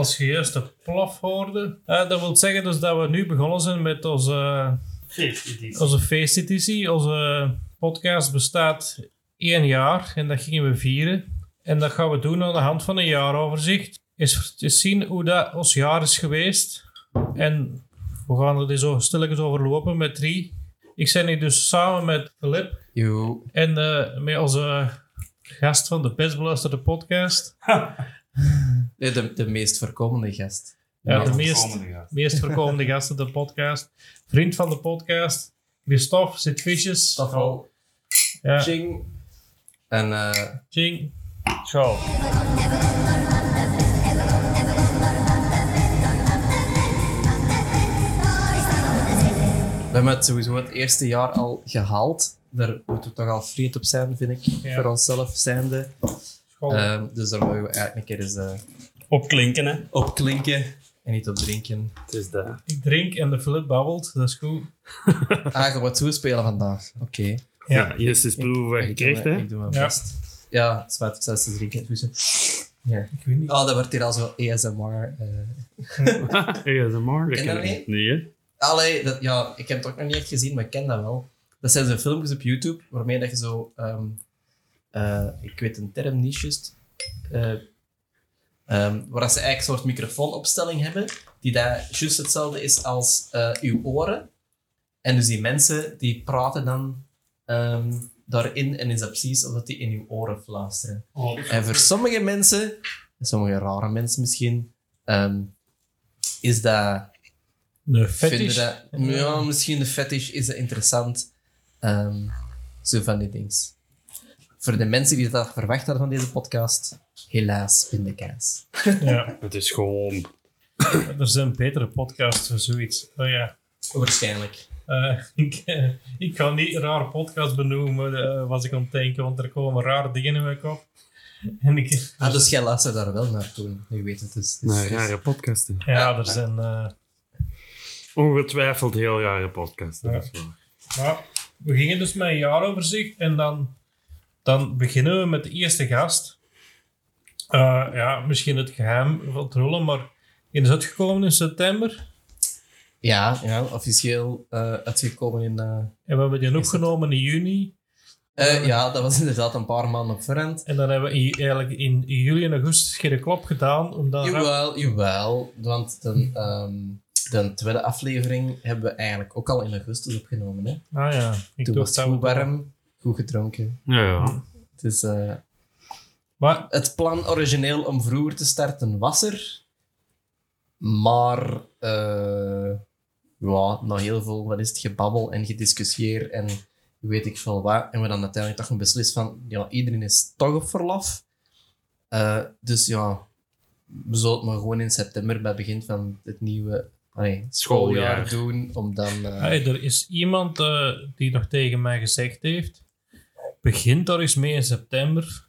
als je eerst de plof hoorde, eh, dat wil zeggen dus dat we nu begonnen zijn met onze, Feesteditie. onze feesteditie. Onze podcast bestaat één jaar en dat gingen we vieren. En dat gaan we doen aan de hand van een jaaroverzicht. Is te zien hoe dat ons jaar is geweest. En we gaan er zo stilletjes overlopen met drie. Ik ben hier dus samen met Filip Yo. en eh, met onze gast van de best beluisterde podcast. Nee, de, de meest voorkomende gast. Ja, de meest, komende gast. meest voorkomende gast op de podcast. Vriend van de podcast. Christophe zit visjes. Ja, Ching. En eh Ching. Ciao. we hebben het sowieso het eerste jaar al gehaald. Daar moeten we toch al vriend op zijn, vind ik. Ja. Voor onszelf zijnde. Ehm, dus daar willen we eigenlijk een keer eens eh, Opklinken, hè. op klinken. En niet op drinken. Het is dat. Ik drink en de Filip babbelt. Dat is goed. Ah, je wat toespelen vandaag. Oké. Ja. Ja, eerst is proeven wat je Ik doe krijgt, mijn- hè. Ik doe mijn Ja. best. Ja, het is wat ik te drinken. Dus, ja. Ik weet niet. Oh, dat wordt hier al zo ASMR. eh ASMR, Ken dat niet? Nee, hè. Allee, dat, ja, ik heb het ook nog niet echt gezien, maar ik ken dat wel. Dat zijn zo filmpjes op YouTube waarmee dat je zo... ehm, eh, ik weet een term niet juist. eh, ehm, waar dat ze eigenlijk een soort microfoonopstelling hebben, die dat juist hetzelfde is als eh, uw oren. En dus die mensen, die praten dan ehm, daarin en is dat precies alsof die in uw oren fluisteren. En voor sommige mensen, sommige rare mensen misschien, ehm, is dat vinden fetish. dat, ja, misschien de fetish is dat interessant. Ehm, zo van die dingen. Voor de mensen die dat verwacht hadden van deze podcast, helaas pindakaas. Ja. Het is gewoon... Er zijn betere podcasts voor zoiets. Oh ja. Waarschijnlijk. Eh, ik, ik ga niet een rare podcast benoemen, eh, was ik aan het denken, want er komen rare dingen in mijn kop. En ik, Ah, dus jij luistert daar wel naartoe. Je weet het. Dus, dus, Nou, rare podcasten. ja, er zijn... eh, Ongetwijfeld heel rare podcasten. Ja. dat is waar. Maar we gingen dus met een jaaroverzicht en dan, dan beginnen we met de eerste gast. Eh, ja, misschien het geheim van het rollen, maar die is uitgekomen in september. ja, ja, officieel eh, uitgekomen in... eh, En we hebben die opgenomen in juni. ja, dat was inderdaad een paar maanden op voorhand. En dan hebben we in- eigenlijk in juli en augustus geen klop gedaan. Omdat Jawel, jawel. Want de, ehm, de tweede aflevering hebben we eigenlijk ook al in augustus opgenomen. Hè? Ah ja, ik Toen was het goed warm, goed gedronken. Ja, ja. Het is... eh, Maar Het plan origineel om vroeger te starten was er. Maar eh, ja, na heel veel wat is het, gebabbel en gediscussieer en weet ik veel wat. En we dan uiteindelijk toch een beslist van, ja, iedereen is toch op verlof. Eh, dus ja, we zullen het maar gewoon in september bij het begin van het nieuwe allee, schooljaar Schooljaar. doen. Om dan... eh, hey, er is iemand eh, die nog tegen mij gezegd heeft: begint er eens mee in september.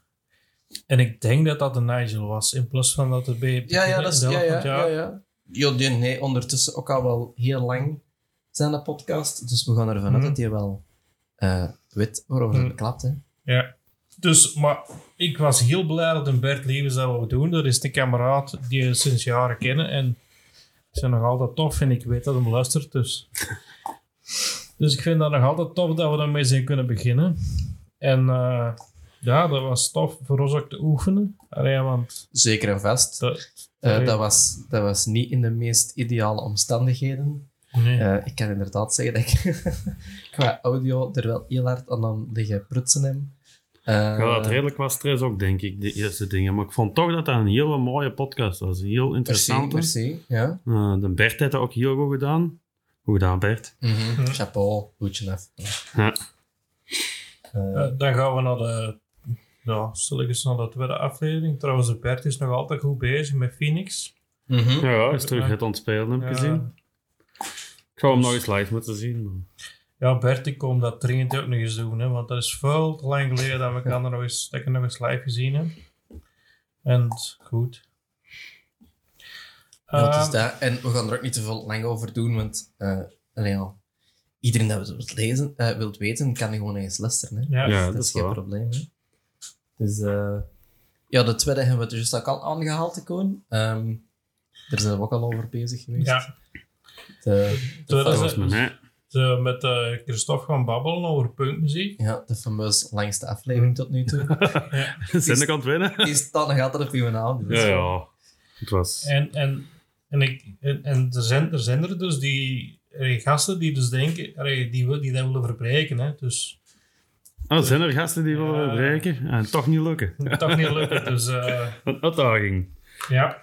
En ik denk dat dat de Nigel was, in plaats van dat het bij Ja, ja, dat is, de ja, ja, ja, ja. Die, nee, ondertussen ook al wel heel lang zijn de podcast. Dus we gaan ervan uit Mhm. dat hij wel eh weet waarover het Mhm. klapt. Hè. Ja. Dus, maar ik was heel blij dat een Bert Levens dat we doen. Dat is een kameraad die we sinds jaren kennen. En zijn nog altijd tof en ik weet dat hem luistert. Dus, dus ik vind dat nog altijd tof dat we daarmee zijn kunnen beginnen. En eh, ja, dat was tof voor ons ook te oefenen. Allee, want Zeker en vast. dat, Eh, dat, was, dat was niet in de meest ideale omstandigheden. nee. Eh, ik kan inderdaad zeggen dat ik qua audio er wel heel hard aan aan liggen prutsen heb. Eh, Ik had het redelijk wat stress ook, denk ik, de eerste dingen. Maar ik vond toch dat dat een hele mooie podcast was. Heel interessant. merci. Ja. Eh, de Bert heeft dat ook heel goed gedaan. Goed gedaan, Bert. Mhm. Chapeau, hoedje af. Ja. Eh, dan gaan we naar de, ja, stilletjes naar de tweede aflevering. Trouwens, Bert is nog altijd goed bezig met Phoenix. mhm. Ja, hij is terug het ontspelen, heb ik Ja. gezien. Ik zou hem nog eens live moeten zien. maar- Ja, Bert, ik kom dat dringend ook nog eens doen, hè, want dat is veel te lang geleden dat, we kan er nog eens, dat ik nog eens live gezien heb. En goed. Ja, het is Ehm, dat. En we gaan er ook niet te veel lang over doen, want eh, allee, ja, iedereen dat wilt, lezen, eh, wilt weten, kan gewoon eens luisteren. Hè? ja, Ja, dat, dat is is geen waar. probleem. Hè? Dus eh, ja, de tweede hebben we dus ook al aangehaald, te Koen. Ehm, Daar zijn we ook al over bezig geweest. Ja, De, Terwijl Dat was met ze met eh, Christophe gaan babbelen over punkmuziek. ja, de fameuze langste aflevering tot nu toe. Zijn ik aan het winnen? Die staat nog altijd op uw naam. dus- Ja, ja. Het was... En, en, en, ik, en, en er, zijn, er zijn er dus die gasten die dus denken, allee, die, die dat willen verbreken. Hè. Dus Oh, zijn er gasten die willen Ja. breken? En toch niet lukken. toch niet lukken. Dus eh, Een uitdaging. ja.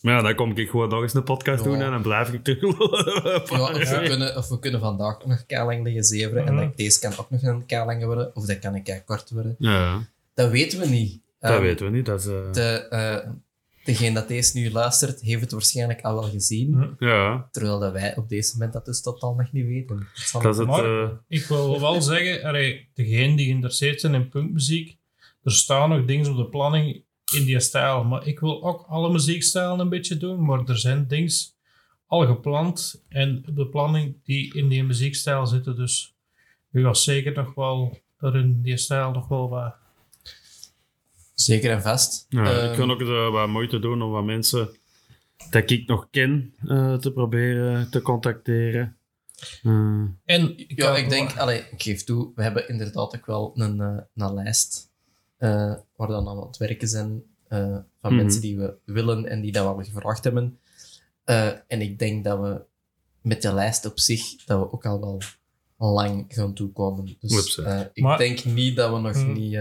Maar ja, dan kom ik gewoon nog eens een podcast Ja. doen en dan blijf ik terug. Ja, of, we kunnen, of we kunnen vandaag ook nog keilang liggen zeveren en Mhm. dat deze kan ook nog een keilang worden, of dat kan een kort worden. Ja, Dat weten we niet. dat Ehm, weten we niet. Dat is, eh, De, eh, degene dat deze nu luistert, heeft het waarschijnlijk al wel gezien, Mhm. ja, terwijl dat wij op deze moment dat dus totaal nog niet weten. Dat is het... Maar- eh, Ik wil wel zeggen, allee, degenen die geïnteresseerd zijn in punkmuziek, er staan nog dingen op de planning in die stijl. Maar ik wil ook alle muziekstijlen een beetje doen, maar er zijn dingen al gepland en de planning die in die muziekstijl zitten. Dus je gaat zeker nog wel er in die stijl nog wel wat. Zeker en vast. ja, Ehm, ik kan ook eh, wat moeite doen om wat mensen dat ik nog ken eh, te proberen te contacteren. Eh, En ik Ja, ik denk, allee, ik geef toe, we hebben inderdaad ook wel een, eh, een lijst eh, waar dan aan het werken zijn eh, van Mhm. mensen die we willen en die dat we gevraagd hebben. Eh, en ik denk dat we met de lijst op zich, dat we ook al wel lang gaan toekomen. Dus eh, ik Maar- denk niet dat we nog Mhm. niet,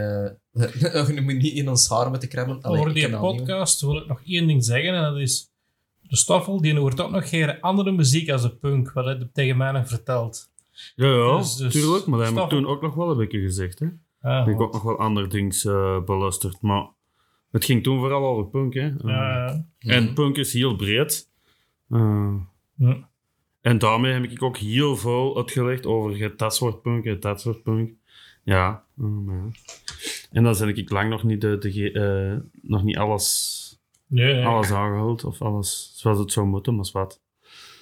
nog niet in ons haar moeten krabben. Allee, Over die podcast wil ik nog één ding zeggen. En dat is, de Stoffel die hoort ook nog geen andere muziek als de punk. Wat hij tegen mij nog verteld. ja, ja, Dus- dus- tuurlijk. Maar dat heb ik toen ook nog wel een beetje gezegd. Hè. Ah, heb ik ook nog wel andere dingen eh belusterd. Maar het ging toen vooral over punk. Hè. Eh, ja, En Mhm. punk is heel breed. Eh, ja. en daarmee heb ik ook heel veel uitgelegd over dat soort punk, hebt dat soort punk. Ja, eh, maar. En dan ben ik lang nog niet, de, de, eh, nog niet alles, Nee, nee. alles aangehaald of alles zoals het zou moeten, maar is wat.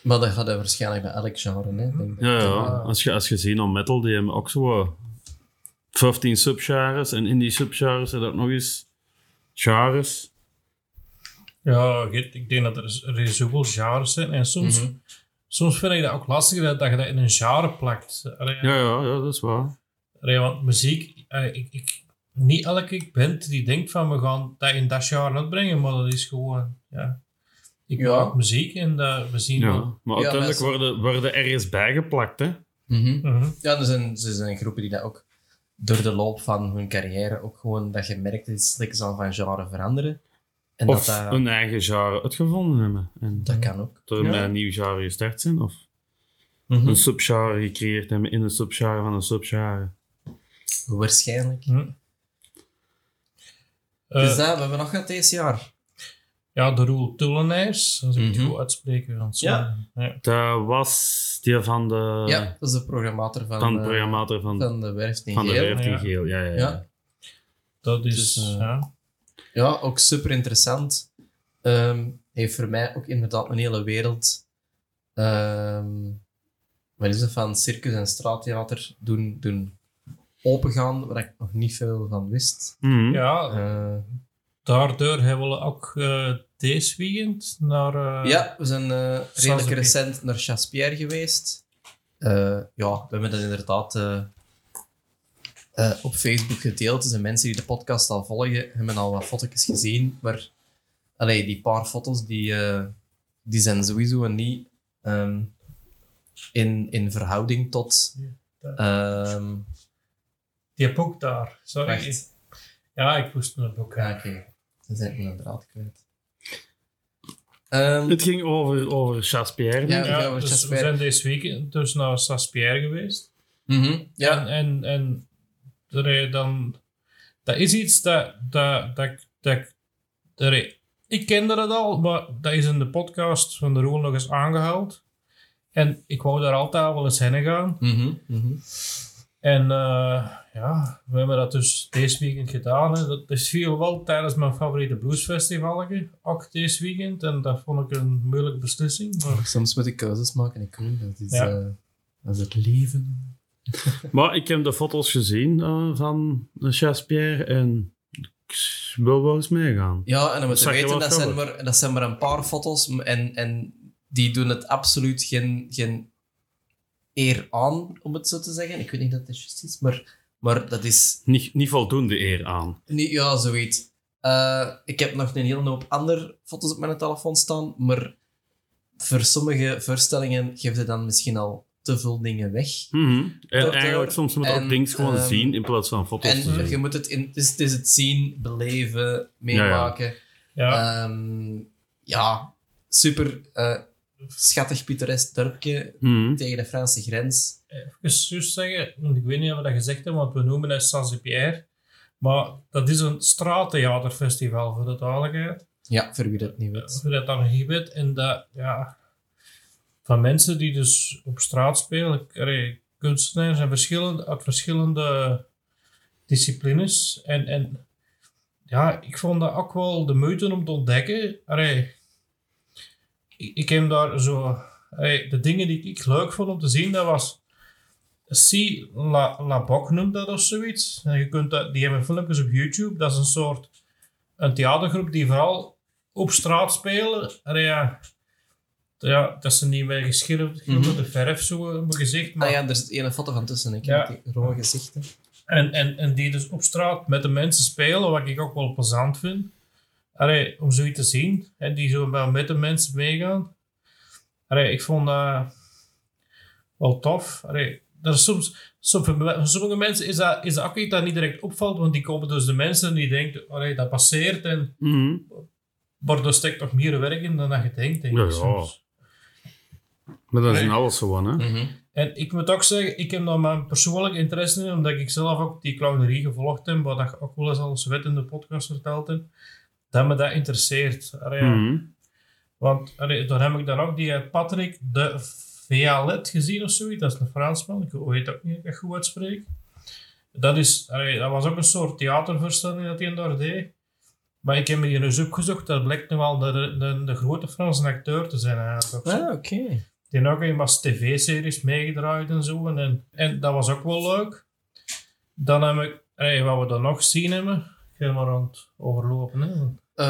Maar dat gaat hij waarschijnlijk bij elk genre. Hè, denk ik. Ja, ja. Ah. Als, je, als je ziet om metal, die hebben ook zo eh, 15 subgenres en in die subgenres zijn dat nog eens genres. Ja, ik denk dat er, er is zoveel genres zijn. En soms, Mhm. soms vind ik dat ook lastig dat, dat je dat in een genre plakt. Allee, Ja, ja, ja, dat is waar. allee, want muziek, allee, ik, ik, niet elke band die denkt van we gaan dat in dat genre uitbrengen, maar dat is gewoon, ja. Ik Ja. maak muziek en dat, we zien Ja. wel. Maar Ja, uiteindelijk worden, worden ergens bijgeplakt, hè. Mhm. Mhm. Ja, er zijn, er zijn groepen die dat ook door de loop van hun carrière ook gewoon dat je merkt dat ze zal van genre veranderen. En Of dat, dat, een eigen genre uitgevonden hebben. En dat kan ook. door Ja. met een nieuw genre gestart zijn. Of Mhm. een subgenre gecreëerd hebben in een subgenre van een subgenre. Waarschijnlijk. Mhm. Dus dat, we hebben nog gehad deze jaar. ja, de Roel Tullenijs, als ik het Mhm. goed uitspreken kan. Ja. ja. Dat was die van de, ja, dat is de programmator van, van de programmator van, van de Werft in van de Geel. Werft in ja. Geel. Ja, ja, ja. Ja. Dat is, Dus, eh, ja. Ja, ook super interessant. Ehm, heeft voor mij ook inderdaad een hele wereld. ehm wat is het van circus en straattheater doen, doen opengaan, waar ik nog niet veel van wist. Mhm. ja, Eh, daardoor hebben we ook eh, deze weekend naar... eh, ja, we zijn eh, redelijk recent naar Chaspierre geweest. Eh, ja, we hebben dat inderdaad eh, eh, op Facebook gedeeld. Dus de mensen die de podcast al volgen, hebben al wat foto's gezien. Maar allee, die paar foto's die, eh, die zijn sowieso niet ehm, in, in verhouding tot. ehm Die heb ook daar. Sorry. Ja, ik moest het boek Ja, oké. Dan zijn ik mijn draad kwijt. Ehm, Het ging over, over Chaspierre. Ja, we Ja, over dus we Chaspierre. zijn deze week dus naar Saspierre geweest. mhm, ja, En, en, en er, dan, dat is iets dat, dat, dat, dat, er, ik kende dat al, maar dat is in de podcast van de Roel nog eens aangehaald. En ik wou daar altijd wel eens heen gaan. mhm, mhm. En eh, ja, we hebben dat dus deze weekend gedaan. Hè. Dat is viel wel tijdens mijn favoriete bluesfestival, ook deze weekend. En dat vond ik een moeilijke beslissing. Maar Soms moet ik keuzes maken. Ik weet dat is, Ja. eh, dat is het leven. Maar ik heb de foto's gezien eh, van Chaspierre en ik wil wel eens meegaan. Ja, en dan moet je weten, dat zijn, maar, dat zijn maar een paar foto's en, en die doen het absoluut geen, geen eer aan, om het zo te zeggen. Ik weet niet dat het juist is, maar, maar dat is Niet, niet voldoende eer aan. niet, ja, zoiets. Eh, ik heb nog een hele hoop andere foto's op mijn telefoon staan, maar voor sommige voorstellingen geeft het dan misschien al te veel dingen weg. Mhm. En Daardoor- eigenlijk soms moet je ook en, dingen gewoon ehm, zien in plaats van foto's te En je zien. moet het in, het is, het is het zien, beleven, meemaken. Ja, Ehm, ja, super eh, schattig pittoresk dorpje Mhm. tegen de Franse grens. even juist zeggen, want ik weet niet of we dat gezegd hebben, want we noemen het Saint-Pierre. Maar dat is een straattheaterfestival, voor de duidelijkheid. Ja, voor wie dat niet weet. Voor dat dan niet weet. En dat, ja, van mensen die dus op straat spelen, allee, kunstenaars en verschillende, uit verschillende disciplines. En, en ja, ik vond dat ook wel de moeite om te ontdekken. Allee, ik, ik heb daar zo... de dingen die ik leuk vond om te zien, dat was... Si La, La Boc noemt dat of zoiets. En je kunt dat, die hebben filmpjes op YouTube. Dat is een soort... Een theatergroep die vooral op straat spelen. Ja, ja, dat ze niet meer geschilderd Mhm. de verf zo op mijn gezicht. Maar, Ah ja, er zit één foto van tussen, ik Ja. heb die rode gezichten. en, en, en die dus op straat met de mensen spelen, wat ik ook wel plezant vind. Allee, om zoiets te zien. En die zo wel met de mensen meegaan. Allee, ik vond dat wel tof. Allee, dat is soms, soms, voor sommige mensen is dat, is dat ook iets dat niet direct opvalt, want die komen dus de mensen die denken, allee, dat passeert en Mhm. maar er steekt toch meer werk in dan dat je denkt, denk Ja, ik ja. soms. Maar dat is in alles zo, hè? Mhm. En ik moet ook zeggen, ik heb daar mijn persoonlijke interesse in, omdat ik zelf ook die clownerie gevolgd heb, wat ik ook wel eens al eens wet in de podcast verteld heb, dat me dat interesseert. Allee. Mhm. Want allee, heb ik dan ook die eh, Patrick de Vialet gezien of zoiets, dat is een Fransman, ik weet ook niet of ik dat goed uitspreek. Dat, is, allee, dat was ook een soort theatervoorstelling dat hij daar deed. Maar ik heb me hier eens opgezocht, dat blijkt nog wel de, de, de grote Franse acteur te zijn eigenlijk. Ah, oké. Die heeft ook in wat tv-series meegedraaid en zo. En, en dat was ook wel leuk. Dan heb ik, wat we dan nog zien hebben, ik ga maar aan het overlopen. Hè. Eh,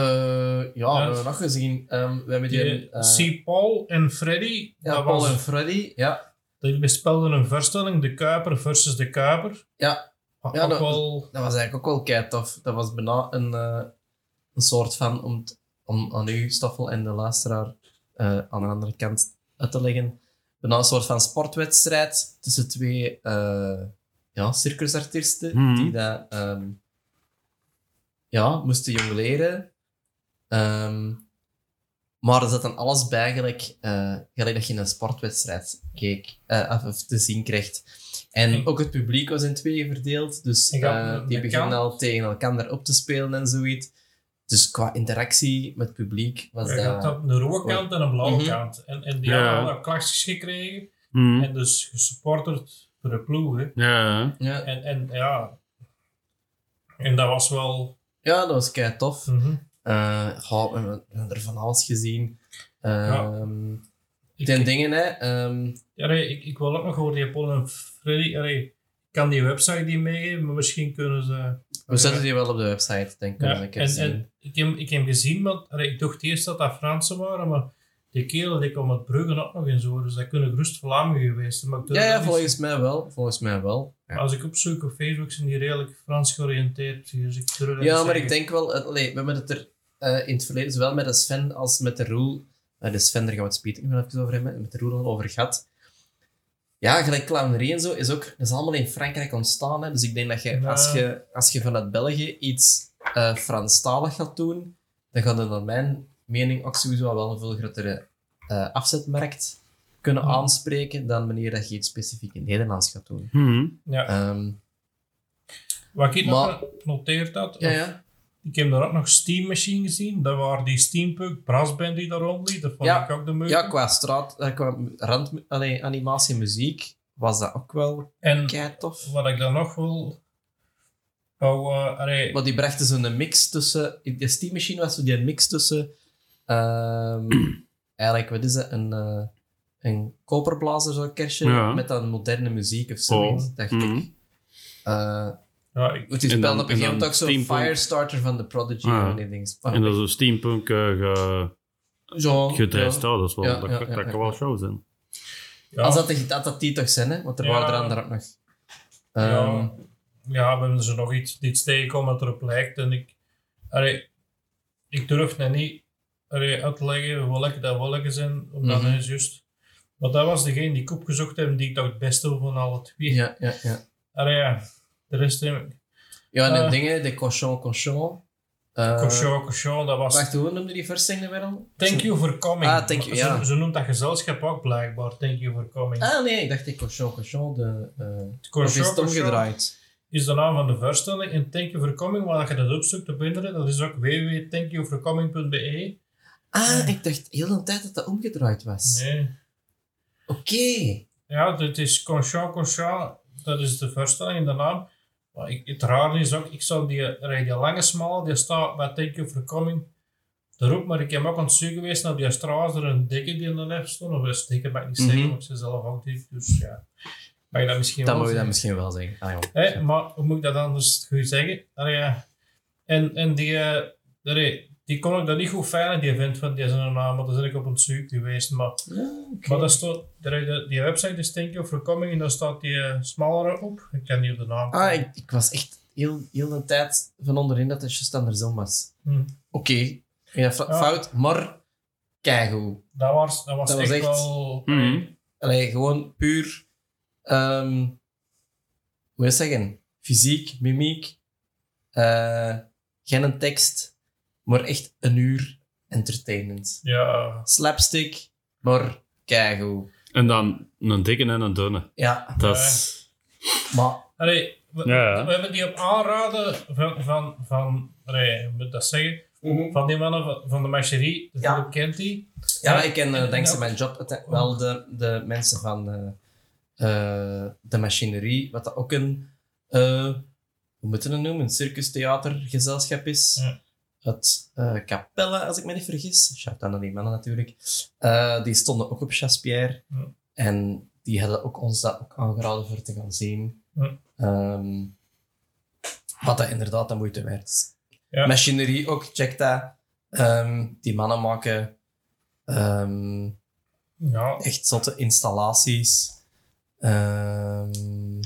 ja, Ja. we hebben nog gezien. Ehm, we hebben die... Die, eh, C. Paul en Freddy, ja, dat Paul was, en Freddy. Ja, die bespelden een voorstelling, De Kuiper versus De Kuiper. ja, Wat Ja, ook dat- wel... dat was eigenlijk ook wel kei tof. Dat was bijna een, eh, een soort van, om, t- om aan u, Stoffel, en de luisteraar eh, aan de andere kant uit te leggen, bijna een soort van sportwedstrijd tussen twee eh, ja, circusartiesten Mhm. die dat, ehm, ja, moesten jongleren. Ehm, maar er zat dan alles bij, gelijk, eh, gelijk dat je in een sportwedstrijd keek, eh, of, te zien krijgt. En ook het publiek was in tweeën verdeeld, dus eh, die kant- al tegen elkaar op te spelen en zoiets. Dus qua interactie met het publiek was Je dat... had dat een rode kant en een blauwe Mhm. kant. En, en die Ja. hadden alle klasjes gekregen. Mhm. En dus gesupporterd voor de ploeg. Hè. Ja, ja. En, en ja... En dat was wel... ja, dat was kei tof. mhm. Goh, we hebben er van alles gezien. Ehm Ik- ten dingen, hè. ehm, Ja, nee, ik, ik wil ook nog over die Paul en Freddy. Allee, ik kan die website die meegeven, maar misschien kunnen ze. we zetten die wel op de website, denk ik. Ja, ik en, gezien. en ik, heb, ik heb gezien, want allee, ik dacht eerst dat dat Fransen waren, maar die kerel die kwam uit Brugge ook nog in zo, dus dat kunnen gerust Vlamingen geweest zijn. Ja, ja, volgens mij wel. Volgens mij wel. Ja, Als ik opzoek op Facebook, zijn die redelijk Frans georiënteerd. Dus ik ja maar ik denk wel... eh, allee, we hebben het er eh, in het verleden, zowel met de Sven als met de Roel... eh, de Sven, daar gaan we het spijtig nog even over hebben. Met de Roel al over gehad. Ja, gelijk clownerie en zo is ook... Dat is allemaal in Frankrijk ontstaan. Hè. Dus ik denk dat je, Ja. als je, als je vanuit België iets eh Franstalig gaat doen, dan gaat er naar mijn mening ook sowieso wel een veel grotere eh, afzetmarkt kunnen Ja. aanspreken dan wanneer dat je iets specifiek in Nederlands gaat doen. Mhm. Ja, Ehm, wat ik maar- nog genoteerd had, ja, ja. ik heb daar ook nog Steam Machine gezien. Dat waren die Steampunk brassband die daar rondliep. Dat vond Ja. ik ook de moeite. Ja, qua straat, eh, qua rand, allee, animatie en muziek was dat ook wel en kei tof. wat ik dan nog wil... eh, allee, Maar die brachten zo'n mix tussen... De Steam Machine was zo die mix tussen... ehm, eigenlijk, wat is het? Een, eh een koperblazer, zo'n kerstje, Ja. met dan moderne muziek of zoiets, Oh, dacht ik. Eh, Ja, ik, speelde dan- op een gegeven en moment ook zo Steampunk. Firestarter van de Prodigy Ah. en die dingen. En dat is een steampunk eh, ge, Zo, gedreist. ja. Oh, dat, is wel, Ja, dat, ja, dat, ja, dat ja. kan wel show zijn. ja, Als dat, de- dat, dat die toch zijn, hè? Want er Ja. waren er anderen ook nog. Ja. Ehm, ja, we hebben ze nog iets, iets tegenkomen dat erop lijkt. En ik, allee, ik durf net niet uit te leggen welke dat welke zijn. Omdat Mhm. hij juist... Maar dat was degene die ik opgezocht heb, die ik toch het beste van alle twee. ja, ja, ja. Allee, ja, de rest... heb ik- Ja, en de Eh. dingen, de cochon, cochon. Eh, Cochon, Cochon, dat was... Wacht, hoe noemde die first thing weer al? Thank you for coming. Ah, thank you, Ze- ja. Ze, noemt dat gezelschap ook blijkbaar. Thank you for coming. Ah, nee, ik dacht die cochon, cochon. De, eh of Cochon, is omgedraaid? is de naam van de voorstelling. En Thank you for coming, waar je dat opzoekt op internet, dat is ook www.thankyouforcoming.be. Ah, ik dacht heel de tijd dat dat omgedraaid was. Nee. Oké. Ja, dit is Conchant Conchant. Dat is de voorstelling in de naam. Maar ik, het rare is ook, ik zou die, die lange smalle, die staat bij Thank You for Coming erop, maar ik heb ook aan het zoeken geweest naar die straat, er een dikke die in de nef stond, of een sticker, mag ik niet zeggen, Mhm. maar ik ze zelf ook dik, dus ja. Mag je dat misschien Dan wel moet je dat zeggen. misschien wel zeggen. Ah, maar hoe moet ik dat anders goed zeggen? Allee, ja. En, en die, eh, allee, die kon ik dat niet goed fijn, die vent van die zijn naam, maar daar ben ik op het zoeken geweest, maar Ja, maar dat staat, die, die website is Thank You for Coming en daar staat die eh, smallere op. Ik ken niet op de naam. Ah, ik, ik was echt heel, heel de tijd van onderin dat het juist andersom was. Hm. Oké. Ja, fout, maar keigoed. Dat was, dat was, Dat was echt, echt- wel... Mhm. Allee, gewoon puur... ehm hoe moet je zeggen? Fysiek, mimiek. eh, geen tekst, maar echt een uur entertainment. Ja, Slapstick, maar keigoed. En dan een dikke en een dunne. Ja, Dat is... maar... allee, we, Ja, ja. we hebben die op aanraden van, van, van allee, hoe moet dat zeggen, van die mannen van, van de macherie. De Ja. Philip kent die. Ja, ik ken eh, dankzij mijn job wel de, de mensen van eh, eh, de machinerie, wat dat ook een, eh, hoe moeten we het noemen, een circustheatergezelschap is. Ja. Het eh Capelle, als ik me niet vergis. Shout out aan die mannen natuurlijk. Eh, die stonden ook op Chaspierre. Ja. En die hadden ook ons dat ook aangeraden voor te gaan zien. Ja. Ehm, wat dat inderdaad de moeite waard is. Ja. Machinerie ook, check dat. Ehm, die mannen maken ehm, Ja, echt zotte installaties. Ehm,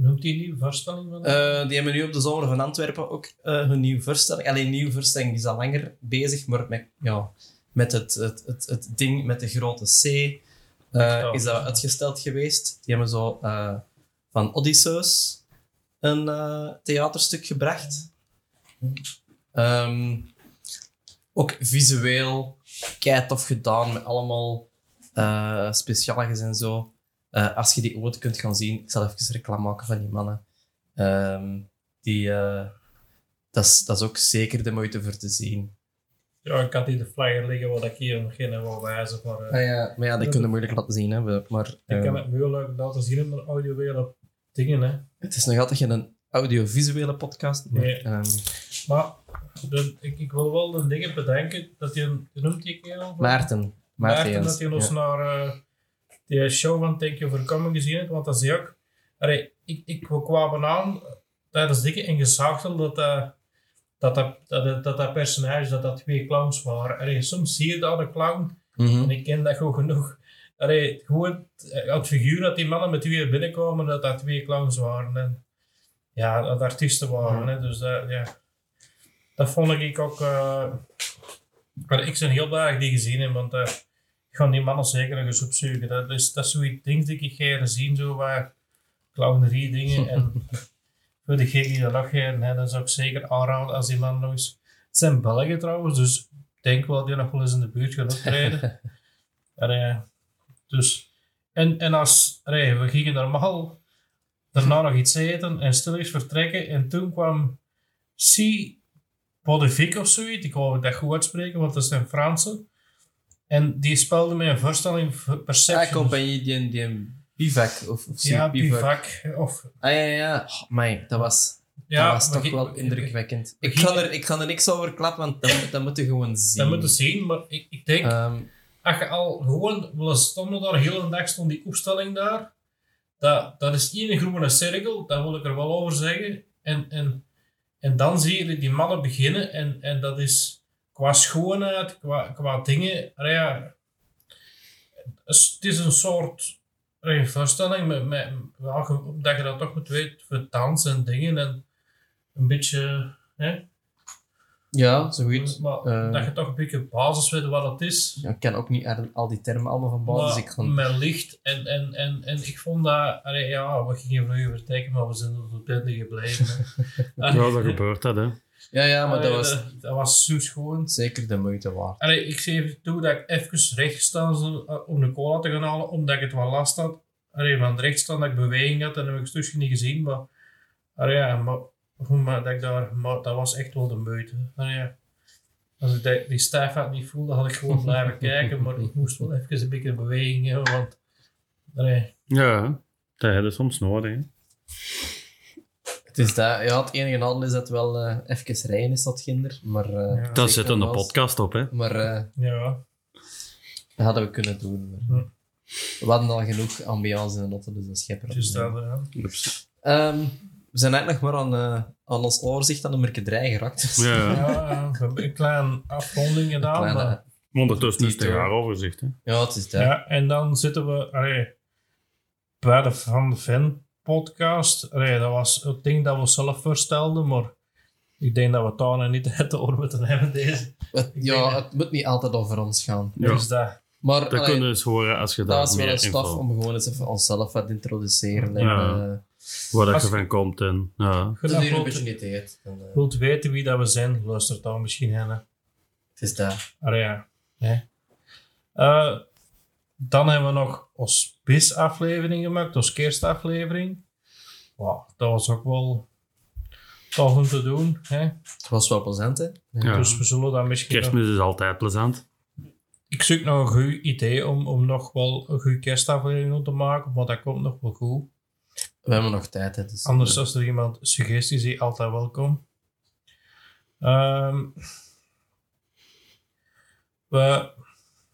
noemt die nieuwe voorstelling van? eh, die hebben nu op de Zomer van Antwerpen ook eh, hun nieuwe voorstelling. Alleen nieuwe voorstelling is al langer bezig, maar met, ja, met het, het, het, het ding met de grote C eh, is dat uitgesteld geweest. Die hebben zo van Odysseus een theaterstuk gebracht. Ehm, ook visueel kei tof gedaan met allemaal specialetjes en zo. Eh, als je die ooit kunt gaan zien, ik zal even reclame maken van die mannen. Ehm, die, eh, dat, is, dat is ook zeker de moeite voor te zien. Ja, ik had hier de flyer liggen wat ik hier nog geen wil wijzen. Maar eh, Ah, ja, maar ja, die kunnen moeilijk laten zien. Hè, maar ik kan het moeilijk laten zien in de audiovisuele dingen. Hè. het is nog altijd geen audiovisuele podcast. Maar, Nee. ehm, Maar de, ik, ik wil wel de dingen bedenken dat je, noemt die kerel? Maarten. Maarten, Maarten, dat hij ons ja. naar die show van Thank You For Coming gezien heeft, want dat is ook... Allee, ik, ik we kwamen aan tijdens dikke en gezaagd dat dat, dat, dat, dat, dat, dat personage, dat dat twee clowns waren. Allee, soms zie je dat een clown, Mhm. en ik ken dat goed genoeg. Allee, gewoon het, het figuur dat die mannen met wie binnenkomen, dat dat twee clowns waren. En, ja, dat artiesten waren. Hè, dus dat, ja, dat vond ik ook... eh, maar ik ben heel blij dat ik die gezien heb, want eh, ik ga die mannen zeker nog eens opzoeken. Dat is, dat is zoiets ding dat ik ga zien, zo waar clownerie dingen. En voor de gek die dat nog gaan, hè, dat zou ik zeker aanraden als die man nog eens... Het zijn Belgen trouwens, dus ik denk wel dat die nog wel eens in de buurt gaan optreden. En, eh, dus, en, en als, allee, we gingen normaal daarna nog iets eten en stilletjes vertrekken. En toen kwam C. Bodevic of zoiets. Ik wou dat goed uitspreken, want dat is een Franse. En die speelde met een voorstelling Ja, Perception. compagnie die, die Bivak. Of, of ja, Bivak. Bivak. Of, Ah ja, ja, ja. Oh, dat was, ja, dat was toch wel we- indrukwekkend. we Ik ga, gingen- er, ik ga er niks over klappen, want dat, dat moet je gewoon zien. Dat moeten zien, maar ik, ik denk, Ehm, als je al gewoon, we stonden daar, heel een dag stond die opstelling daar. Dat, dat is één groene cirkel, dat wil ik er wel over zeggen. En, en, en dan zie je die mannen beginnen en, en dat is qua schoonheid, qua, qua dingen. Ja, het is een soort voorstelling met, met, dat je dat toch moet weten voor dans en dingen en een beetje. Hè, Ja, zoiets. maar eh. dat je toch een beetje basis weet wat het is. Ja, ik ken ook niet al die termen allemaal van Maar dus ik kon... met licht en, en, en, en ik vond dat, allee, ja, we gingen vroeger vertrekken, maar we zijn er tot einde gebleven. Ja, dat gebeurt dat, hè. Ja, ja, maar dat was dat, dat was zo schoon. zeker de moeite waard. Allee, ik zei even toe dat ik even recht gestaan was om de cola te gaan halen, omdat ik het wel last had. Allee, van het recht staan dat ik beweging had en dat heb ik een stukje niet gezien, maar, allee, ja, maar, maar, dat, ik daar, maar dat was echt wel de moeite. Allee, ja. Als ik die, die stijfheid niet voelde, had ik gewoon blijven kijken, maar ik moest wel even een beetje beweging hebben, want allee, Ja, dat heb je soms nodig. hè. Het is dat, ja, het enige nadeel is dat wel eh even rijden is, dat ginder. Maar, eh, Ja. Dat zeker zit een podcast op, hè. Maar eh, ja. dat hadden we kunnen doen. maar-. We hadden al genoeg ambiance in de auto, dus dat schepper. Dus dat, ja. Ehm, we zijn eigenlijk nog maar aan, eh, aan ons overzicht aan nummer 3 geraakt. Dus Ja, Ja, ja, we hebben een kleine afronding gedaan. kleine- maar- ondertussen is het een raar overzicht, hè. ja, het is dat. Ja, en dan zitten we allee, bij de Van de Ven podcast. Allee, dat was het ding dat we zelf voorstelden, maar ik denk dat we het daar niet het over moeten hebben. Deze. Het, ja, denk- het moet niet altijd over ons gaan. Ja. Dus dat. Maar Dat allee, kunnen we eens horen als je dat daar was wel meer een staf om gewoon eens even onszelf wat te introduceren. En, Ja. eh, Waar dat je van komt en... Ja. Je dat dat een beetje niet. Dan, eh, wilt weten wie dat we zijn, luister dan misschien hen. hè. het is dat. Allee, ja. Hè. Eh, dan hebben we nog ons BIS-aflevering gemaakt, ons kerstaflevering. Wow, dat was ook wel tof om te doen. Hè? Het was wel plezant, hè? Ja. Dus we zullen dat misschien... nog- Kerstmis is altijd plezant. Ik zoek nog een goed idee om, om nog wel een goede kerstaflevering te maken, maar dat komt nog wel goed. We hebben nog tijd, hè? Dus, Anders, als er iemand suggesties heeft, altijd welkom. Ehm, we,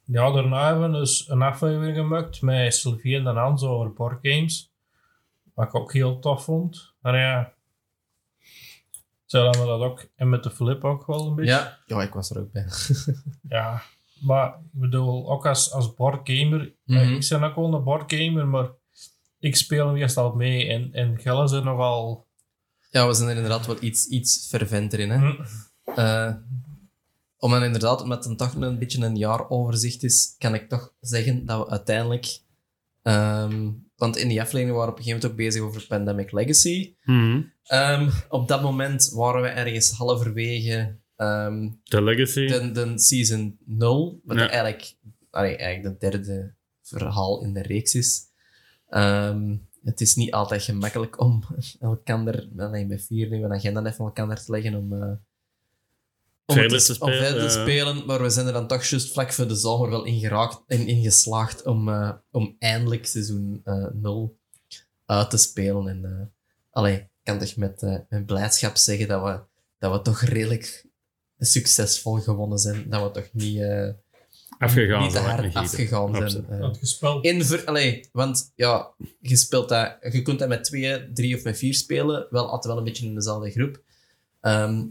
ja, daarna hebben we dus een aflevering gemaakt met Sylvie en Hans over boardgames. Wat ik ook heel tof vond. Maar ja, zo hebben we dat ook. En met de flip ook wel een beetje. ja. ja, ik was er ook bij. Ja, maar ik bedoel, ook als, als boardgamer, Mhm. eh, ik ben ook wel een boardgamer, maar ik speel meestal mee en, en Gelle zijn nogal... Ja, we zijn er inderdaad wel iets, iets ferventer in, hè? Hm, Eh, om dan inderdaad, omdat het toch een beetje een jaaroverzicht is, kan ik toch zeggen dat we uiteindelijk... ehm, want in die aflevering waren we op een gegeven moment ook bezig over Pandemic Legacy. Mhm. Ehm, op dat moment waren we ergens halverwege ehm, De Legacy. de, de season 0, wat Ja. eigenlijk, allee, eigenlijk de derde verhaal in de reeks is. Het is niet altijd gemakkelijk om elkaar, alleen bij vier nu, een agenda even elkaar te leggen om, eh, om, Verder te om spelen, verder te ja. spelen. Maar we zijn er dan toch juist vlak voor de zomer wel in, geraakt, in, in geslaagd om, eh, om eindelijk seizoen eh 0 uit te spelen. En eh allee, ik kan toch met, eh, met blijdschap zeggen dat we, dat we toch redelijk succesvol gewonnen zijn. Dat we toch niet, eh, Afgegaan. niet te hard afgegaan zijn. Absoluut. Eh, in ver, allee, want ja, je, speelt dat, je kunt dat met twee, drie of met vier spelen. Wel altijd wel een beetje in dezelfde groep. Ehm,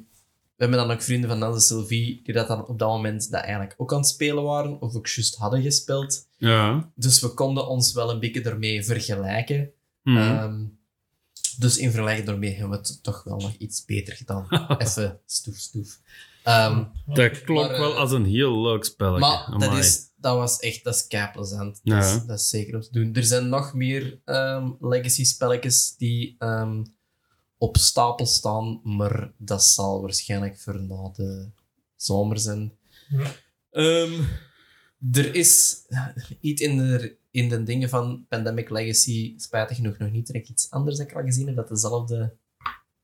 we hebben dan ook vrienden van Nans en Sylvie die dat dan op dat moment dat eigenlijk ook aan het spelen waren. Of ook juist hadden gespeeld. Ja. Dus we konden ons wel een beetje ermee vergelijken. Mhm. Ehm, dus in vergelijking daarmee hebben we het toch wel nog iets beter gedaan. Even stoef, stoef. Ehm, dat klonk maar, eh, wel als een heel leuk spelletje. maar dat, is, dat was echt, dat is. Ja. Dat, is, dat is zeker om te doen. Er zijn nog meer ehm, legacy spelletjes die ehm, op stapel staan, maar dat zal waarschijnlijk voor na de zomer zijn. Ja. Ehm, er is iets in de, in de dingen van Pandemic Legacy, spijtig genoeg nog niet direct iets anders dat ik al gezien heb, dat dezelfde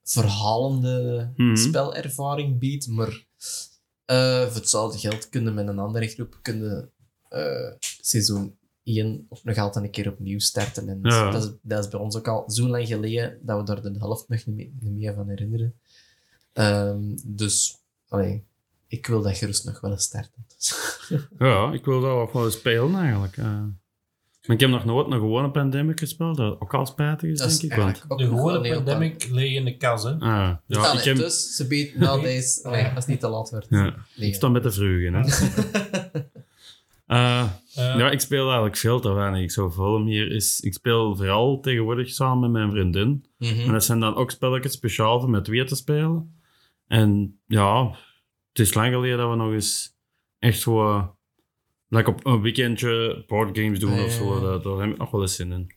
verhalende Mhm. spelervaring biedt, maar eh, voor hetzelfde geld kunnen met een andere groep kunnen eh, seizoen 1 ook nog altijd een keer opnieuw starten. En Ja. dat, is, dat is bij ons ook al zo lang geleden dat we daar de helft nog niet meer, niet meer van herinneren. Ehm, dus, allee, ik wil dat gerust nog wel eens starten. Ja, ik wil dat ook wel eens spelen eigenlijk. eh. Maar ik heb nog nooit een gewone Pandemic gespeeld, dat ook al spijtig is, Dat is denk ik. Want, ook De gewone pandemic leeg in de kas, hè. ah, ja, Ja, ik, heb, Dus ze biedt nowadays, nee, als het niet te laat wordt. ja, Nee, ik sta met de vrugen. Hè. Eh, Eh, ja, ik speel eigenlijk veel te weinig. Ik zou volgen hier is, ik speel vooral tegenwoordig samen met mijn vriendin. Mhm. En dat zijn dan ook spelletjes speciaal voor met twee te spelen. En ja, het is lang geleden dat we nog eens echt zo, like op een weekendje boardgames doen Ja, of zo. Daar, daar heb ik nog wel eens zin in.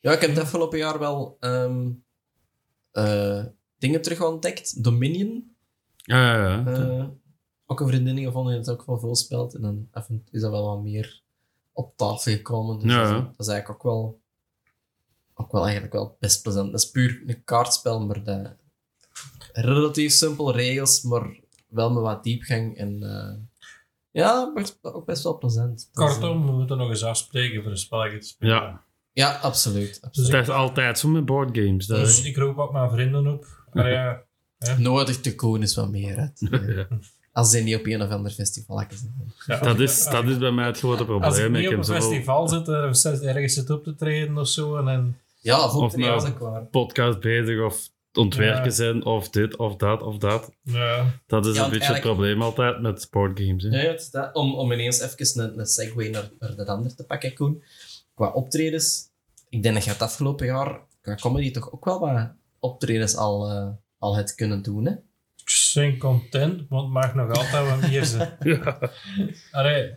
Ja, ik heb het afgelopen jaar wel ehm, eh, dingen terug ontdekt. Dominion. Ja, ja, ja. Eh, ook een vriendin gevonden die het ook wel veel speelt. En dan even is dat wel wat meer op tafel gekomen. Dus Ja, dat, is, dat eigenlijk ook wel, ook wel eigenlijk wel best plezant. Dat is puur een kaartspel, maar dat, relatief simpel regels, maar wel met wat diepgang. En eh, ja, ook best wel plezant. Dus, eh, Kortom, we moeten nog eens afspreken voor een spelletje te spelen. ja. ja, absoluut. absoluut. Dus Het is altijd zo met boardgames. Dat Dus is- ik roep ook mijn vrienden op. Maar ja, Nodig te koen is wat meer. Uit. Als ze niet op een of ander festival zitten. ja, als Dat is, dat is bij mij het grote Als ik probleem. niet Ik op een festival zit, er ergens zit op te treden of zo. En dan, Ja, Of nou- ik podcast bezig of ontwerken Ja. zijn of dit of dat of dat. ja, Dat is Ja, een beetje het probleem altijd met sportgames. Hè. Ja, het is dat. Om, om ineens even een, een segue naar, naar dat ander te pakken, Koen. Qua optredens, ik denk dat je het afgelopen jaar qua comedy toch ook wel wat optredens al, eh, al het kunnen doen, hè? Ik ben content, want het mag nog altijd wat meer zijn. Ja. Allee,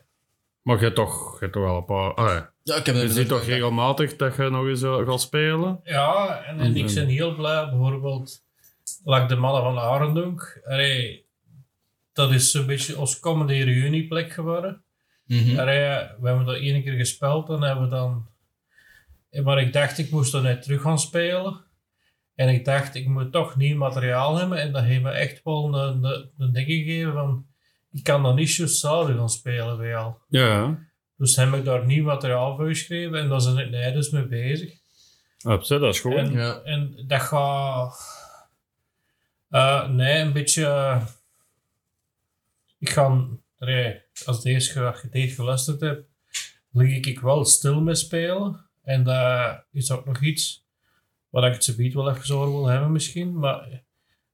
Maar je hebt toch, je hebt toch wel een paar... Ja. Ik heb Je ziet toch regelmatig dat je nog eens eh, gaat spelen? ja, en, en ik ben heel blij, bijvoorbeeld, like de mannen van Arendonk. Allee, dat is zo'n beetje ons comedy reunieplek geworden. Mhm. Allee, we hebben dat één keer gespeeld en hebben we dan... Eh, Maar ik dacht, ik moest er net terug gaan spelen. En ik dacht, ik moet toch nieuw materiaal hebben. En dat heeft me echt wel een, een, een ding gegeven van... Ik kan dan niet zo hetzelfde gaan spelen bij jou. Ja, Dus heb ik daar nieuw materiaal voor geschreven. En daar zijn ik nee, dus mee bezig. Absoluut, dat is goed. En, Ja. en dat gaat... eh, nee, een beetje... ik ga... Nee, als deze, je deze geluisterd hebt, lig ik wel stil mee spelen. En dat is ook nog iets wat ik het zo wel even over wil hebben misschien. Maar,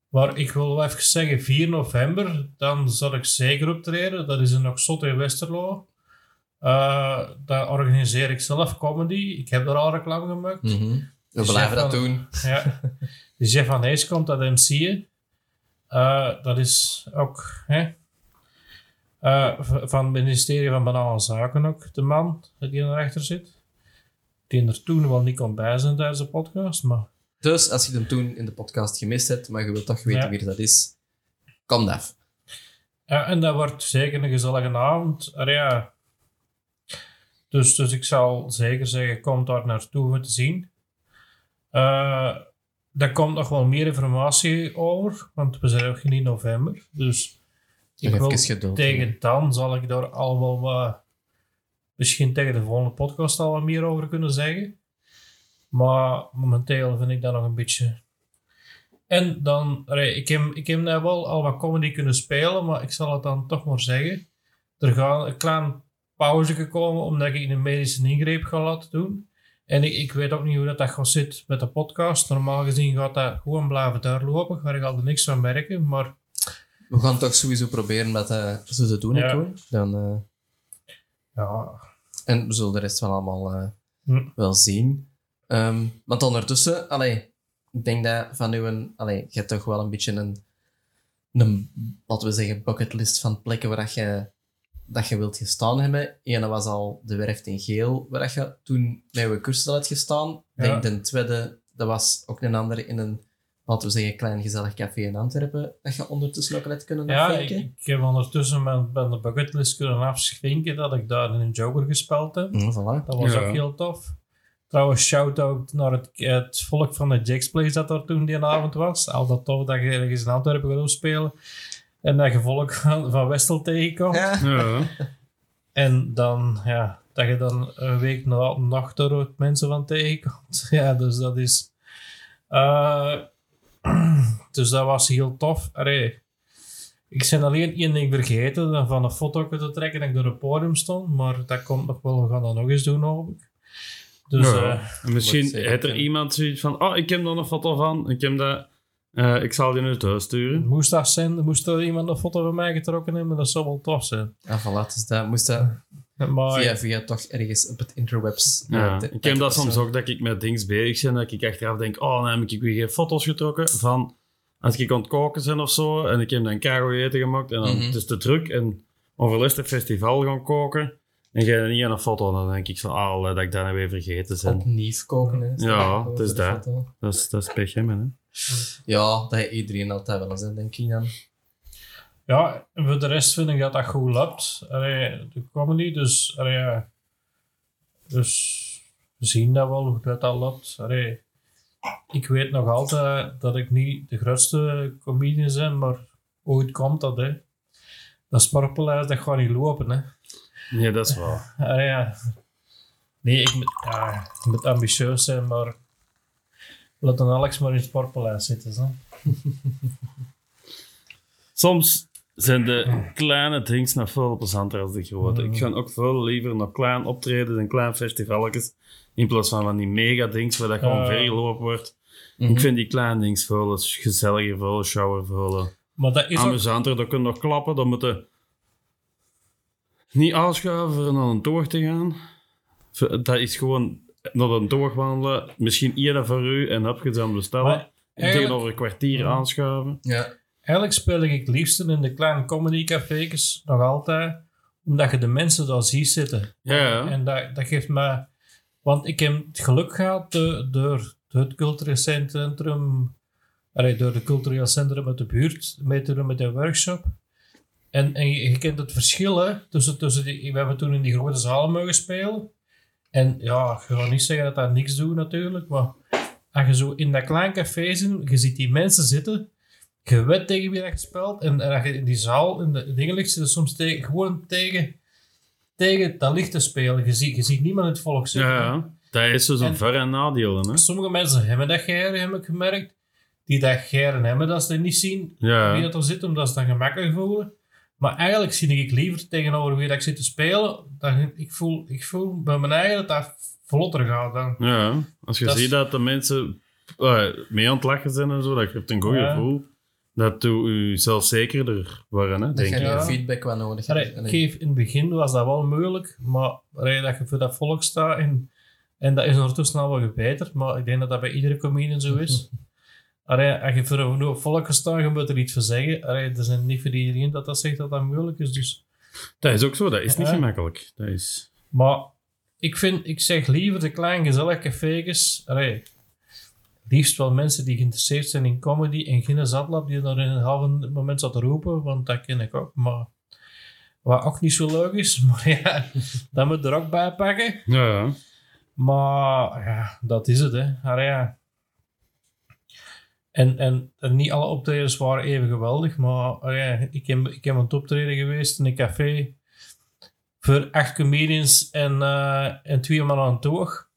maar ik wil wel even zeggen, 4 november, dan zal ik zeker optreden. Dat is in Oxot in Westerlo. Uh, daar organiseer ik zelf comedy. Ik heb daar al reclame gemaakt. Mhm. We blijven dat van- doen. Ja. Dus Jeff van Hees komt dat MC'en. Eh dat is ook hè, eh, van het ministerie van Banale Zaken ook, de man die erachter zit. Die er toen wel niet kon bij zijn tijdens de podcast, maar Dus als je hem toen in de podcast gemist hebt, maar je wilt toch weten Ja. wie dat is, kom af. Ja, en dat wordt zeker een gezellige avond. Ja. dus, dus ik zal zeker zeggen, kom daar naartoe om te zien. Eh daar komt nog wel meer informatie over, want we zijn nog niet in november. Dus ik wil geduld. tegen dan zal ik daar al wel wat, misschien tegen de volgende podcast al wat meer over kunnen zeggen. Maar momenteel vind ik dat nog een beetje. En dan, ik heb, ik heb nou wel al wat comedy kunnen spelen, maar ik zal het dan toch maar zeggen. Er gaat een kleine pauze gekomen omdat ik een medische ingreep ga laten doen. En ik, ik weet ook niet hoe dat, dat gaat zitten met de podcast. Normaal gezien gaat dat gewoon blijven doorlopen. Ga ik al niks van merken, maar We gaan toch sowieso proberen dat eh, zo te doen, Ja. Dan, eh, ja. En we zullen de rest wel allemaal eh, Hm. wel zien. Ehm want ondertussen, allee, ik denk dat van uw, allee, je hebt toch wel een beetje een, een, laten we zeggen, bucketlist van plekken waar dat je, dat je wilt gestaan hebben. Eén was al de werft in geel, waar dat je toen met je cursus had gestaan. Ja. denk de tweede, dat was ook een andere in een, laten we zeggen, klein gezellig café in Antwerpen, dat je ondertussen ook al had kunnen Ja, ik, heb ondertussen met, met de bucketlist kunnen afschrinken dat ik daar in een Joker gespeeld heb. Mm, voilà. Dat was Ja. ook heel tof. Trouwens, shout-out naar het, het volk van de Jack's Place dat er toen die avond was. Altijd tof dat je ergens in Antwerpen gaat spelen. En dat je volk van, van Westel tegenkomt. Ja. Ja. En dan, ja, dat je dan een week na nacht er ook mensen van tegenkomt. Ja, dus dat is... eh, dus dat was heel tof. Allee, ik ben alleen één ding vergeten, dan van een foto te trekken dat ik door het podium stond. Maar dat komt nog wel, we gaan dat nog eens doen, hoop ik. Dus Ja. eh, En misschien heeft er iemand zoiets van, oh, ik heb daar een foto van, ik heb dat, eh, ik zal die nu thuis sturen. moest, dat zijn, moest er iemand een foto van mij getrokken hebben, dat zou wel tof zijn. Ja, voilà, dus dat moest dat Maar via, via toch ergens op het interwebs. Ja, eh, te- ik heb dat soms ook, dat ik met dings bezig ben, dat ik achteraf denk, oh, dan heb ik weer geen foto's getrokken van als ik aan het koken ben of zo, en ik heb dan karo eten gemaakt, en dan Mhm. het is te druk, en overlustig festival gaan koken, en ga je niet aan een foto, dan denk ik van, ah, dat ik dat nou weer vergeten ben. Opnieuw koken. Hè, Ja, het is dat. Dat is, dat is pech, hè, man, hè. Ja, dat heeft iedereen altijd wel eens, hè, denk ik dan. Ja, en voor de rest vind ik dat dat goed loopt. Allee, de comedy, dus, allee, dus we zien dat wel, hoe dat, dat loopt. Allee, ik weet nog altijd dat ik niet de grootste comedian ben, maar ooit komt dat, hè. Dat sparpelaars, dat gaat niet lopen, hè. Nee, dat is. Ah, ja. Nee, ik moet, ja, ik moet ambitieus zijn, maar laat dan Alex maar in het sportpaleis zitten. Zo. Soms zijn de kleine dingen nog veel plezanter als de grote. Ik ga ook veel liever naar klein optreden en klein festivalletjes, in plaats van van die mega dings waar dat gewoon Ja. vergelopen wordt. Mhm. Ik vind die kleine dings veel gezelliger, veel shower, veel eh, Maar dat is ook, amusanter. Dat kun je nog klappen, dan moeten niet aanschuiven voor naar een toog te gaan. Dat is gewoon naar een toog wandelen, misschien eerder voor u en heb je het dan bestellen. Eigenlijk- tegenover een kwartier aanschuiven. Ja. Eigenlijk speel ik het liefst in de kleine comedycafés nog altijd, omdat je de mensen daar ziet zitten. Ja, ja. En dat, dat geeft me... Want ik heb het geluk gehad de- door het cultureel centrum, allee, door de cultureel centrum uit de buurt, mee te doen met een workshop. En, en je, je kent het verschil hè, tussen, tussen die... We hebben toen in die grote zalen mogen spelen. En ja, ik ga niet zeggen dat dat niks doet natuurlijk, maar als je zo in dat klein café zit, je ziet die mensen zitten, je weet tegen wie dat je speelt, en, en als je in die zaal, in de dingen ligt, zit soms tegen, gewoon tegen, tegen dat licht te spelen. Je ziet, je ziet niemand in het volk zitten. Ja, ja. Dat is dus een en nadeel. Hè? Sommige mensen hebben dat geren, heb ik gemerkt. Die dat geren hebben, dat ze niet zien wie Ja, dat er zit, omdat ze dat gemakkelijk voelen. Maar eigenlijk zie ik liever tegenover wie dat ik zit te spelen. Dat ik, voel, ik voel bij mijn eigen dat dat vlotter gaat dan. ja. Als je Dat ziet dat de mensen eh, mee aan het lachen zijn en zo, dat je hebt een goed gevoel. Dat doet u zelfzekerder worden, hè, Dat denk je ik. Ja. die feedback wat nodig hebt. geef, in het begin was dat wel moeilijk, maar allee, dat je voor dat volk staat en, en dat is ondertussen al wel gebeterd, maar ik denk dat dat bij iedere comedian zo is. Allee, als je voor een volk staat, je moet er iets voor zeggen. Allee, er zijn niet voor iedereen dat dat zegt dat dat moeilijk is, dus... Dat is ook zo, dat is niet Ja. gemakkelijk. Dat is... Maar ik vind, ik zeg liever de kleine gezellige cafés. Allee, liefst wel mensen die geïnteresseerd zijn in comedy en geen zatlap die daar in een half moment zat te roepen, want dat ken ik ook. Maar wat ook niet zo leuk is, maar ja, dat moet er ook bij pakken. Ja, ja. Maar ja, dat is het, hè. Allee, ja. En, en, en niet alle optredens waren even geweldig, maar allee, ik, heb, ik heb het optreden geweest in een café voor acht comedians en, eh, en twee man aan het toog.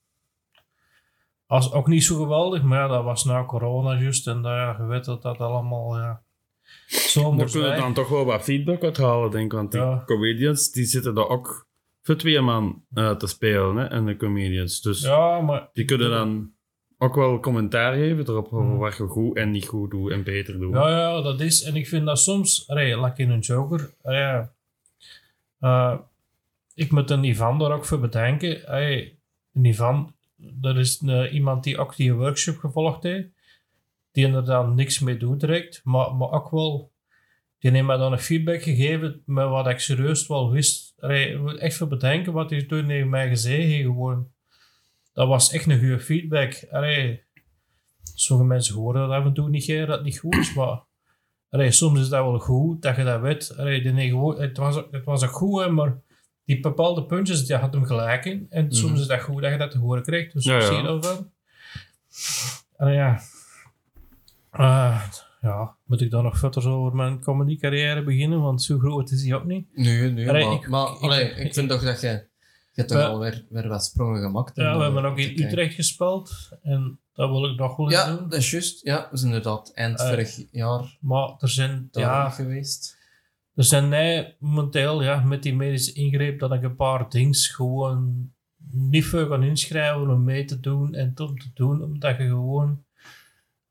Was ook niet zo geweldig, maar ja, dat was na corona juist en dat, ja, je weet dat dat allemaal, ja... Daar Zomers kunnen we dan toch wel wat feedback uithalen, denk ik. Want die Ja. comedians, die zitten daar ook voor twee man eh, te spelen, hè, en de comedians. Dus Ja, maar... die kunnen dan ook wel commentaar geven erop over wat je goed en niet goed doet en beter doet. Ja, ja, dat is. En ik vind dat soms, allee, like in een Joker, allee, eh, ik moet een Ivan daar ook voor bedenken. Een Ivan, dat is eh, iemand die ook die workshop gevolgd heeft, die inderdaad niks mee doet direct, maar, maar ook wel, die heeft mij dan een feedback gegeven met wat ik serieus wel wist. Echt voor bedenken wat hij toen tegen mij gezegd heeft, gewoon. Dat was echt een goede feedback. Sommige mensen horen dat af en toe niet, dat niet goed is, maar soms is dat wel goed dat je dat weet. Allee, die gewoon, het, was, het was ook goed, maar die bepaalde puntjes, die had hem gelijk in. En soms is dat goed dat je dat te horen krijgt. Dus Ja, ja, ja. zie je dat. Allee, ja. Ah, ja, moet ik dan nog verder over mijn comedy carrière beginnen? Want zo groot is hij ook niet. Nee, nee, Allee, maar, ik- maar ik- allee, ik- ik, vind toch dat je... Je hebt toch Ja. al weer, weer wat sprongen gemaakt. Ja, we hebben eh, ook in. Utrecht gespeeld. En dat wil ik nog wel eens Ja, doen. dat is juist. Ja, we zijn inderdaad eind Eh, vorig jaar Maar er zijn, daar ja, geweest. Er zijn nee, momenteel ja, met die medische ingreep dat ik een paar dings gewoon niet veel gaan inschrijven om mee te doen en om te doen, omdat je gewoon,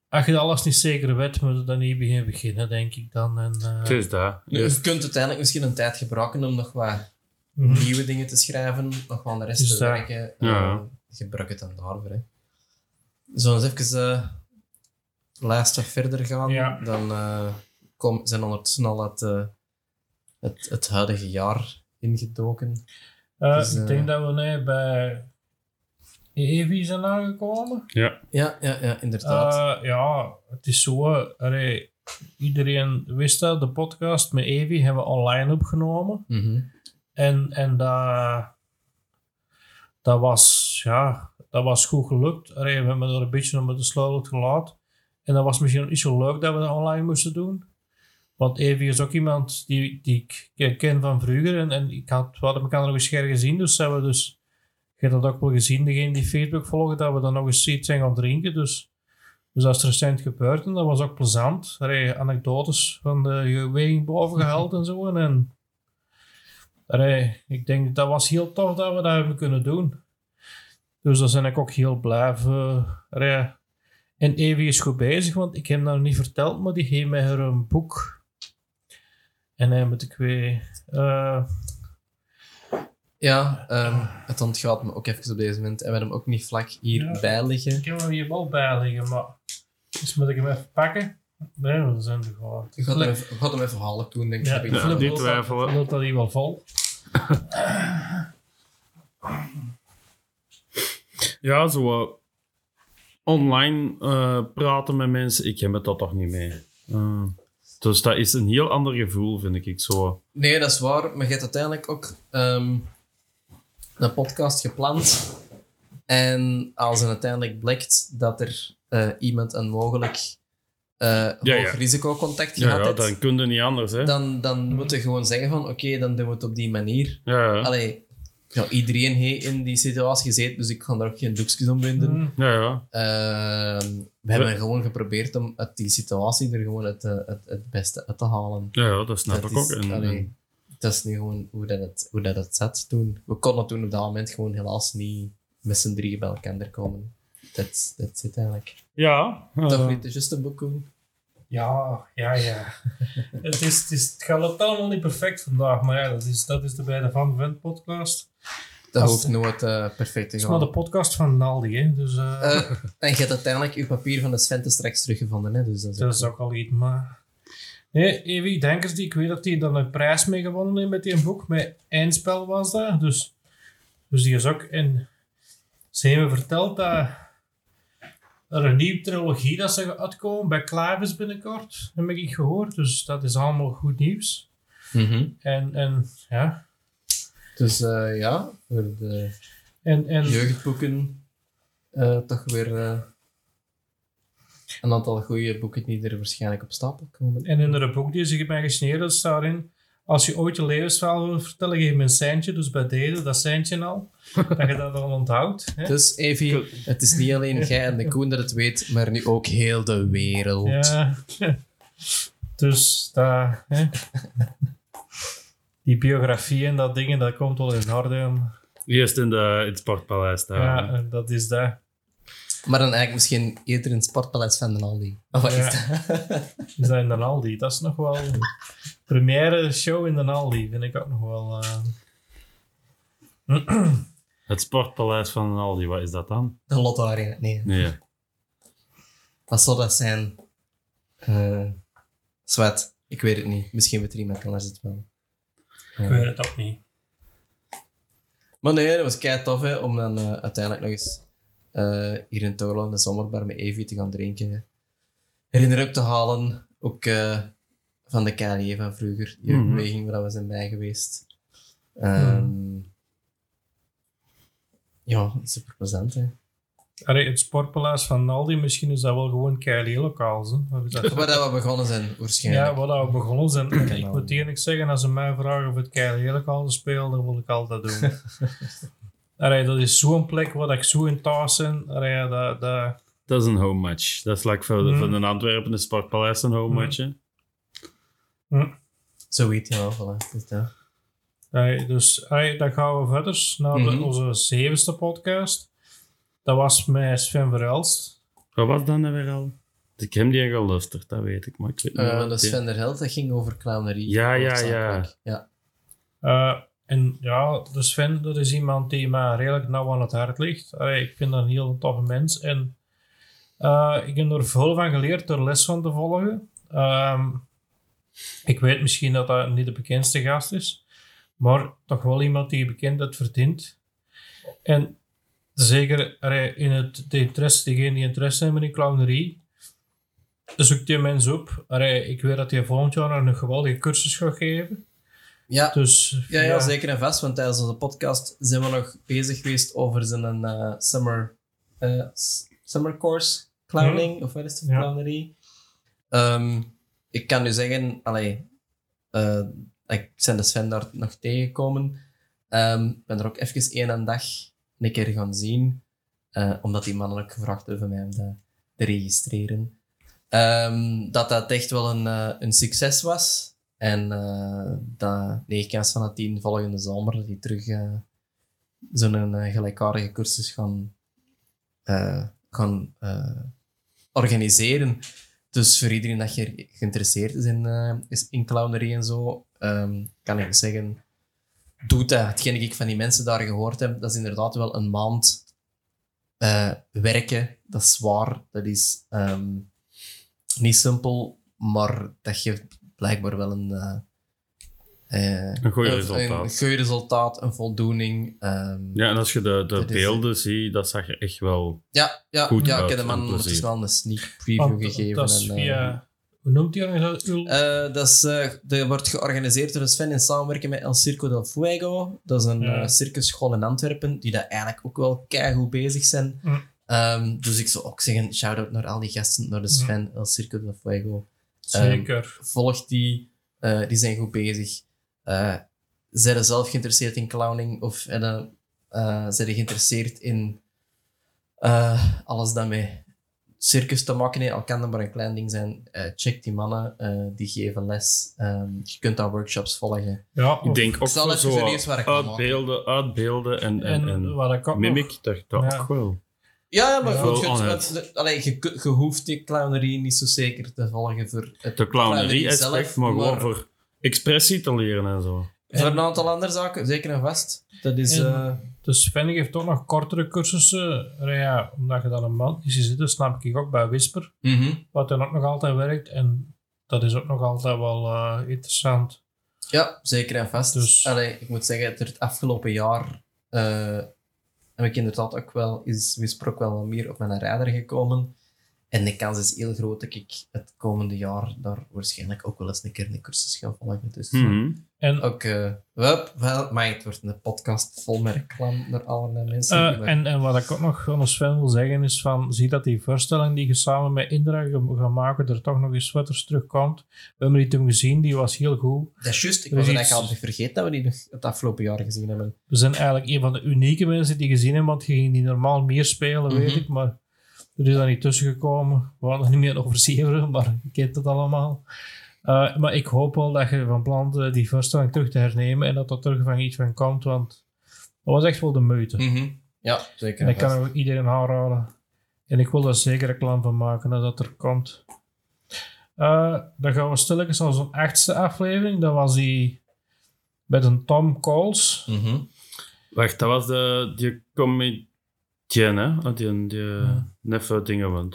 als je alles niet zeker weet, moet je dan niet beginnen beginnen, denk ik dan. En, eh, Het is dat. Je Yes. kunt uiteindelijk misschien een tijd gebruiken om nog wat mhm. nieuwe dingen te schrijven, nog wat aan de rest Dus te dat- werken. Ja. Eh, gebruik het dan daarvoor. Hè. Zullen we eens even eh lijstje verder gaan? Ja. Dan eh, kom, zijn ondertussen al het, eh, het, het huidige jaar ingedoken. Eh, Dus, ik eh, denk dat we nu bij Evi zijn aangekomen. Ja. Ja, ja, ja inderdaad. Eh, ja, het is zo. allee, iedereen wist dat, de podcast met Evi hebben we online opgenomen. Mhm. En, en dat, dat, was, ja, dat was goed gelukt. Allee, we hebben er een beetje om de sleutel gelaten. En dat was misschien niet zo leuk dat we dat online moesten doen. Want Evi is ook iemand die, die ik ken van vroeger. En, en ik had, we hadden elkaar nog eens gezien. Dus hebben we dus... Je dat ook wel gezien, degene die Facebook volgen, dat we dan nog eens iets zijn gaan drinken. Dus, dus dat is recent gebeurd en dat was ook plezant. Allee, anekdotes van de weging boven gehaald en zo. En, ik denk dat was heel tof dat we dat hebben kunnen doen. Dus daar ben ik ook heel blij voor. En Evie is goed bezig, want ik heb hem nog niet verteld, maar die geeft mij haar een boek. En hij moet ik weer... eh, Ja, ehm, het ontgaat me ook even op deze moment. En we hebben hem ook niet vlak hierbij Ja. liggen. ik heb hem hier wel bij liggen, maar... Dus moet ik hem even pakken? Nee, we zijn er gewoon... Ik ga hem even, hem even half doen, denk ik. Ja, ik Ja, dat- twijfelen. ik voel dat hij wel vol. Ja, zo eh, online eh, praten met mensen, ik heb het dat toch niet mee. Eh, dus dat is een heel ander gevoel, vind ik. Zo. Nee, dat is waar. Maar je hebt uiteindelijk ook ehm, een podcast gepland. En als het uiteindelijk blijkt dat er eh, iemand een mogelijk eh hoog ja. risicocontact Ja, gehad ja, heeft, dan kun je niet anders, hè. dan, dan moet je gewoon zeggen van oké, dan doen we het op die manier. Ja, ja. Allee, ja, iedereen heeft in die situatie gezeten, dus ik ga daar ook geen doekjes om winden. Mm. ja, ja. Ehm, we hebben gewoon geprobeerd om uit die situatie er gewoon het, eh, het, het beste uit te halen. ja, ja, dat snap Dat ik ook. is- En, allee, en- dat is nu gewoon hoe dat het, hoe dat het zat toen. We konden toen op dat moment gewoon helaas niet met z'n drieën bij elkaar komen. Dat dat zit eigenlijk. ja, eh, Toch niet, het is just een boek doen. Ja, ja, ja. het, is, het, is, het loopt allemaal niet perfect vandaag, maar ja, dat is, dat is de bij de Van Vent podcast. Dat hoeft nooit eh, perfect Het te is maar gaan. de podcast van Naldi, hè. Dus eh, Eh, en je hebt uiteindelijk je papier van de Svente straks teruggevonden, hè? dus dat is, dat is ook al iets, maar... Nee, Evi Denkers, die, ik weet dat hij dan een prijs mee gewonnen heeft met die boek. Met eindspel was dat. Dus, dus die is ook... En ze hebben verteld dat er een nieuwe trilogie dat ze gaat uitkomen bij Klavis binnenkort. Heb ik gehoord. Dus dat is allemaal goed nieuws. Mhm. En, en ja... Dus eh, ja, voor de En, en, jeugdboeken eh, toch weer eh, een aantal goede boeken die er waarschijnlijk op stapel komen. En in het boek die ze mij gesneden, staat erin... Als je ooit je levensverhaal wil vertellen, geef me een seintje. Dus bij deze, dat seintje al. dat je dat dan onthoudt. Hè? Dus Evie, het is niet alleen jij en de Koen dat het weet, maar nu ook heel de wereld. Ja. dus dat... Hè? Die biografie en dat dingen, dat komt wel in orde. Eerst in, de, in het Sportpaleis daar. Ja, dat is dat. Maar dan eigenlijk misschien eerder in het Sportpaleis van de Aldi. Of wat Ja. is dat? Is dat in de Aldi? Dat is nog wel... Première show in de Aldi, vind ik ook nog wel... eh, Het Sportpaleis van Aldi, wat is dat dan? De Lotto Arena. Nee, Nee. wat zou dat zijn? Eh zwart. Ik weet het niet. Misschien weet er iemand anders het wel. ik weet het ook niet. Maar nee, dat was kei tof hè, om dan eh, uiteindelijk nog eens eh, hier in Toorland de zomerbar met Evie te gaan drinken. Herinner ook te halen, ook eh, van de KLE van vroeger, die Mhm. beweging waar we zijn bij geweest. Ehm, Ja, super plezant hè. Allee, het sportpaleis van Aldi, misschien is dat wel gewoon keihard lokaal. Hè? Wat is dat? Waar dat we begonnen zijn, waarschijnlijk. Ja, wat we begonnen zijn. ik moet eerlijk zeggen, als ze mij vragen of het keihard lokaal speel, dan wil ik altijd doen. Allee, dat is zo'n plek waar ik zo in thuis ben. Allee, dat, dat, Dat is een home match. Dat is like voor, Mm. voor een Antwerpen, het Sportpaleis een home Mm. Match. hè. Zoiets, ja, voilà. Dus dat. Allee, dus dan gaan we verder naar de- Mhm. onze zevende podcast. Dat was met Sven Verhelst. Wat was dat nou weer al? Ik heb die geluisterd, dat weet ik, maar ik weet niet Eh de Sven der Held, dat ging over clownerie. Ja, ja, hoofdzakelijk. ja. Eh, en ja, de Sven, dat is iemand die mij redelijk nauw aan het hart ligt. Allee, ik vind dat een heel toffe mens. En eh, ik heb er veel van geleerd door les van te volgen. Ehm, ik weet misschien dat dat niet de bekendste gast is, maar toch wel iemand die bekendheid verdient. En zeker in het, de interesse, degene die interesse hebben in clownerie, zoek die mens op. Allee, ik weet dat hij volgend jaar nog een geweldige cursus gaat geven. Ja, Dus, ja, ja, zeker en vast. Want tijdens onze podcast zijn we nog bezig geweest over zijn eh, summer, eh, summer course clowning. Of wat is het? Ja. Clownerie. Ik kan nu zeggen, allee, eh, ik ben de Sven daar nog tegengekomen. Ehm, Ik ben er ook even één een dag een keer gaan zien. eh, omdat die mannen ook gevraagd hebben mij om te, registreren. Ehm, dat dat echt wel een, eh, een succes was. En dat 9 kans van de 10 volgende zomer die terug zo'n gelijkaardige cursus gaan, gaan organiseren. Dus voor iedereen dat ge- geïnteresseerd is in, eh, is in clownerie en zo, ehm, kan ik zeggen, doe dat. Hetgeen ik van die mensen daar gehoord heb, dat is inderdaad wel een maand eh, werken. Dat is zwaar. Dat is ehm, niet simpel, maar dat geeft blijkbaar wel een... eh, eh, Een goed Een resultaat. goed resultaat, een voldoening. ehm, Ja, en als je de, de Dat is- beelden ziet, dat zag er echt wel... ja, ja, Goed ja ik uit heb de man ondertussen wel een sneak preview Want gegeven. Dat is en, eh, via... Hoe noemt die organisatie? eh, dat, is, eh, dat wordt georganiseerd door Sven in samenwerking met El Circo del Fuego. Dat is een Ja. eh, circusschool in Antwerpen, die daar eigenlijk ook wel keigoed bezig zijn. Mm. Ehm, dus ik zou ook zeggen, shout-out naar al die gasten, naar de Sven, El Circo del Fuego. Zeker. volg die, eh, die zijn goed bezig. Eh zijn er zelf geïnteresseerd in clowning of eh, eh, zijn er geïnteresseerd in eh, alles dat met circus te maken heeft, al kan dat maar een klein ding zijn, eh, check die mannen, eh, die geven les. Ehm, je kunt daar workshops volgen. ja, Ik of- denk ook zo uitbeelden, uitbeelden en, en, en, en mimic, dat, dat Ja. ook wel. Ja, maar Ja. goed, je, je, je hoeft die clownerie niet zo zeker te volgen voor het De clownerie aspect, maar gewoon voor expressie te leren en zo. voor een aantal andere zaken, zeker en vast. Dat is... En- eh, Dus Sven geeft ook nog kortere cursussen. Eh, Ja, omdat je dan een man is zitten, snap ik ook bij Whisper. mhm. Wat dan ook nog altijd werkt. En dat is ook nog altijd wel eh, interessant. Ja, zeker en vast. Dus- Allee, ik moet zeggen, er het afgelopen jaar eh, heb ik inderdaad ook wel, is Whisper ook wel wat meer op mijn radar gekomen. En de kans is heel groot dat ik het komende jaar daar waarschijnlijk ook wel eens een keer een cursus ga volgen. Dus Mhm. En, ook, eh wel, wel, maar het wordt een podcast vol met reclame naar allerlei mensen. eh, maar- en, en wat ik ook nog aan Sven wil zeggen is van, zie dat die voorstelling die je samen met Indra ga- gaat maken, er toch nog eens wat terugkomt. We hebben die toen gezien, die was heel goed. dat is juist, ik was eigenlijk iets- al vergeten dat we die nog het afgelopen jaar gezien hebben. We zijn eigenlijk een van de unieke mensen die gezien hebben, want je ging die normaal meer spelen, weet Mhm. ik, maar er is daar niet tussen gekomen. We hadden niet meer over zeven, maar je kent het allemaal. Eh, maar ik hoop wel dat je van plan bent die voorstelling terug te hernemen en dat er terug van iets van komt, want dat was echt wel de moeite. Mhm. Ja, zeker. En ik kan ook iedereen aanraden. En ik wil daar zeker reclame van maken dat dat er komt. Eh, dan gaan we stilletjes naar zo'n achtste aflevering. Dat was die met een Tom Coles. Mhm. Wacht, dat was de, die comedian, hè? Oh, die, die Ja. neffe dingen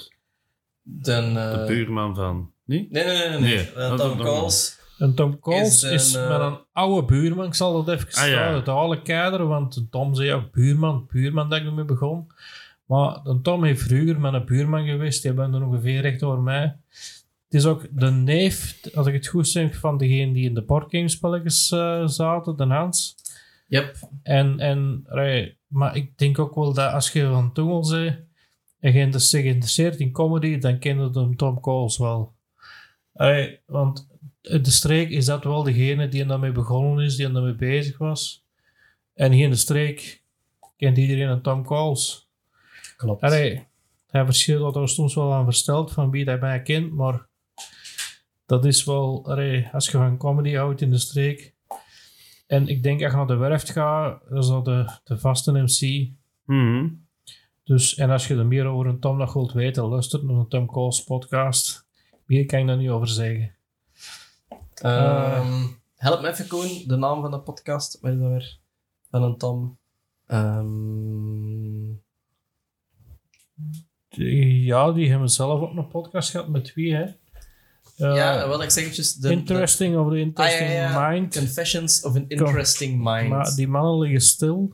Dan, De eh, buurman van... Nee? Nee, nee, nee. nee. Nee, Eh, is Tom Coles. En Tom Coles Is is, een, eh, met een oude buurman. Ik zal dat even Ah, ja. het alle kader, want Tom zei ook buurman, buurman dat ik ermee begon. Maar Tom heeft vroeger met een buurman geweest, die hebben er ongeveer recht door mij. Het is ook de neef, als ik het goed zeg, van degene die in de boardgamespelletjes eh zaten, de Hans. Yep. En, en, maar ik denk ook wel dat als je van Tongel zei en je geïnteresseerd in comedy, dan kende je Tom Coles wel. Allee, want in de streek is dat wel degene die er daarmee begonnen is, die er daarmee bezig was. En hier in de streek kent iedereen een Tom Coles. Klopt. Allee, hij verschilt er soms wel aan versteld van wie dat mij kent, maar dat is wel, allee, als je van comedy houdt in de streek, En ik denk als je naar de werft gaat, dat is dat de, de vaste MC. Mhm. Dus, en als je er meer over een Tom nog wilt weten, luister naar een Tom Coles podcast. Meer kan ik daar niet over zeggen. Ehm, help me even, Koen, de naam van de podcast. Wat is dat weer? Van een Tom. Ehm, Ja, die hebben zelf ook een podcast gehad met wie, hè? Ja, wat ik zeg eventjes. De, Interesting of the Interesting Ah, ja, ja. Mind. Confessions of an Interesting Mind. Maar die mannen liggen stil.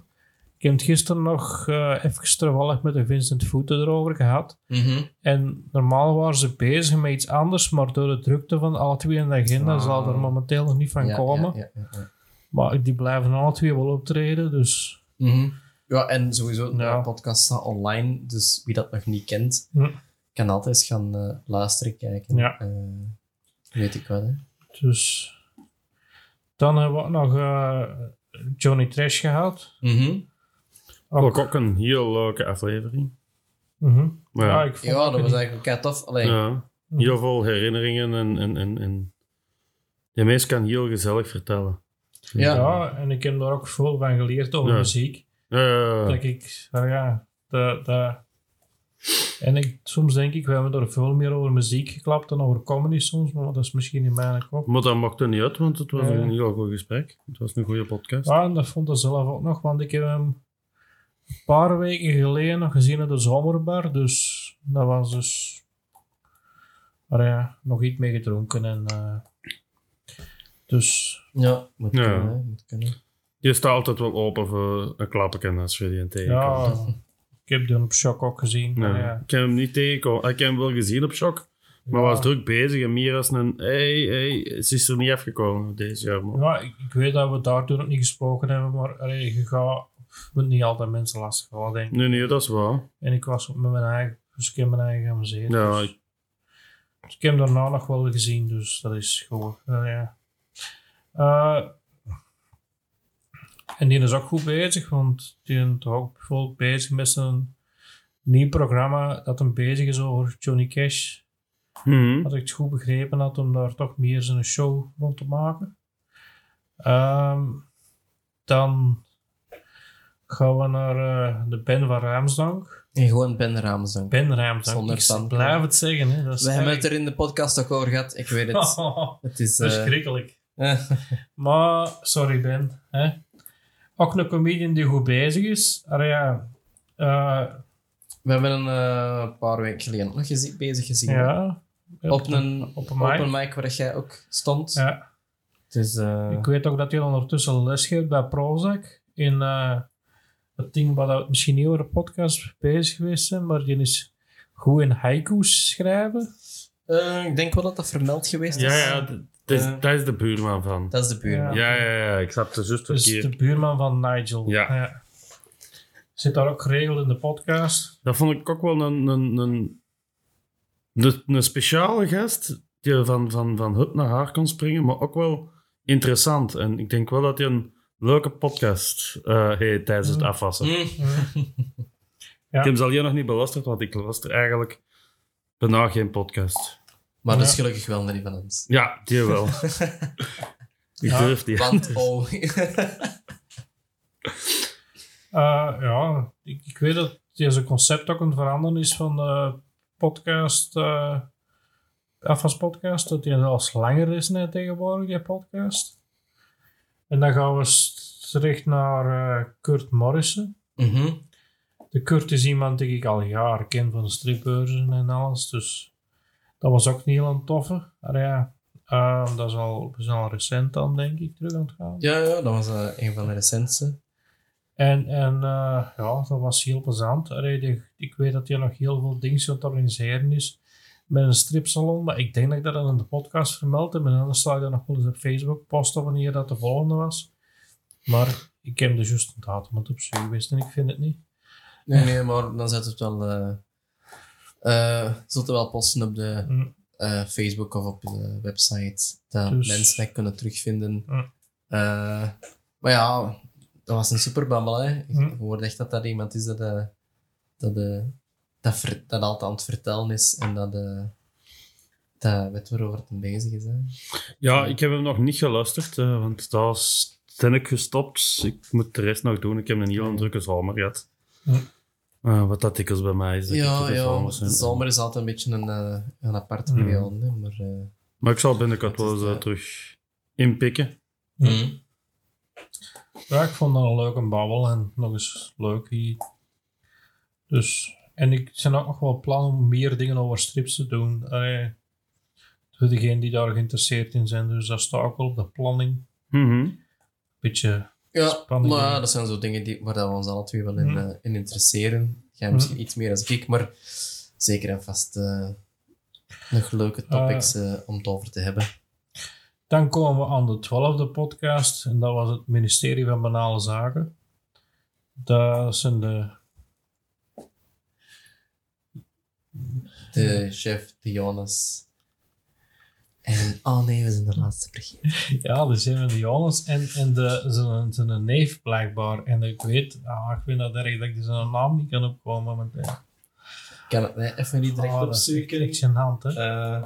Ik heb het gisteren nog eh even toevallig met de Vincent Voeten erover gehad. Mhm. En normaal waren ze bezig met iets anders, maar door de drukte van alle twee in de agenda Ah. zal er momenteel nog niet van Ja, komen. Ja, ja, ja, ja. Maar die blijven alle twee wel optreden, dus... Mhm. Ja, en sowieso, de podcast staat online, dus wie dat nog niet kent, Hm. Kan altijd eens gaan eh, luisteren, kijken. Ja. Eh, weet ik wat, hè. Dus dan hebben we ook nog eh, Johnny Trash gehad. Mhm. Ook, ook een heel leuke aflevering. Mhm. Maar Ja, ja, ik vond Ja, dat was een- eigenlijk kei tof. Allee, ja, heel veel herinneringen en, en, en, en de mens kan heel gezellig vertellen. Ja. Ja, en ik heb daar ook veel van geleerd over Ja. muziek. Ja, ja, ja. Dat ik, nou ja, dat, dat... En ik, soms denk ik, we hebben er veel meer over muziek geklapt dan over comedy soms, maar dat is misschien in mijn kop. Maar dat mocht er niet uit, want het was Ja. een heel goed gesprek. Het was een goede podcast. Ja, en dat vond ik zelf ook nog, want ik heb hem een paar weken geleden nog gezien in de zomerbar, dus dat was dus... Maar ja, nog iets mee gedronken en... eh, dus Ja, moet Ja. kunnen, hè. Moet kunnen. Je staat altijd wel open voor een klappenken als je die een tegenkomt. ja, ik heb die op shock ook gezien. Nee, Maar ja, Ik heb hem niet tegenkomen. Ik heb hem wel gezien op shock, maar Ja. was druk bezig en meer als een... Hey, hey, ze is er niet afgekomen deze jaar. Man. Ja, ik, ik weet dat we daardoor nog niet gesproken hebben, maar allee, je gaat moet niet altijd mensen lastigvallen, denk ik. Nee, nee, dat is waar. En ik was met mijn eigen, dus ik heb mijn eigen geamuseerd. Ja, dus. ik- Dus ik heb hem daarna nog wel gezien, dus dat is goed. Eh, ja. Eh, en die is ook goed bezig, want die is toch ook bijvoorbeeld bezig met zijn nieuw programma dat hem bezig is over Johnny Cash. Mhm. Had ik het goed begrepen had om daar toch meer zijn show rond te maken. Ehm, dan gaan we naar eh, de Ben van Raamsdank. En gewoon Ben Ramsdank. Ben Raamsdank, Zonder blijf het zeggen. Hè. Dat is We hebben het er in de podcast ook over gehad. Ik weet het. Het is... eh, Verschrikkelijk. Maar, sorry Ben. Hè. Ook een comedian die goed bezig is. Ja, eh, we hebben een eh, paar weken geleden ook nog gezi- bezig gezien. ja. Op een, op een mic. open mic waar jij ook stond. Ja. Dus, eh, Ik weet ook dat hij ondertussen les geeft bij Prozac. In eh, het ding waar we misschien niet over de podcast bezig geweest zijn, maar die is goed in haiku's schrijven. eh, ik denk wel dat dat vermeld geweest is. ja, ja dat, dat is, Eh. dat is de buurman van. Dat is de buurman. Ja, ja, ja, ik snap de zus Dus verkeerd. de buurman van Nigel. Ja. Zit daar ook geregeld in de podcast. Dat vond ik ook wel een, een, een, een, een speciale gast die van, van, van hut naar haar kon springen, maar ook wel interessant. En ik denk wel dat hij een leuke podcast eh heeft tijdens het Mm. afwassen. Mm. Ja. Ik heb ze al hier nog niet belasterd, want ik luister eigenlijk bijna geen podcast. Maar dat is gelukkig wel niet van ons. Ja, die wel. ik Ja, durf die. Want, oh... Eh, ja, ik, ik weet dat deze concept ook aan het veranderen is van de podcast, eh afwaspodcast, dat die zelfs langer is net tegenwoordig, die podcast. En dan gaan we terecht naar eh, Kurt Morrison. Mhm. De Kurt is iemand die ik al jaren ken van de stripbeurzen en alles, dus dat was ook niet heel een toffe. Maar ja, eh, dat is al, recent dan, denk ik, terug aan het gaan. Ja, ja, dat was eh, een van de recentste. En, en eh, ja, dat was heel plezant. Allee, ik weet dat hij nog heel veel dingen aan het organiseren is met een stripsalon, maar ik denk dat ik dat in de podcast vermeld heb. En anders zal ik dat nog wel eens op Facebook posten wanneer dat de volgende was. Maar ik heb de juiste datum het op zoek wist en ik vind het niet. Nee, nee, maar dan zet het wel... eh eh, zult wel posten op de Mm. eh, Facebook of op de website. Dat Dus- mensen dat kunnen terugvinden. Mm. Eh, maar ja, dat was een superbammel, hè. Ik Mm. hoorde echt dat dat iemand is dat, dat, eh, dat, ver- dat altijd aan het vertellen is en dat, eh dat weet waarover het bezig is. Hè. Ja, ik heb hem nog niet geluisterd, eh, want dat was ben ik gestopt. Ik moet de rest nog doen. Ik heb een heel drukke zomer gehad. Eh, wat dat dikwijls bij mij is. dat Ja, ja. De zomer is altijd een beetje een, eh, een aparte Mm. periode. Maar, eh, Maar ik zal binnenkort wel eens eh, terug inpikken. mm. Ja, ik vond dat een leuke babbel en nog eens leuk hier. Dus, en ik zijn ook nog wel plannen om meer dingen over strips te doen. Allee, voor degenen die daar geïnteresseerd in zijn, dus dat staat ook wel op de planning. Mhm. Beetje, Ja, maar dat zijn zo dingen die, waar dat we ons alle twee wel in, Mm. eh, in interesseren. Jij Mm. misschien iets meer dan ik, maar zeker en vast eh, nog leuke topics eh, om het over te hebben. Dan komen we aan de twaalfde podcast en dat was het ministerie van Banale Zaken. Dat zijn de, De chef, de Jonas. En, oh nee, we zijn de laatste vergeten. ja, de zijn de Jonas en, en de, zijn, zijn neef blijkbaar. En ik weet, ah, ik vind dat erg dat ik zijn naam niet kan opkomen momenteel. Ik kan het nee, even niet direct Ah, dat is echt opzoeken. gênant, hè. Eh,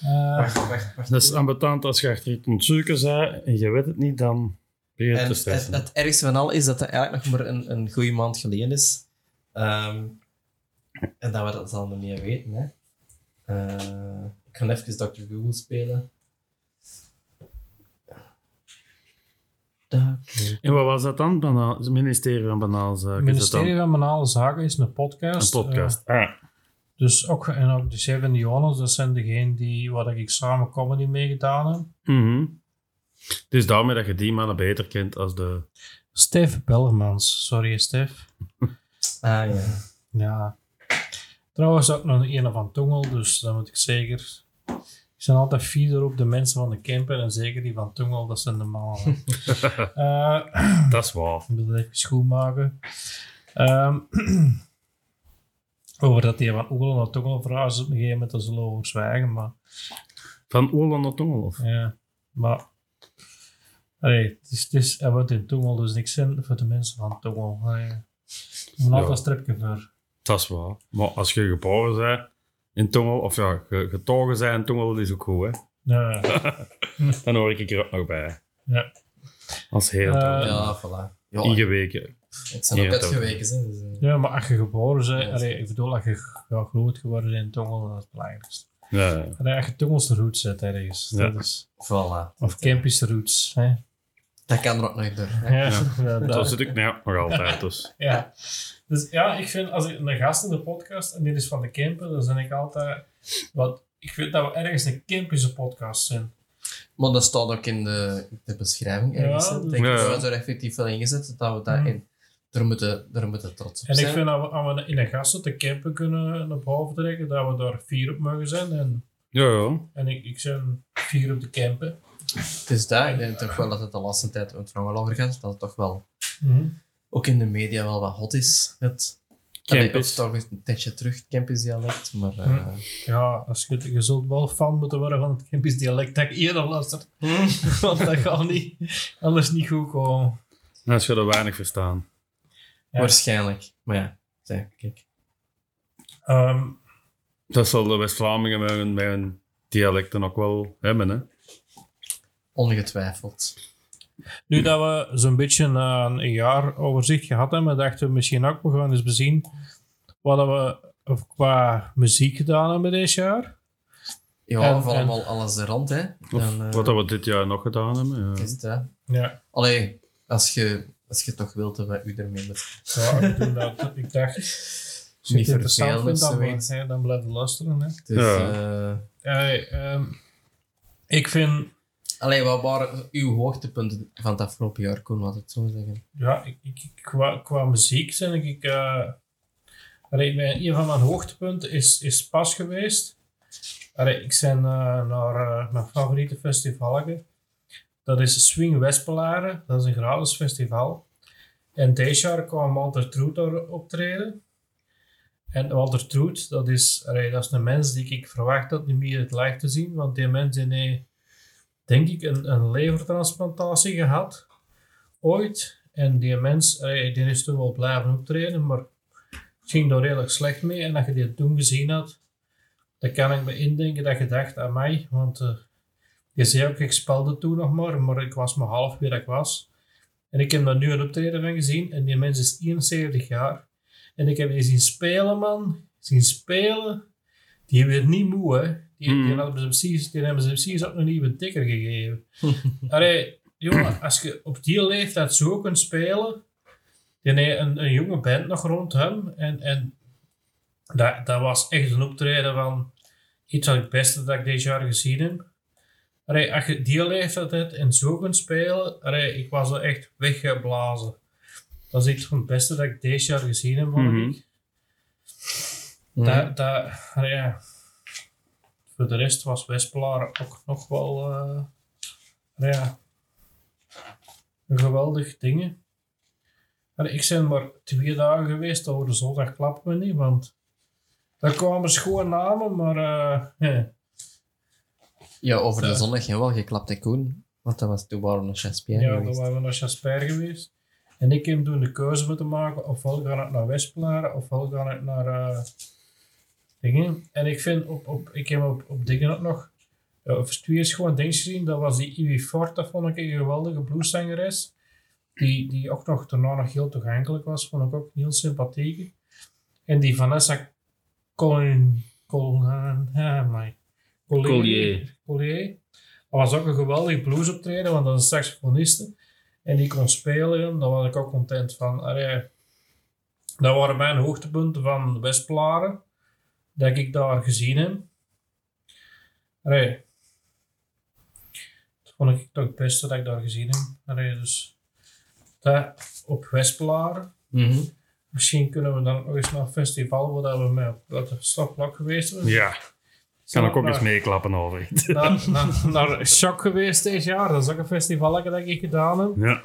Eh, wacht, wacht, wacht. Dat is ambetant als je achter iets zoeken zei en je weet het niet, dan ben je En te het, stressen. het ergste van al is dat het eigenlijk nog maar een, een goede maand geleden is. Ehm, en dat we dat nog niet weten. Hè. Eh, ik ga even Dr. Google spelen. Dr. En wat was dat dan? Het ministerie van Banaalzaken. het Is dat dan ministerie van Banale Zaken is een podcast. een podcast? Eh, ah. dus ook, en ook de chef en de Jonas, dat zijn degenen die, waar ik samen comedy mee gedaan heb. Het is daarmee dat je die mannen beter kent als de... Stef Bellemans, sorry Stef. Ah ja. Ja. Trouwens ook nog een van Tongel, dus dat moet ik zeker... Ik zijn altijd fier op de mensen van de camper en zeker die van Tongel, dat zijn de mannen. Eh, Dat is waar. ik wil even goed maken. Ehm, over dat die van Oegel naar Tongel vragen, ze op een gegeven moment dat zullen over zwijgen, maar... Van Oorland naar Tongel, of? Ja, maar... Allee, het is, het is, hij woont in Tongel, dus niks zin voor de mensen van Tongel. Allee, een Ja. aantal stripje voor. Dat is waar. Maar als je geboren bent in Tongel, of ja, ge- getogen bent in Tongel, is ook goed, hè. Ja, Dan hoor ik er ook nog bij. ja. Als heel Eh, Ja, voilà. Ja, ingeweken. het zijn ook uitgeweken. hè, Dus, eh, ja, maar als je geboren bent, Ja, allee, ik bedoel, als je ja, groot geworden bent in Tongel, dat is het belangrijkste. Ja, ja. Allee, als je Tongelse roots zet ergens, Ja. dat is... voilà. Of Kempische roots, hè. Dat kan er ook nog door. Hè. Ja, ja, dat- zit ik nou nog altijd, dus. ja. Dus ja, ik vind, als ik een gast in de podcast, en dit is van de Kempen, dan ben ik altijd... Wat, ik vind dat we ergens een Kempische podcast zijn. Maar dat staat ook in de, de beschrijving ergens. Ja, dus- denk ik Ja, dat we er effectief wel ingezet dat we dat Hmm. in. Daar moeten, daar moeten we trots op En zijn. ik vind dat we, als we in een gasten te campen kunnen naar boven trekken, dat we daar vier op mogen zijn. En, Ja, ja. en ik, ik zijn vier op de campen. Het is dat. Ik denk toch wel dat het de laatste tijd, we het nog wel over gaat, dat het toch wel Mhm. ook in de media wel wat hot is. Het Campus. toch een tijdje terug, het Campus dialect, maar... eh, Hm. Ja, als je, je zult wel fan moeten worden van het Kempisch dialect dat ik eerder luister. Want dat gaat niet, alles niet goed komen. Als je er weinig verstaan. Ja. Waarschijnlijk. Maar ja, zeg, kijk. Ehm, Dat zal de West-Vlamingen met hun, met hun dialecten ook wel hebben, hè. Ongetwijfeld. nu dat we zo'n beetje een jaar overzicht gehad hebben, dachten we misschien ook, we gaan eens bezien wat dat we of qua muziek gedaan hebben dit jaar. Ja, En- van en- allemaal alles er rond, hè. Of Dan, eh, wat dat we dit jaar nog gedaan hebben. Ja. is het, hè. Ja, Allee, als je, als je toch wilt dat we u ermee met... ja ik, doe dat, ik dacht, als je Niet het interessant vindt, dan, zoiets. hè, dan blijf je luisteren. Hè. Dus, Ja. eh, Hey, ehm, ik vind allee, wat waren uw hoogtepunten van het afgelopen jaar, Koen, laat het zo zeggen? Ja, ik, ik, qua, qua muziek zijn ik... ik eh, een van mijn hoogtepunten is, is pas geweest. Allee, ik ben eh, naar eh, mijn favoriete festival. Dat is Swing Westpelaren. Dat is een gratis festival. En deze jaar kwam Walter Troet optreden. En Walter Troet, dat is, allee, dat is een mens die ik verwacht had niet meer het live te zien. Want die mens die heeft, denk ik, een, levertransplantatie gehad ooit. En die mens, die is toen wel blijven optreden, maar het ging er redelijk slecht mee. En dat je die toen gezien had, dan kan ik me indenken dat je dacht aan mij, want eh, Je zei ook, ik speelde toen nog maar, maar ik was maar half wie dat ik was. En ik heb daar nu een optreden van gezien en die mens is 71 jaar. En ik heb die zien spelen, man. Zien spelen. Die weer niet moe, hè. Die, die, Mhm. hebben ze precies, die hebben ze precies ook een tikker gegeven. Allee, jongen, als je op die leeftijd zo kunt spelen, je een, een jonge band nog rond hem. En, en dat, dat was echt een optreden van iets van het beste dat ik deze jaar gezien heb. Allee, als je die leeftijd hebt en zo kunt spelen, allee, ik was er echt weggeblazen. Dat is iets van het beste dat ik deze jaar gezien heb, vond Mhm. Dat, dat, allee, ja. Voor de rest was Wespelaar ook nog wel eh, ja, een geweldig ding. Maar ik ben maar twee dagen geweest, over de zondag klappen we niet, want daar kwamen schoon namen, maar eh, ja. Ja, over de Ja. zondag we wel geklapt, hè, Koen. Want dat was toen waren we naar Chaspierre ja, geweest. waren we naar Jasper geweest. En ik heb toen de keuze moeten maken, ofwel ga ik naar Wespelaar, ofwel ga ik naar eh, dingen. En ik vind, op, op, ik heb op, op dingen ook nog, of twee is gewoon dingen gezien, dat was die Ivy Ford, dat vond ik een geweldige blueszangeres. Die, die ook nog daarna nog heel toegankelijk was, vond ik ook heel sympathiek. En die Vanessa Colin, Colin, ah, my. Collier. Collier. Dat was ook een geweldig bluesoptreden, want dat is een saxofoniste. En die kon spelen, daar was ik ook content van. Allee, dat waren mijn hoogtepunten van Westplaren, dat ik daar gezien heb. Allee, dat vond ik toch het beste dat ik daar gezien heb. Allee, dus dat op Westplaren. Mhm. Misschien kunnen we dan nog eens naar een festival waar we met wat de stopblok geweest zijn. Ja, kan ik ook naar- eens meeklappen over. naar, naar, naar Shock geweest dit jaar. Dat is ook een festival dat ik gedaan heb. Ja.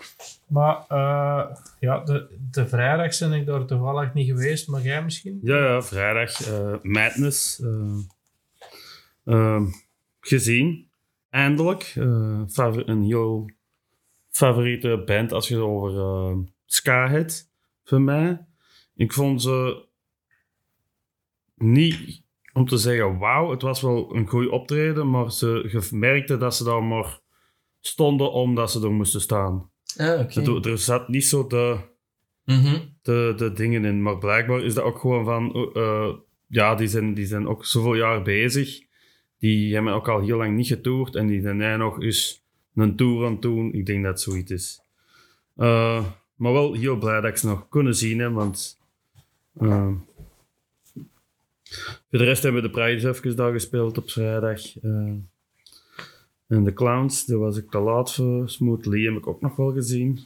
Maar eh, ja, de, de vrijdag ben ik daar toevallig niet geweest, maar jij misschien? Ja, ja, vrijdag. eh, Madness. eh, ehm, gezien. Eindelijk. eh, favor- een heel favoriete band als je het over eh, ska hebt. Voor mij. Ik vond ze niet om te zeggen wauw. Het was wel een goed optreden, maar ze, merkte dat ze daar maar stonden omdat ze er moesten staan. Ah, oké. Er, er zat niet zo de Mhm. de, de dingen in. Maar blijkbaar is dat ook gewoon van... eh, eh, ja, die zijn, die zijn ook zoveel jaar bezig. Die hebben ook al heel lang niet getoerd. En die zijn nu nog eens een tour aan het doen. Ik denk dat het zoiets is. Eh, maar wel heel blij dat ik ze nog kunnen zien. Hè, want... eh, voor de rest hebben we de Pride even daar gespeeld op vrijdag. eh. en de Clowns, daar was ik te laat voor. Smooth Lee heb ik ook nog wel gezien.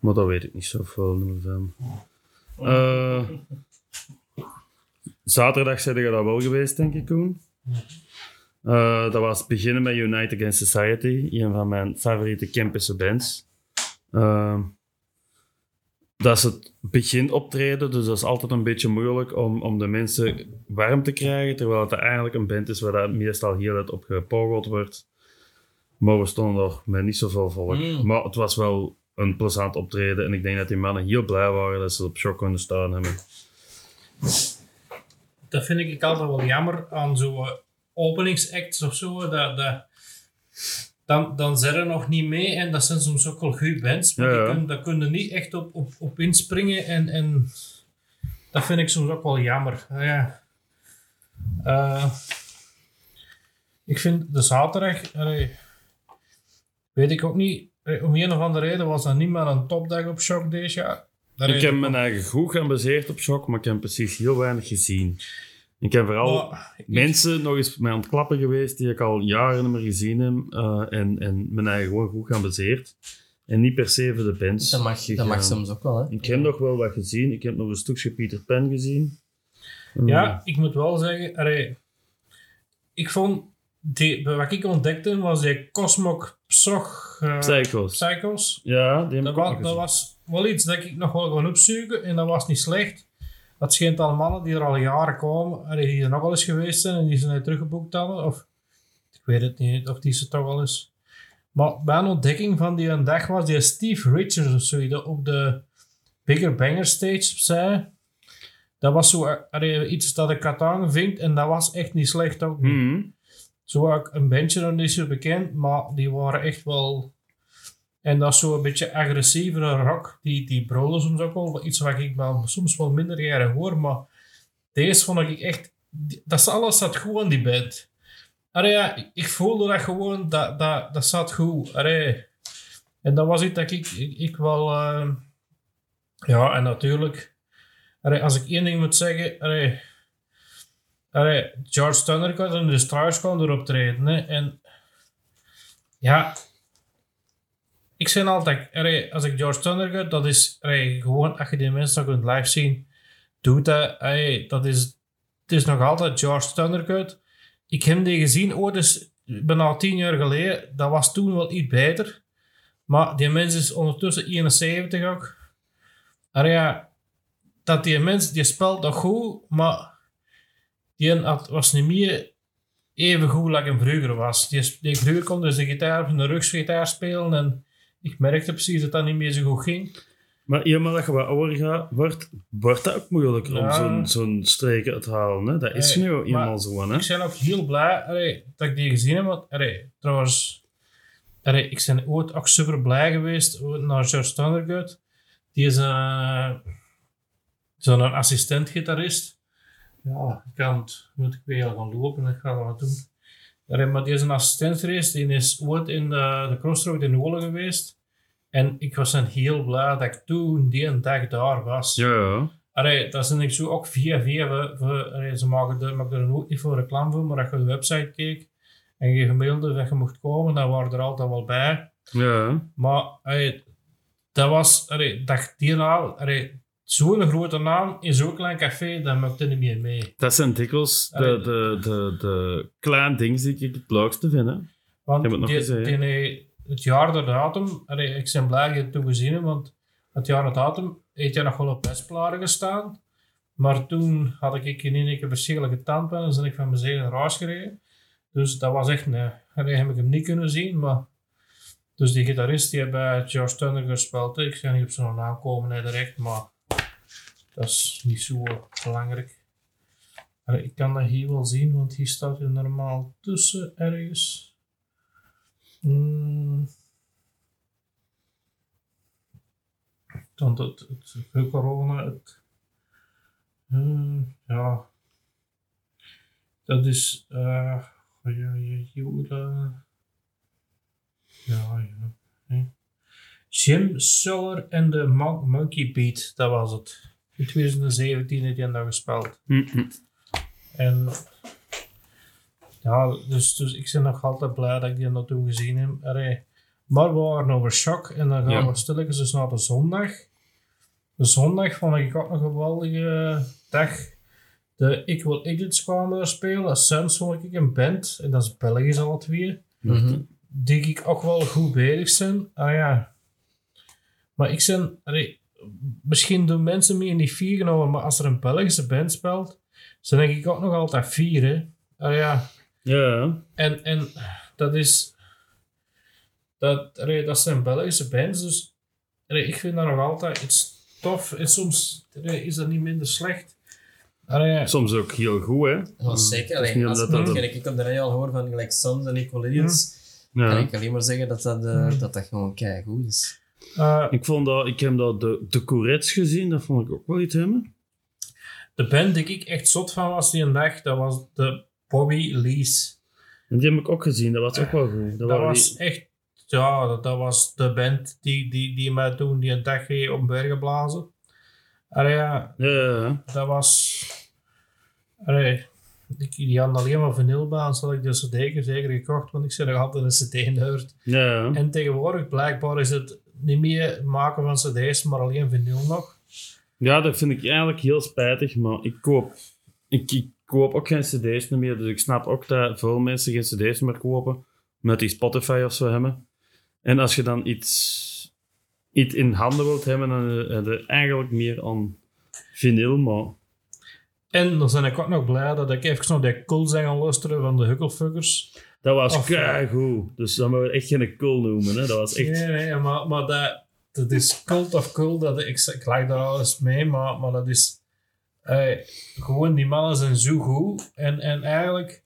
Maar daar weet ik niet zoveel meer van. Eh, zaterdag zijn je daar wel geweest, denk ik, Koen. Eh, dat was beginnen met Unite Against Society, een van mijn favoriete campus bands. Dat is het begin optreden, dus dat is altijd een beetje moeilijk om, om de mensen warm te krijgen, terwijl het eigenlijk een band is waar dat meestal heel het op gepogeld wordt. Maar we stonden er met niet zoveel volk. Mm. Maar het was wel een plezant optreden en ik denk dat die mannen heel blij waren dat ze op shock konden staan hebben. Dat vind ik altijd wel jammer aan zo'n openingsacts of zo. Dat, dat, dan, dan zijn er nog niet mee en dat zijn soms ook wel goede bands, maar Ja, ja. die kun, daar kun je niet echt op, op, op inspringen en, en dat vind ik soms ook wel jammer. Ah, ja. Eh, ik vind de zaterdag, allee, weet ik ook niet, eh, om een of andere reden was dat niet meer een topdag op shock deze jaar. Daar Ik heb mijn eigen goed gebaseerd op shock, maar ik heb precies heel weinig gezien. Ik heb vooral Maar ik- mensen nog eens mee aan het klappen geweest die ik al jaren niet meer gezien heb. eh, en, en mijn eigen gewoon goed gebaseerd. En niet per se voor de bands. Dat mag, dat mag soms ook wel, hè. Ik heb nog wel wat gezien. Ik heb nog een stukje Peter Pan gezien. Eh, Ja, ik moet wel zeggen, allee, ik vond, die, wat ik ontdekte was die Cosmog Psog uh, Psychos. Psychos. Ja, die heb Dat, ik ook wa- nog dat gezien. was wel iets dat ik nog wel kon opzoeken en dat was niet slecht. Dat schijnt al mannen die er al jaren komen, die er nog wel eens geweest zijn en die ze net teruggeboekt hadden. Of, ik weet het niet, of die ze toch wel eens. Maar mijn ontdekking van die een dag was die Steve Richards of zo, die op de Bigger Banger stage zei. Dat was zo allee, iets dat ik had aangevinkt en dat was echt niet slecht ook. niet. Mhm. zo ook een bandje nog niet zo bekend, maar die waren echt wel... En dat is zo een beetje agressievere rock. Die, die brullen soms ook wel. Iets wat ik wel, soms wel minder jaren hoor. Maar deze vond ik echt... Dat is alles zat goed aan die band. Ja, ik- voelde dat gewoon. Dat, dat, dat zat goed. Allee. En dat was iets dat ik, ik, ik wel... eh, ja, en natuurlijk... Allee, als ik één ding moet zeggen... Allee, allee, George Thundercat en de Stars kwam erop treden. Hè, en ja, ik zeg altijd, als ik George Thundercat, dat is gewoon, als je die mensen nog kunt live zien, doet dat, dat is, het is nog altijd George Thundercat. Ik heb die gezien, ooit dus bijna tien jaar geleden, dat was toen wel iets beter. Maar die mens is ondertussen 71 ook. Ja, dat die mens, die speelt nog goed, maar die was niet meer even goed als hem vroeger was. Die, die vroeger kon dus de gitaar op de rugsgitaar spelen en ik merkte precies dat dat niet meer zo goed ging. Maar eenmaal dat je wat ouder gaat, wordt, wordt dat ook moeilijker om Ja. zo'n zo'n streken te halen. Hè? Dat is nu eenmaal zo. Hè? Ik ben ook heel blij allee, dat ik die gezien heb. Want, allee, trouwens, allee, ik ben ooit ook super blij geweest naar George Thundergut. Die is eh, zo'n assistent-gitarist. Ja, ik kan het, moet ik weer gaan lopen en ik ga dat wat doen. Maar die is een assistent geweest. Die is ooit in de, de Crossroad in Wolle geweest. En ik was dan heel blij dat ik toen die een dag daar was. Ja, ja. Allee, dat is ik zo ook via via. We, we, allee, ze maken er, maken er ook niet voor reclame voor, maar als je de website keek en je gemaild dat je mocht komen, dan waren er altijd wel bij. ja. Maar allee, dat was, allee, dat die allee, zo'n grote naam in zo'n klein café, dat maakte niet meer mee. Dat zijn dikwijls de, de, de, de kleine dingen die ik het leukste vind. Hè? Want het nog die, gezien, die, nee, het jaar de datum, allee, ik ben blij dat je het toen gezien hebt, want het jaar de datum heeft hij nog wel op bestplaten gestaan. Maar toen had ik in één keer verschillende tandpijn en ben ik van mijn zeden naar huis gereden. Dus dat was echt, nee, allee, heb ik hem niet kunnen zien, maar... Dus die gitarist die bij George Thunder gespeeld, ik ga niet op zijn naam komen nee, direct, maar dat is niet zo belangrijk. Allee, ik kan dat hier wel zien, want hier staat er normaal tussen ergens. Mm. Dan het, het, corona, het, eh, ja, dat is, eh, ja, ja, ja, ja. Jim Suller en de Mon- Monkey Beat, dat was het. In 2017 heeft hij dat gespeeld. En ja, dus, dus ik ben nog altijd blij dat ik die nog toen gezien heb. Maar we waren over shock en dan gaan Ja. we stilletjes dus naar de zondag. De zondag vond ik ook een geweldige dag. De Equal Idiots kwamen er spelen. Suns vond ik een band, en dat is Belgisch alle twee. Mhm. Die ik ook wel goed bezig zijn. Ah ja. Maar ik ben, misschien doen mensen mee in die vier genomen, maar als er een Belgische band speelt, dan denk ik ook nog altijd vier, hè. Ah ja. Ja, En, en dat is... Dat, allee, dat zijn Belgische bands, dus allee, ik vind dat nog altijd iets tof. En soms allee, is dat niet minder slecht. Allee, ja. soms ook heel goed. Hè? Ja, zeker. Niet als dat ik op de radio al hoor van gelijk Sons en Equal Idiots, kan Ja. ik alleen maar zeggen dat dat, Mm. dat, dat gewoon keigoed is. Eh, Ik, vond dat, ik heb dat de, de Courets gezien, dat vond ik ook wel iets hebben. de band die ik echt zot van was die een dag, dat was de Bobby Lees. Die heb ik ook gezien, dat was ook wel goed. Dat, was die- echt, ja, dat, dat was de band die, die, die mij toen die een dag ging op bergen blazen. Allee, ja, Ja, ja, ja. dat was. Allee, die hadden alleen maar vinylbaan, had ik de CD zeker gekocht, want ik zit nog altijd een CD-nerd. ja. En tegenwoordig, blijkbaar, is het niet meer maken van CD's, maar alleen vinyl nog. Ja, dat vind ik eigenlijk heel spijtig, maar ik koop, ik, ik koop ook geen cd's meer, dus ik snap ook dat veel mensen geen cd's meer kopen, met die Spotify of zo hebben. En als je dan iets, iets in handen wilt hebben, dan heb je eigenlijk meer aan vinyl, maar... En dan ben ik ook nog blij dat ik even nog die cool zijn gaan luisteren van de Hucklefuckers. Dat was Of- keigoed. Dus dat moeten we echt geen cool noemen. Hè. Dat was echt... Nee, nee, maar, maar dat, dat is cult of cool. Dat, ik, ik lag daar alles mee, maar, maar dat is... eh, gewoon, die mannen zijn zo goed. En, en eigenlijk...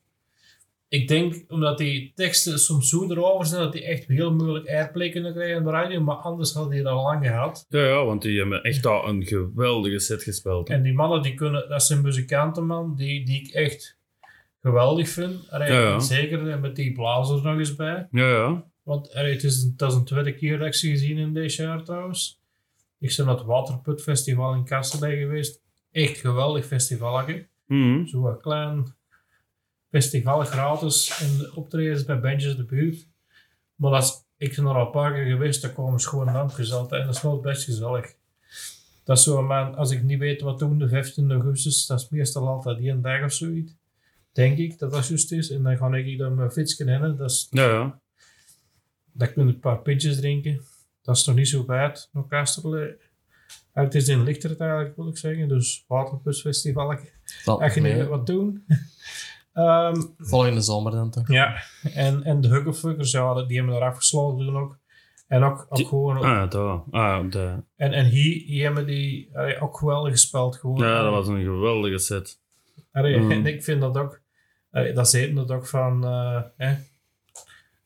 ik denk, omdat die teksten soms zo erover zijn, dat die echt heel moeilijk airplay kunnen krijgen in de radio, maar anders hadden die dat al lang gehad. Ja, ja, want die hebben echt al een geweldige set gespeeld. hè. En die mannen, die kunnen, dat zijn muzikanten, man, die, die ik echt geweldig vind. Allee, Ja, ja. Zeker met die blazers nog eens bij. Ja, ja. Want allee, het, is een, het is een tweede keer dat ik ze gezien in deze jaar trouwens. Ik ben naar het Waterput Festival in Kastelein geweest. Echt geweldig festivalje. Mhm. Zo'n klein festival gratis en de optredens bij bandjes de buurt. Maar dat is, ik ben er al een paar keer geweest, daar komen schone dampjes altijd en dat is wel best gezellig. Dat is zo, maar als ik niet weet wat doen, de 15 augustus, dat is meestal altijd die een dag of zoiets. Denk ik dat dat juist is. En dan ga ik dan mijn fietsje in. Dat is Ja, ja. dan kun je een paar pintjes drinken. Dat is nog niet zo wijd, nog Kasterlee. Het is in Lichtert eigenlijk, wil ik zeggen. Dus Waterpusfestival. Als je mee. niet weet wat doen. Ehm, Volgende zomer dan toch? ja, en, en de Huggefuckers, ja, die hebben er afgesloten toen ook. En ook, ook Die- gewoon... Ah, daar. Ah, daar. En, en hier, hier hebben die allee, ook geweldig gespeeld. Gewoon. Ja, dat was een geweldige set. Allee, Mm. En ik vind dat ook... allee, dat zeiden dat ook van... eh,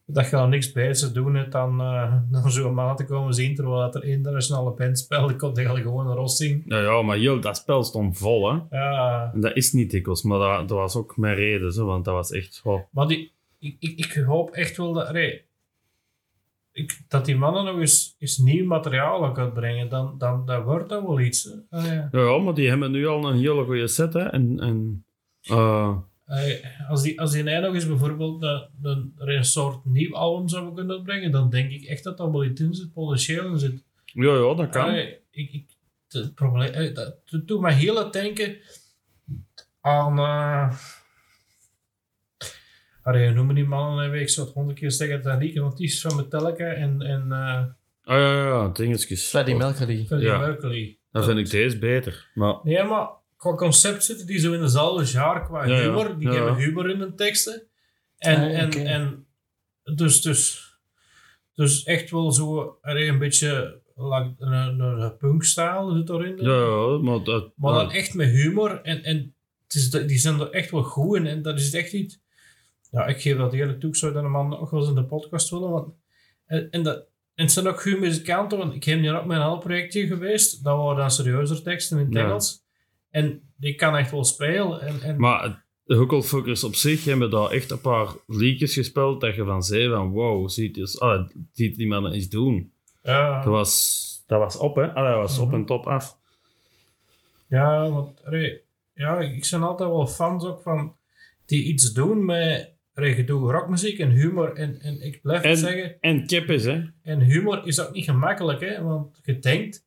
dat je dan niks beter doen hebt dan, eh, dan zo'n man te komen zien terwijl dat er internationale band speelt. Ik kon eigenlijk gewoon een ros zien. Ja, ja, maar heel dat spel stond vol, hè. Ja, En dat is niet dikwijls, maar dat, dat was ook mijn reden, zo, want dat was echt... Oh. maar die, ik, ik, ik hoop echt wel dat... ik, dat die mannen nog eens, eens nieuw materiaal ook uitbrengen, dan, dan, dan wordt dat wel iets. Allee, Ja, ja, maar die hebben nu al een hele goede set, hè. En, en eh, als die, als die nou nog eens bijvoorbeeld een, een, er een soort nieuw album zou kunnen uitbrengen, dan denk ik echt dat dat wel iets in zit, potentieel in zit. ja, ja, dat kan. Ik, ik, het probleem, eh, dat dat doet mij heel het denken aan. Uh, Allee, noemen die mannen een week, ik zou het honderd keer zeggen, dat Rieke Notities van Metallica en, en eh Ah, ja, ja, ja, dingetjes. Freddie Mercury. Freddie Ja. Mercury. Dan vind ik deze beter. Maar Nee, maar qua concept zitten die zo in dezelfde jaar qua Ja, humor. Die Ja, hebben humor in hun teksten. En, Ah, en, en dus, dus, dus echt wel zo een beetje like, een, een, een punkstijl zit erin. ja, ja, maar dat... Maar dan echt met humor. En, en het is, die zijn er echt wel goed in. En dat is echt niet... Ja, ik geef dat eerlijk toe. Ik zou dat een man nog wel eens in de podcast willen. Want, en, en, dat, en het zijn ook goede muzikanten. Want ik heb hier ook met een heel projectje geweest. Dat waren dan serieuzer teksten in het Ja. Engels. En die kan echt wel spelen. En, en, Maar op zich hebben daar echt een paar liedjes gespeeld dat je van zei van wow, ziet, ah, ziet die mannen iets doen. ja, Dat was, dat was op, hè? Ah, dat was op Mhm. en top af. ja, want allee, ja, ik ben altijd wel fans ook van... Die iets doen met... doet rockmuziek en humor. En, en ik blijf het En- zeggen... En kip is, hè? En humor is ook niet gemakkelijk, hè? want je denkt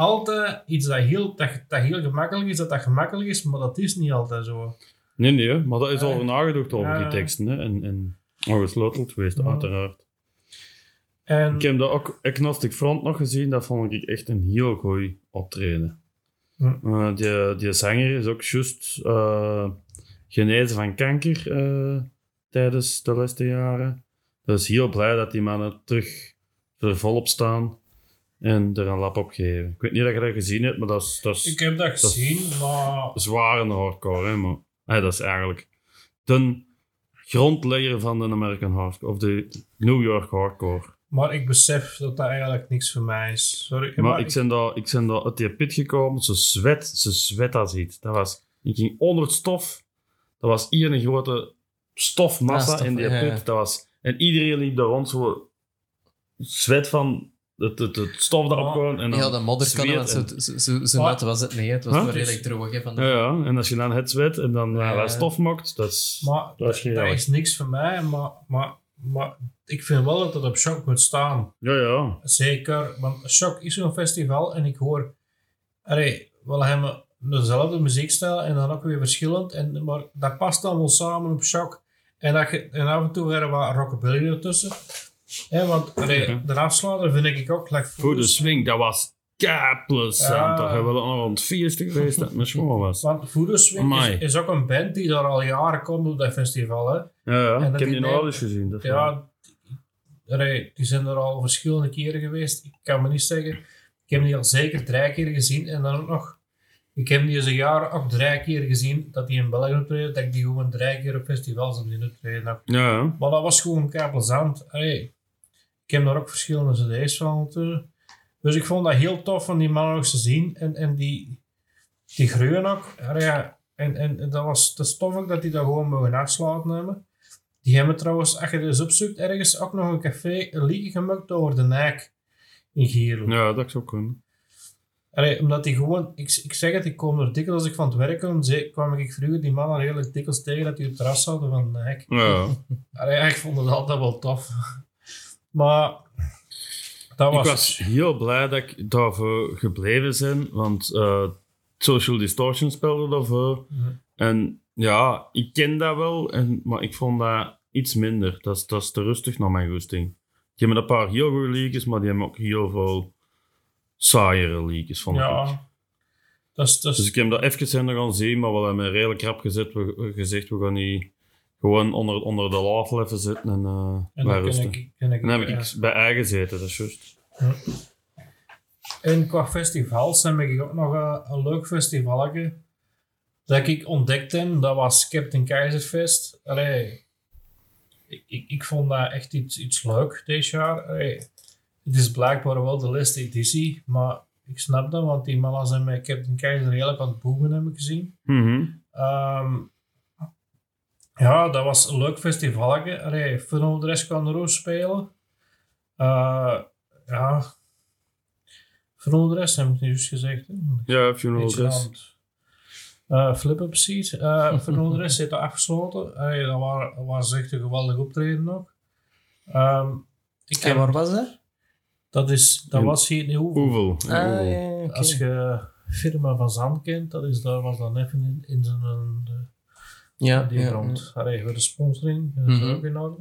altijd iets dat heel, dat, dat heel gemakkelijk is, dat dat gemakkelijk is, maar dat is niet altijd zo. Nee, nee, maar dat is Ja. over nagedacht over Ja. die teksten, hè? En, en ongesleuteld geweest, Ja. uiteraard. En Ik heb dat ook Agnostic Front nog gezien, dat vond ik echt een heel goed optreden. Hm. Eh, die, die zanger is ook juist eh, genezen van kanker eh, tijdens de laatste jaren. Dus heel blij dat die mannen terug er volop staan en er een lap op geven. Ik weet niet of je dat gezien hebt, maar dat is, dat is ik heb dat dat- gezien, maar zware hardcore. Hè, maar, eh, dat is eigenlijk de grondlegger van de American hardcore, of de New York hardcore. Maar ik besef dat dat eigenlijk niks voor mij is. Sorry. Maar ik ben daar, ik ben daar uit die pit gekomen, ze zwet, ze zwet als iets. Dat was, ik ging onder het stof, dat was hier een grote stofmassa Ja, stof, in die ja, pit. ja. Dat was, en iedereen liep daar rond zo zwet van het, het, het stof erop Oh, gewoon. En dan Ja, de modder kan, zweet want zo, en- zo, zo, zo Maar- nat was het niet. hè. Het was Huh? maar redelijk droog. Hè, van de... ja, ja, en als je dan het zwet en dan uh, stof maakt, dat is... Maar Dat is dat geniaal. is niks voor mij, maar, maar, maar ik vind wel dat het op Shock moet staan. Ja, ja. Zeker, want Shock is zo'n festival en ik hoor... Allee, we hebben dezelfde muziekstijl en dan ook weer verschillend. En, maar dat past dan wel samen op Shock. En, dat je, en af en toe weer wat rockabilly ertussen. Hè, want allee, de afsluiter vind ik ook... Like, Voor de swing, dat was plezant. Ja. Toch hebben we nog aan het feesten geweest dat schoon was. Want Voodoo Swing is, is ook een band die daar al jaren komt op dat festival. Hè. Ja, ja. En ik dat heb die die nog neem- wel eens gezien. Dat. Ja, allee, die zijn er al verschillende keren geweest. Ik kan me niet zeggen. Ik heb die al zeker drie keer gezien. En dan ook nog... Ik heb die eens een jaar ook drie keer gezien dat die in België optreden, dat ik die gewoon drie keer op festivals heb zien optreden. heb. Ja, ja. Maar dat was gewoon kei plezant. Allee, ik heb daar ook verschillende cd's van. natuurlijk. Dus ik vond dat heel tof van die mannen nog te zien. En, en die, die groeien ook. Ja, en, en, en dat was dat is tof ook dat die dat gewoon mogen afsluiten hebben. Die hebben trouwens, als je er eens opzoekt, ergens ook nog een café, een liedje gemaakt over de Nijk in Gierl. ja, dat zou kunnen. Allee, omdat die gewoon, ik, ik zeg het, ik kom er dikwijls als ik van het werk kom, ze- kwam ik vroeger die mannen redelijk dikwijls tegen dat die op het terras zouden van de Nijk. Ja. Allee, ik vond het altijd wel tof. Maar dat Ik was... was heel blij dat ik daarvoor gebleven ben, want eh, Social Distortion speelde daarvoor. En ja, ik ken dat wel, en, maar ik vond dat iets minder. Dat is, dat is te rustig naar mijn goesting. Die hebben een paar heel goede liedjes, maar die hebben ook heel veel saaiere liedjes, vond ik. ja. Dat is, dat is, Dus ik heb dat even in gaan zien, maar we hebben redelijk rap gezet, we- gezegd, we gaan niet gewoon onder, onder de lafel even zitten en, eh en dan rusten. ik, ken ik, En dan heb ik bij eigen gezeten, dat is juist. En qua festivals heb ik ook nog een, een leuk festivalje dat ik ontdekt heb. Dat was Captain Keizerfest. Allee, ik, ik, ik vond dat echt iets, iets leuk deze jaar. Allee, het is blijkbaar wel de laatste editie, maar ik snap dat, want die mannen zijn met Captain Keizer heel erg aan het boemen, heb ik gezien. Mhm. Ehm, ja, dat was een leuk festivalje. Allee, Funnel de rest kwam er ook spelen. Eh, ja. Funnel de rest heb ik nu juist gezegd. Hè? Ja, Funeral Beetje Dress. aan het, eh, flippen precies. Uh, Funnel de rest zit er afgesloten. Allee, dat was, was echt een geweldig optreden ook. Ehm, ik En heb, waar was dat? dat, is, dat In was hier in Hoevel. Oevel. Ah, Ja, ja. Als je firma van Zand kent, dat is, daar was dan even in, in zijn eh, ja, die ja, rond. Allee, voor de sponsoring, dat is Mhm. ook in orde.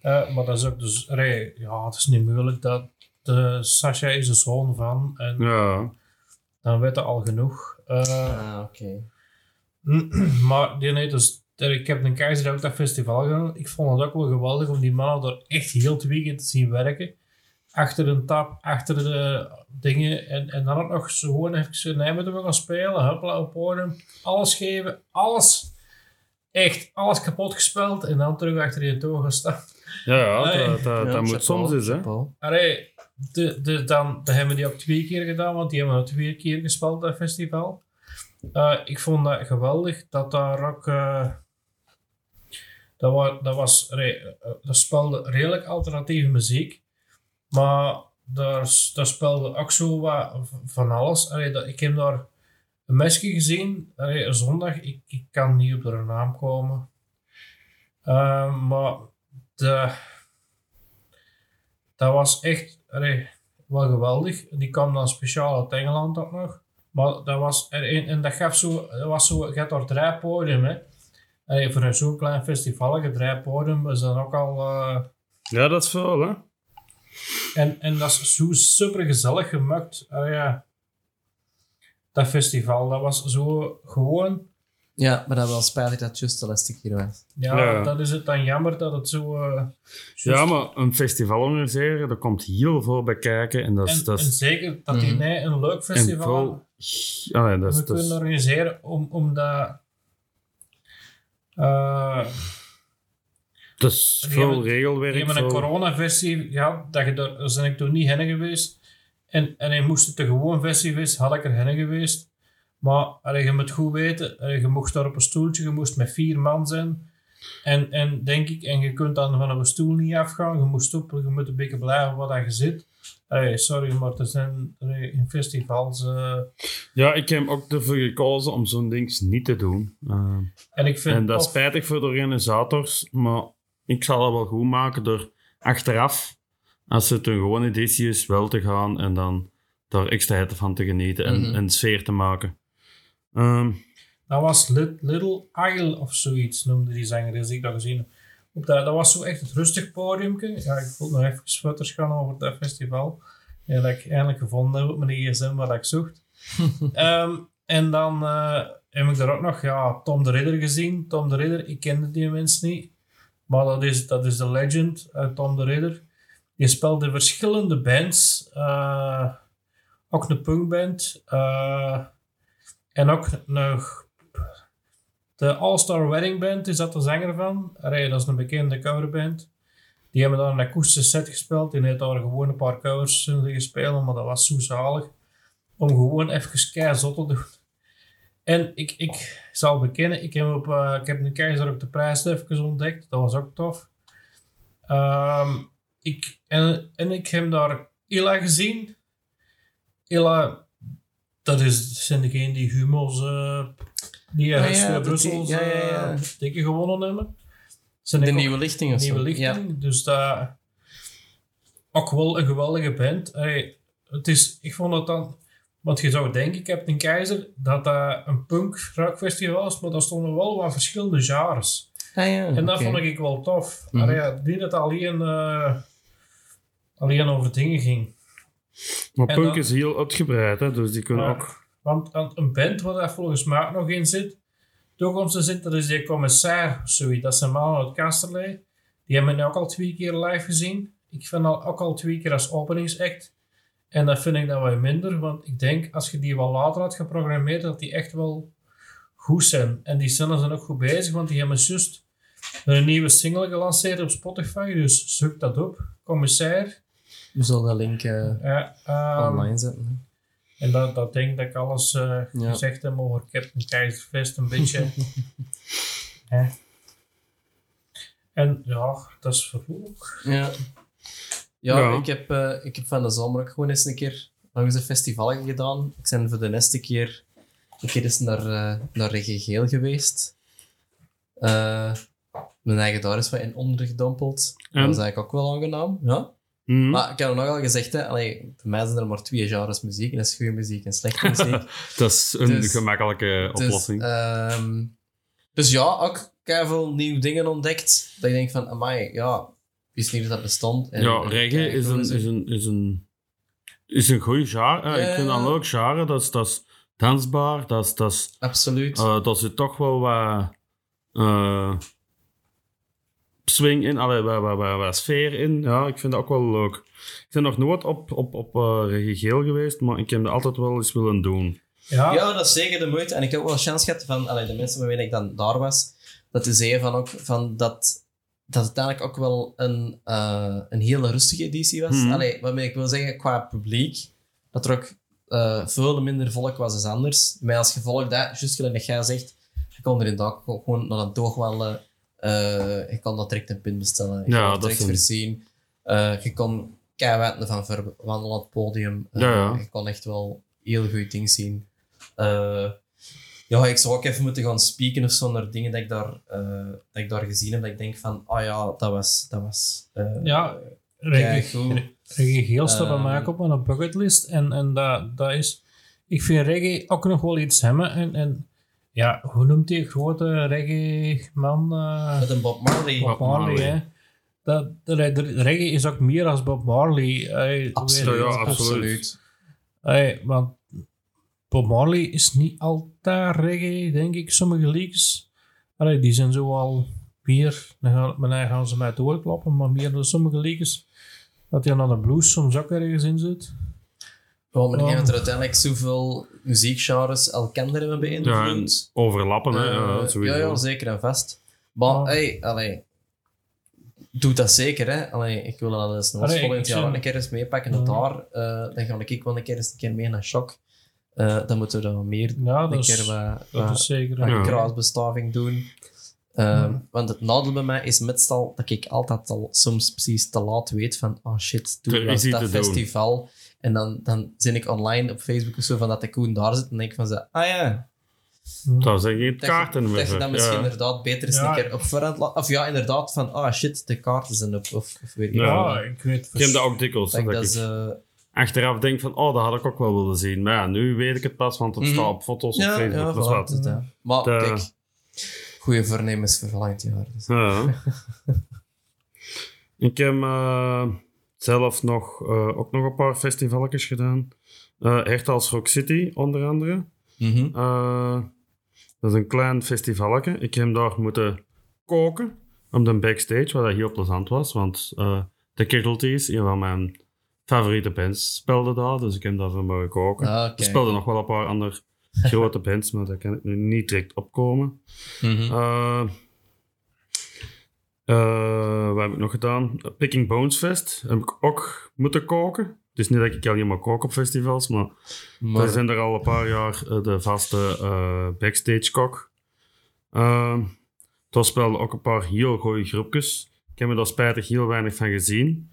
Eh, maar dat is ook dus, allee, ja, het is niet moeilijk dat de Sasha is de zoon van en Ja. dan weet je al genoeg. Eh, Ah, oké. maar die nee, dus, ik heb een keizer ook dat festival gedaan. Ik vond het ook wel geweldig om die mannen er echt heel het weekend te zien werken. Achter een tap, achter de dingen. En, en dan ook nog zo gewoon even nee, moeten we gaan spelen. Huppelen op podium. Alles geven. Alles. Echt, alles kapot gespeeld. En dan terug achter je toon gaan staan. Ja, ja, dat, dat, Ja, dat moet soms eens, hè. Allee, de, de, dan, dan hebben we die ook twee keer gedaan, want die hebben we twee keer gespeeld, dat festival. Eh, ik vond dat geweldig, dat daar ook... eh, dat, was, dat, was, re- eh, dat speelde redelijk alternatieve muziek, maar daar, daar speelde ook zo wat van alles. Allee, dat, ik heb daar een mesje gezien, allee, zondag, ik, ik kan niet op de naam komen. Eh, maar de, dat was echt allee, wel geweldig. Die kwam dan speciaal uit Engeland ook nog. Maar dat was, en, en dat gaf zo, dat was zo, je daar drie podium, hè. Allee, voor een zo'n klein festival, een drie podium, is dan ook al... eh, Ja, dat is veel, hè. en, en dat is zo super gezellig gemaakt. Allee, ja. Dat festival, dat was zo gewoon... Ja, maar dat wel spijtig dat Just Elastic hier was. Ja, Ja. dat is het dan jammer dat het zo... eh, Ja, maar een festival organiseren, daar komt heel veel bij kijken. En dat is... en, dat en is zeker dat die nee, een leuk festival... Ah, nee, dat is... we Dat is kunnen organiseren om, om dat... eh, dat is veel hebben- regelwerk. hebben een veel- coronaversie gehad, dat je daar, daar ben ik toen niet heen geweest. En, en hij moest het een gewoon versie geweest, had ik er heen geweest. Maar allee, je moet goed weten, allee, je mocht daar op een stoeltje, je moest met vier man zijn. En, en denk ik, en je kunt dan van een stoel niet afgaan, je moest op, je moet een beetje blijven waar je zit. Allee, sorry, maar er zijn in festivals... eh, Ja, ik heb ook ervoor gekozen om zo'n ding niet te doen. Eh, en ik vind en dat is spijtig voor de organisators, maar ik zal dat wel goed maken door achteraf, als het een gewone editie is, wel te gaan en dan daar extra van te genieten en Mhm. een sfeer te maken. Ehm, Dat was Lit- Little Isle of zoiets, noemde die zangeres die ik dat gezien heb. Op dat, dat was zo echt het rustig podiumke. Ja, ik voel nog even foto's gaan over dat festival. Ja, dat ik eindelijk gevonden heb op mijn gsm wat ik zocht. Ehm, en dan eh, heb ik daar ook nog ja, Tom de Ridder gezien. Tom de Ridder, ik kende die mensen niet. Maar dat is, dat is de legend, eh, Tom de Ridder. Die speelde verschillende bands. eh, ook een punkband. eh, En ook nog de All-Star Wedding Band is dat de zanger van. Dat is een bekende coverband. Die hebben daar een akoestische set gespeeld. Die heeft daar gewoon een paar covers gespeeld, maar dat was zo zalig. Om gewoon even kei zot te doen. En ik, ik zal bekennen, ik heb, op, eh, ik heb een keizer op de prijs even ontdekt. Dat was ook tof. Ehm, ik, en, en ik heb daar Illa gezien. Illa, dat is, zijn degenen die Humo's, eh die Ah, uh, ja, die- ja, ja, ja. eh, dikke gewonnen hebben. Zijn De nieuwe lichting of nieuwe lichting. Dus dat ook wel een geweldige band. Hey, het is, ik vond dat dan, want je zou denken, ik heb een keizer, dat dat een punk rockfestival is, maar daar stonden wel wat verschillende genres. Ja. Ah, ja, En dat vond ik wel tof. Allee, ja, niet dat het alleen, eh, alleen over dingen ging. Maar En punk dan- is heel uitgebreid, hè, dus die kunnen ook... Want want een band waar daar volgens mij ook nog in zit, toekomst zit, dat is die commissair of zoiets. Dat is een man uit Kasterlee. Die hebben we nu ook al twee keer live gezien. Ik vind dat ook al twee keer als openingsact. En dat vind ik dan wel minder, want ik denk als je die wat later had geprogrammeerd, dat die echt wel goed zijn. En die zijn zijn ook goed bezig, want die hebben juist een nieuwe single gelanceerd op Spotify. Dus zoek dat op. Commissair. We zullen de link eh, Ja, ehm, online zetten. en dat, dat denk ik dat ik alles eh, Ja. gezegd heb over Captain Keizerfest een beetje. Hè. En ja, dat is vervolg. Ja. Ja, Ja. Ik, heb, eh, ik heb van de zomer ook gewoon eens een keer nog eens een festival gedaan. Ik ben voor de eerste keer een keer eens naar, eh naar geweest. Eh, mijn eigen daar is wat in ondergedompeld. En? Dat is eigenlijk ook wel aangenaam. Ja. Mhm. Maar ik heb nog al gezegd, hè, allee, voor mij zijn er maar twee genres muziek. En dat is goede muziek en slechte muziek. dat is een dus- gemakkelijke Dus, oplossing. ehm, dus ja, ook veel nieuwe dingen ontdekt. Dat je denkt van, amai, ja, ik wist niet dat dat bestond. En, ja, reggae is een, is een, is een, is een goeie genre. Ja, ik vind dat leuk genre. Dat is, dat is dansbaar. Dat is, dat is, Absoluut. eh, dat zit toch wel wat eh, swing in. Allee, wat, wat, wat, wat sfeer in. Ja, ik vind dat ook wel leuk. Ik ben nog nooit op, op, op eh, reggae geel geweest, maar ik heb dat altijd wel eens willen doen. Ja, Ja, dat is zeker de moeite. En ik heb ook wel chance gehad van allee, de mensen waarmee ik dan daar was, dat die zeiden van ook van dat, dat het eigenlijk ook wel een, eh, een hele rustige editie was. Mhm. Allee, waarmee ik wil zeggen, qua publiek, dat er ook eh, veel minder volk was dan anders. Maar als gevolg dat, juist gelijk dat jij zegt, je kon er inderdaad gewoon naar een toog wandelen, eh, je kon dat direct een pin bestellen, je Ja, kon dat direct zijn- voorzien. Eh, je kon keihard van ver- wandelen op het podium. Eh, Ja, ja. Je kon echt wel heel goede dingen zien. Eh, ja, ik zou ook even moeten gaan spieken of zo naar dingen dat ik daar, eh, dat ik daar gezien heb. Dat ik denk van, ah ja, dat was... Dat was eh, Ja, reggae, Ehm. mij ook op mijn bucketlist. En, en dat, dat is... Ik vind reggae ook nog wel iets hebben. En, en ja, hoe noemt die grote reggae-man? eh, Met een Bob Marley. Bob Bob Marley, hè. Dat, de, de reggae is ook meer als Bob Marley. Hey, Absoluut, ja, absoluut. Hey, want Bob Marley is niet altijd reggae, denk ik. Sommige leaks, allee, die zijn zo al meer, dan gaan, maar dan gaan ze mij doorklappen, maar meer dan sommige leaks, dat hij aan de blues soms ook ergens in zit. Ja, maar ik denk dat er uiteindelijk zoveel muziekgenres elkaar hebben Ja, en beïnvloed. overlappen, hè. Eh, ja, sowieso. ja, ja, zeker en vast. Maar, Ja. hey, allee, doe dat zeker, hè. Allee, ik wil dat eens Allee, volgend jaar een keer eens meepakken naar Ja. daar. Eh, dan ga ik wel een keer eens een keer mee naar Shock. Eh, dan moeten we dan meer Ja, een dat keer wat, dat wat, is zeker. wat Ja. kruisbestaving doen. Ehm, Ja. Want het nadeel bij mij is meestal dat ik altijd al soms precies te laat weet van oh shit, toen is was iets dat te doen. En dan, dan zin ik online op Facebook of zo van dat de Koen daar zit en denk ik van zo, ah ja, Dat zeg je kaarten dat je weer. dan misschien Ja. inderdaad beter eens Ja. een keer op voorhand laat- Of ja, inderdaad van, ah shit, de kaarten zijn op. Of, of weet ik Ja. wat. Ik weet Ik heb dat ook dikwijls. Dat ik dat dat ik is, eh, achteraf denk van, oh, dat had ik ook wel willen zien. Maar ja, nu weet ik het pas, want het Mhm. staat op foto's op Facebook. is voilà, wat. dus. Maar De- kijk, goede voornemens voor volgend jaar. Dus. Ja. ik heb eh, zelf nog, eh, ook nog een paar festivalletjes gedaan. Als Rock City, onder andere. Mhm. Eh, dat is een klein festivalletje. Ik heb daar moeten koken op de backstage, wat dat heel plezant was. Want de Casualties, een van mijn favoriete bands, speelde daar. Dus ik heb daar zo mogen koken. Ah, Er speelden nog wel een paar andere grote bands, maar daar kan ik nu niet direct opkomen. Eh, eh, wat heb ik nog gedaan? Picking Bones Fest heb ik ook moeten koken. Het is niet dat ik alleen maar kook op festivals, maar Maar- we zijn er al een paar jaar eh, de vaste eh, backstage kok. Uh, daar spelden ook een paar heel goede groepjes. Ik heb er daar spijtig heel weinig van gezien.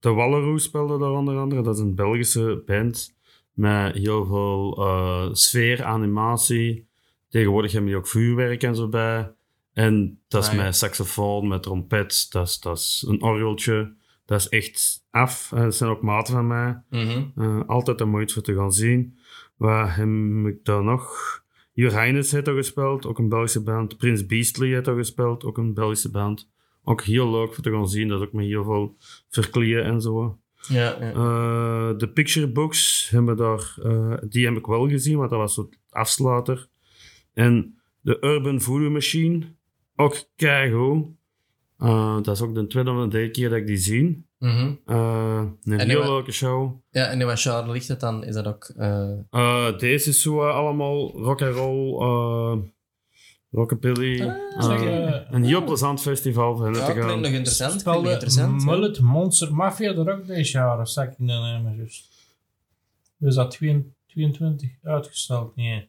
De Walleroe speelde daar onder andere. Dat is een Belgische band met heel veel sfeer, animatie. Tegenwoordig hebben die ook vuurwerk en zo bij. En dat is met saxofoon, met trompet, dat is, dat is een orgeltje. Dat is echt af. Dat zijn ook maten van mij. Mhm. Eh, altijd een moeite voor te gaan zien. Waar heb ik daar nog? Heines heeft al gespeeld, ook een Belgische band. Prins Beastly heeft al gespeeld, ook een Belgische band. Ook heel leuk voor te gaan zien, dat is ook met heel veel verklieën en zo. Ja, ja. Eh, de picture books hebben daar, eh, die heb ik wel gezien, want dat was zo'n afsluiter. En de Urban Voodoo Machine, ook keigoed. Eh, dat is ook de tweede of de derde keer dat ik die zie. Mhm. Eh, een En heel leuke show. ja, en in wat genre ligt het dan? Is dat ook... eh, Eh, deze is zo allemaal rock and roll, eh rockabilly. Ah, een heel plezant festival hen ja, klinkt nog interessant. Klinkt interessant. Mullet Monster Mafia er ook deze jaren, zag ik in de naam juist. Dus dat 22 uitgesteld, nee.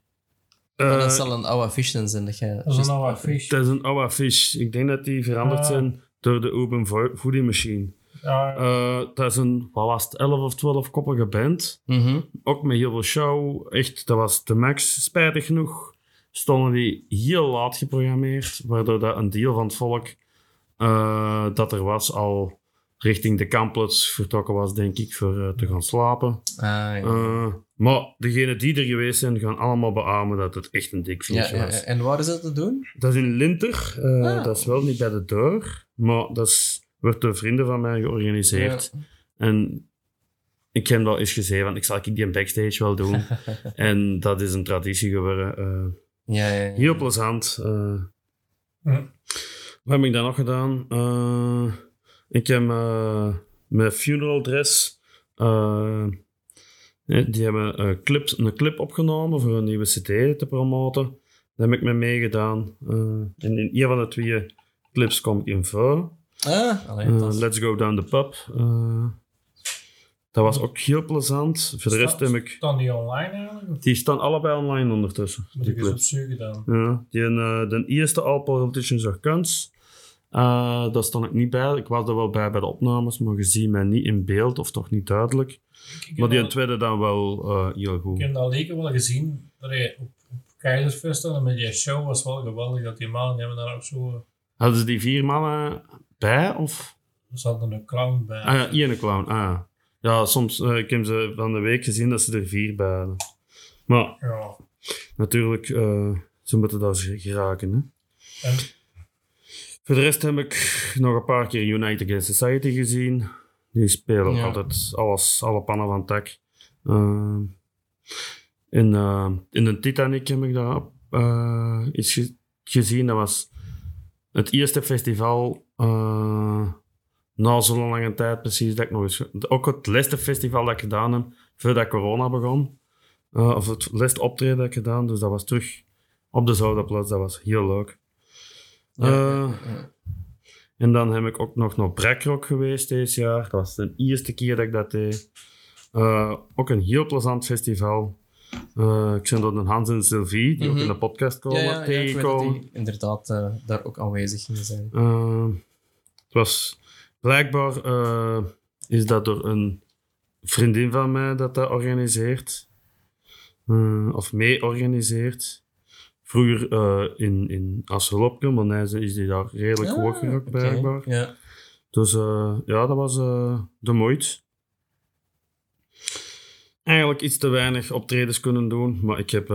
Eh, Maar dat zal een oude fish zijn. Dat, je, Dat is een oude fish. dat is een oude fish. Ik denk dat die veranderd Ah. zijn door de Open Vo- Foodie Machine. Ja, Eh, dat is een, wat was het, 11 of 12 koppige band. Mhm. Ook met heel veel show. Echt, dat was de max. Spijtig genoeg stonden die heel laat geprogrammeerd, waardoor dat een deel van het volk eh, dat er was al richting de camplets vertrokken was, denk ik, voor eh, te gaan slapen. Ah, ja. Maar degenen die er geweest zijn, gaan allemaal beamen dat het echt een dik ja, feestje ja, was. ja. En waar is dat te doen? Dat is in Linter. eh, Ah. Dat is wel niet bij de deur, maar dat is, wordt door vrienden van mij georganiseerd. Ja. En ik heb dat eens gezegd, want ik zal ik die een backstage wel doen. en dat is een traditie geworden. eh, Ja, ja, ja. heel plezant. eh. Hm. Wat heb ik dan nog gedaan? Eh, ik heb eh, mijn funeral dress. Die hebben eh, clips, een clip opgenomen voor een nieuwe CD te promoten. Daar heb ik mee meegedaan. Eh, en in een van de twee clips kom ik in voor. Ah, Eh, Let's Go Down the Pub. Dat was ook heel plezant. Voor de rest Sta- heb ik... Staan die online eigenlijk? Die staan allebei online ondertussen. moet die ik eens op zoeken dan? Ja, die, eh, de eerste All Politicians Are Cunts. eh daar stond ik niet bij. Ik was er wel bij bij de opnames, maar gezien mij niet in beeld, of toch niet duidelijk. Ik Maar die tweede dan wel eh, heel Ik goed. heb dat lekker wel gezien. dat hij op, op Keizersfest en met die show was wel geweldig. Dat die mannen die hebben daar ook zo... Hadden ze die vier mannen bij? Of? Er zat een clown bij. Ah ja, één clown. Ah, ja. soms eh, ik heb ze van de week gezien dat ze er vier bij hadden. Maar Ja. natuurlijk, eh, ze moeten daar geraken. Hè. En Voor de rest heb ik nog een paar keer United Against Society gezien. Die spelen Ja. altijd alles, alle pannen van tak. Eh, in, eh, in de Titanic heb ik daar eh, iets ge- gezien. Dat was het eerste festival eh, na zo'n lange tijd precies dat ik nog eens... Ook het laatste festival dat ik gedaan heb voordat corona begon. Eh, of het laatste optreden dat ik gedaan. Dus dat was terug op de Zouderplaats. Dat was heel leuk. Ja, ja, ja. En dan heb ik ook nog naar Brekrock geweest deze jaar. Dat was de eerste keer dat ik dat deed. Eh, ook een heel plezant festival. Eh, ik ben door de Hans en Sylvie, die ook Mhm. in de podcast komen, Ja, ja, ja, dat tegengekomen. die inderdaad eh, daar ook aanwezig gingen zijn. Het was blijkbaar is dat door een vriendin van mij dat dat organiseert. Of mee organiseert. Vroeger eh, in, in Asselopke, maar nee, is die daar redelijk Ah, hoog oké. blijkbaar. Ja. Dus eh, ja, dat was eh, de moeite. Eigenlijk iets te weinig optredens kunnen doen, maar ik heb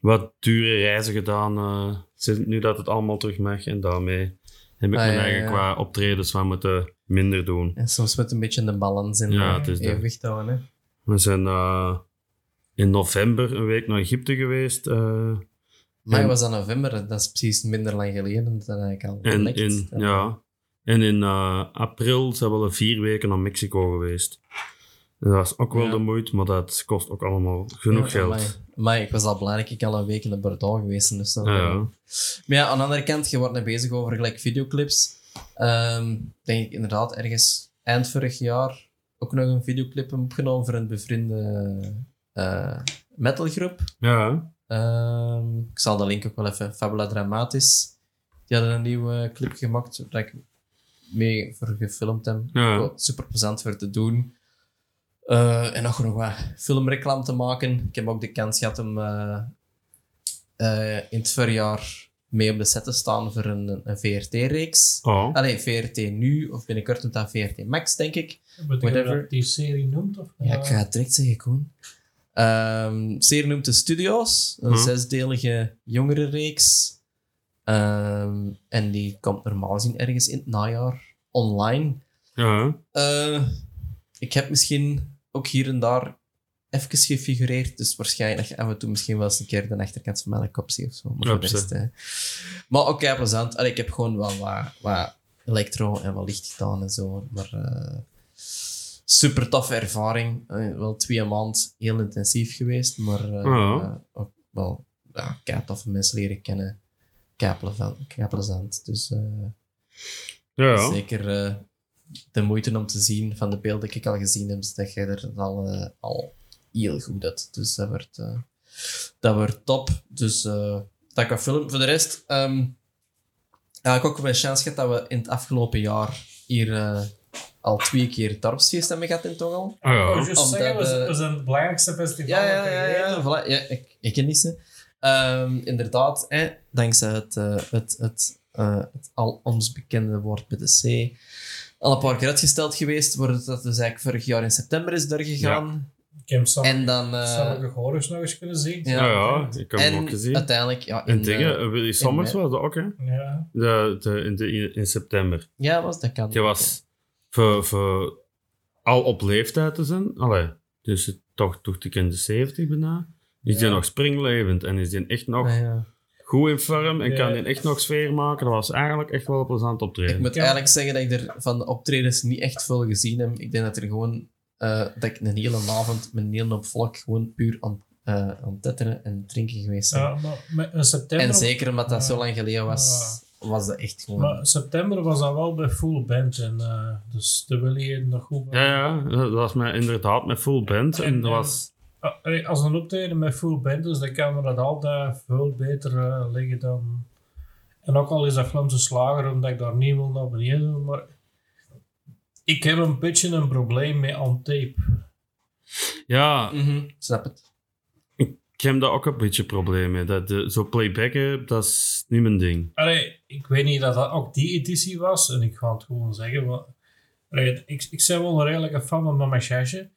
wat dure reizen gedaan. sinds nu dat het allemaal terug mag en daarmee heb ik Ah, mijn ja, eigen ja. qua optredens wat moeten minder doen. En soms met een beetje de balans in Ja, het evenwicht houden. Hè. We zijn in november een week naar Egypte geweest. eh, Maar En- was dat november, dat is precies minder lang geleden. Dat eigenlijk al en, lekt. in, En- ja, en in eh, april zijn we al vier weken naar Mexico geweest. En dat is ook wel Ja. de moeite, maar dat kost ook allemaal genoeg Ja, geld. Maar ik was al blij dat ik al een week in de Bordeaux geweest dus dat- Ja, ja. Maar ja, aan de andere kant, je wordt net bezig over gelijk videoclips. Ehm denk ik inderdaad ergens eind vorig jaar ook nog een videoclip opgenomen voor een bevriende eh, metalgroep. Ja, Ehm, ik zal de link ook wel even. Fabula Dramatis. Die hadden een nieuwe clip gemaakt waar ik mee voor gefilmd heb. Ja. Wat Super plezant voor te doen. Eh, en nog nog wat filmreclame te maken. Ik heb ook de kans gehad om eh, eh, in het voorjaar mee op de set te staan voor een, een VRT-reeks. oh. Allee, VRT nu, of binnenkort doet dat VRT Max, denk ik. Je Whatever. die serie noemt? Of, Ja, ik ga het direct zeggen, Koen. Ehm serie noemt de Studios, een Hm. zesdelige jongerenreeks. Ehm en die komt normaal gezien ergens in het najaar online. Ja, Eh, ik heb misschien ook hier en daar even gefigureerd, dus waarschijnlijk af en toe misschien wel eens een keer de achterkant van mijn kop of zo. Maar, eh. maar oké, plezant. Allee, ik heb gewoon wel wat, wat elektro en wat licht gedaan en zo. Maar eh, super toffe ervaring. Eh, wel twee maanden heel intensief geweest, maar eh, Ja. eh, ook wel ja, kei toffe mensen leren kennen. Kei plezant. Dus ja, ja. zeker de moeite om te zien van de beelden die ik al gezien heb, dat je er al, al heel goed uit. Dus dat wordt, dat wordt top. Dus dat kan film. Voor de rest, ehm heb ik ook wel een chance gehad dat we in het afgelopen jaar hier al twee keer dorpsfeest hebben gehad in Tongel. Ah, ja. Oh, just Omdat, zeggen, we, zijn- eh, zijn het belangrijkste festival. Ja, ja, ja, ja, voilà. ja ik, ik ken niet ze. Ehm, inderdaad, hè, dankzij het, eh, het, het, eh, het al ons bekende woord bij de C. Al een paar keer uitgesteld geweest, wordt dat dus eigenlijk vorig jaar in september is doorgegaan. Ik heb hem En dan... eh, sommige horrors nog eens kunnen zien. Ja. Ja, ja, ik heb hem ook en gezien. uiteindelijk, ja, En in, dingen, eh, Willy Sommers was dat ook, hè? Ja. De, de, in, de, in, in september. ja, was, dat kan. Die was voor, voor al op leeftijd te zijn. Allee, dus het toch toch ik in de 70 bijna. Is die Ja. nog springlevend en is die echt nog Ja, ja. goed in vorm en Ja. kan die echt nog sfeer maken. Dat was eigenlijk echt wel een plezant optreden. Ik moet Ja. eigenlijk zeggen dat ik er van de optredens niet echt veel gezien heb. Ik denk dat er gewoon... eh, dat ik een hele avond met een hele volk gewoon puur aan, eh aan het tetteren en drinken geweest ben. Ja, maar met- in september, En zeker omdat dat zo lang geleden was, was dat echt gewoon... maar september was dat wel bij full band. En, eh, dus de wil je nog goed. Ja, ja, dat was met, inderdaad met full band. En dat was... Ah, Als een optreden met full band, dus dan kan me dat altijd veel beter eh, liggen dan. En ook al is dat Vlaamse slager, omdat ik daar niet wil naar beneden doen, maar ik heb een beetje een probleem met on tape. Ja, Mhm, snap het. Heb daar ook een beetje probleem mee. Dat, de, zo playbacken, dat is niet mijn ding. Allee, ik weet niet dat dat ook die editie was, en ik ga het gewoon zeggen. Want, allee, ik, ik ben wel een redelijke fan van Mama Chasje.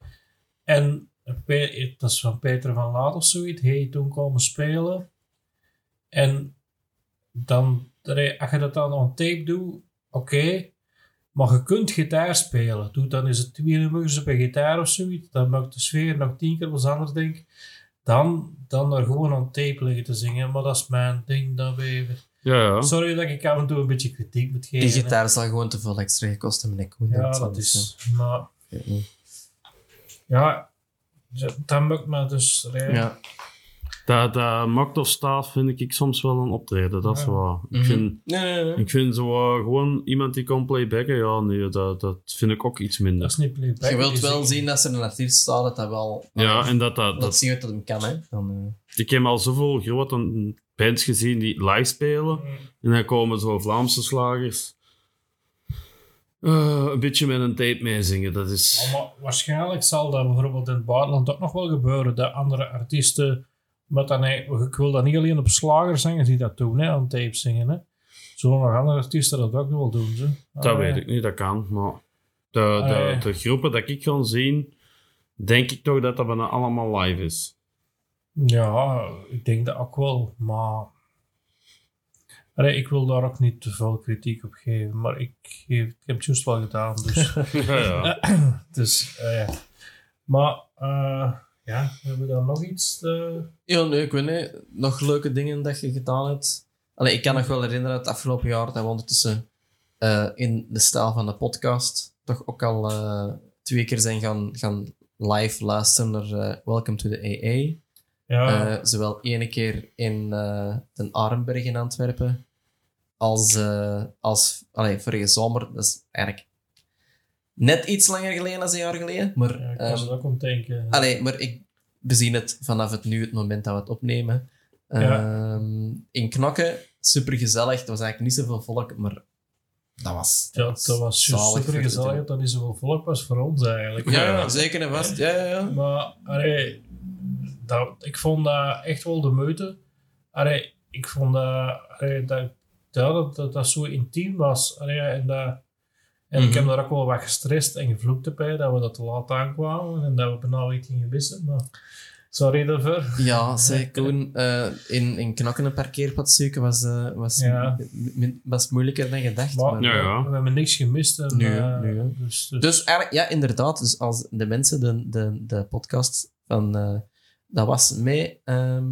En dat is van Peter van Laat of zoiets. Hij toen komen spelen. En dan, als je dat dan on tape doet, oké. Maar je kunt gitaar spelen. Doe dan is het twee nummers op een gitaar of zoiets. Dan maakt de sfeer nog tien keer wat anders, denk ik. Dan, dan er gewoon on tape liggen te zingen. Maar dat is mijn ding. Dat we, Ja, ja. Sorry dat ik af en toe een beetje kritiek moet geven. Die gitaar zal gewoon te veel extra gekost hebben, ik Koen. Ja, dat niet is. Maar zijn. Ja, dat maakt me dus. Ja. Dat, dat maakt of staat vind ik soms wel een optreden, dat is Ja. waar. Ik Mhm. vind, Nee, nee, nee. ik vind zo uh, gewoon iemand die kan playbacken, ja, nee, dat, dat vind ik ook iets Dat minder. is niet playback. Je wilt wel zien dat er een artiest staat dat dat wel... Ja, en dat, dat, dat dat, zien we dat hem kan, hè. Dan, eh, ik heb al zoveel grote bands gezien die live spelen. Mm. En dan komen zo Vlaamse slagers eh, een beetje met een tape meezingen. Dat is... Ja, maar waarschijnlijk zal dat bijvoorbeeld in het buitenland ook nog wel gebeuren. Dat andere artiesten. Met dan, ik wil dat niet alleen op slagerzangers die dat doen, hè, aan tape zingen. Hè. Zullen nog andere artiesten dat ook wel doen? Ze? Dat Ah, weet ja. ik niet, dat kan. Maar de, de, Ah, ja. de groepen dat ik kan zien, denk ik toch dat dat bijna allemaal live is. Ja, ik denk dat ook wel. Maar. Allee, ik wil daar ook niet te veel kritiek op geven. Maar ik, geef, ik heb het juist wel gedaan. Dus. ja, ja. dus eh, ja. Maar. eh, ja, hebben we dan nog iets? eh? Ja, nee, ik weet niet. Nog leuke dingen dat je gedaan hebt. Allee, ik kan nog wel herinneren het afgelopen jaar dat we ondertussen eh, in de stijl van de podcast toch ook al eh, twee keer zijn gaan, gaan live luisteren naar Welcome to the AA. Ja, zowel ene keer in Den Arenberg in Antwerpen, als, als allee, vorige zomer. Dat is eigenlijk net iets langer geleden dan een jaar geleden. Maar, ja, ik was ehm, er ook om te denken. allee, maar ik, we zien het vanaf het nu, het moment dat we het opnemen. Ja. Ehm, in Knokken, super gezellig. Er was eigenlijk niet zoveel volk, maar dat was. ja, dat was super gezellig dat dat niet zoveel volk was voor ons eigenlijk. Ja, ja, zeker en vast. Ja, ja, ja. Maar allee, dat, ik vond dat echt wel de moeite. Allee, ik vond dat, allee, dat, dat, dat dat zo intiem was. Allee, en dat, en ik heb Mhm. daar ook wel wat gestrest en gevloekt bij dat we dat te laat aankwamen en dat we bijna iets gingen missen. Maar sorry daarvoor. Ja, zeg Koen, eh, in, in Knokken een parkeerpad zoeken was, eh, was, Ja. was moeilijker dan gedacht. Maar, maar- Ja, ja. We hebben niks gemist. En, Nee, eh, nee, dus, dus, Dus eigenlijk, ja, inderdaad. Dus als de mensen de, de, de podcast van... eh, dat was mee... ehm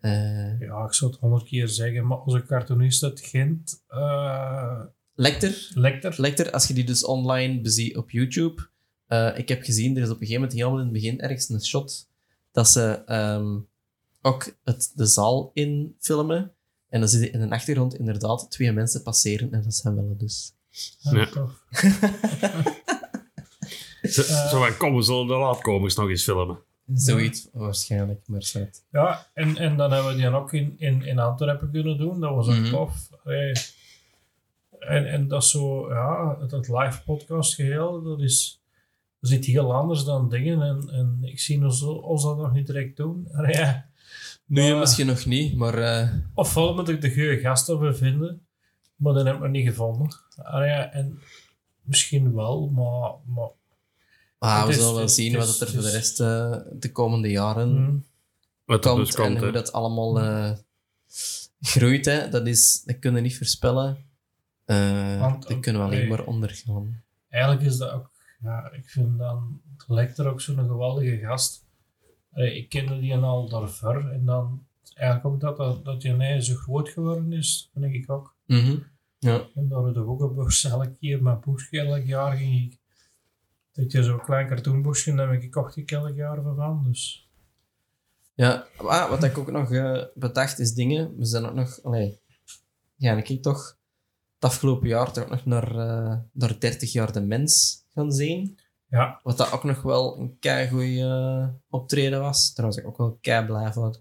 eh, ja, ik zou het honderd keer zeggen, maar onze cartoonist uit Gent, eh Lecter. Lecter, Lecter, als je die dus online beziet op YouTube... eh, ik heb gezien, er is op een gegeven moment helemaal in het begin ergens een shot dat ze ehm, ook het, de zaal in filmen. En dan zie je in de achtergrond inderdaad twee mensen passeren. En dat zijn wel dus. ja, Ja. tof. Zo, zo van, kom, we zullen de laatkomers nog eens filmen. Zoiets waarschijnlijk, maar zet. Ja, en, en dan hebben we die dan ook in, in, in Antwerpen kunnen doen. Dat was ook Mhm. tof. Allee. En, en dat is zo, ja, het, het live podcast geheel, dat is, dat is iets heel anders dan dingen. En, en ik zie ons, ons dat nog niet direct doen. Ja. Nee, Maar- misschien nog niet, maar... eh, Ofwel moet ik de goede gasten bevinden, maar dat heb ik nog niet gevonden. Ja, en misschien wel, maar... maar ah, Het we is- zullen wel het zien is- wat het er het voor de rest eh, de komende jaren mm, Wat komt, dus komt, en hoe dat allemaal eh, groeit. Hè. Dat, is, dat kunnen we niet voorspellen. Eh Want, dat kunnen we alleen nee. maar ondergaan. eigenlijk is dat ook... Ja, ik vind dan de lector ook zo'n geweldige gast. Ik kende die al daarvoor. En dan eigenlijk ook dat, dat, dat die zo groot geworden is, vind ik ook. Mhm. Ja. En door de boekenbeurs elke keer mijn boekje elk jaar ging ik... Dat je zo'n klein cartoonboekje, heb ik kocht ik elk jaar van. Dus... Ja, ah, wat ik ook nog eh, bedacht is dingen. We zijn ook nog, allee, ja, ik toch het afgelopen jaar toch nog naar, eh, naar 30 jaar de mens gaan zien. Ja, Wat dat ook nog wel een kei goede optreden was. Daar was ik ook wel kei blij van.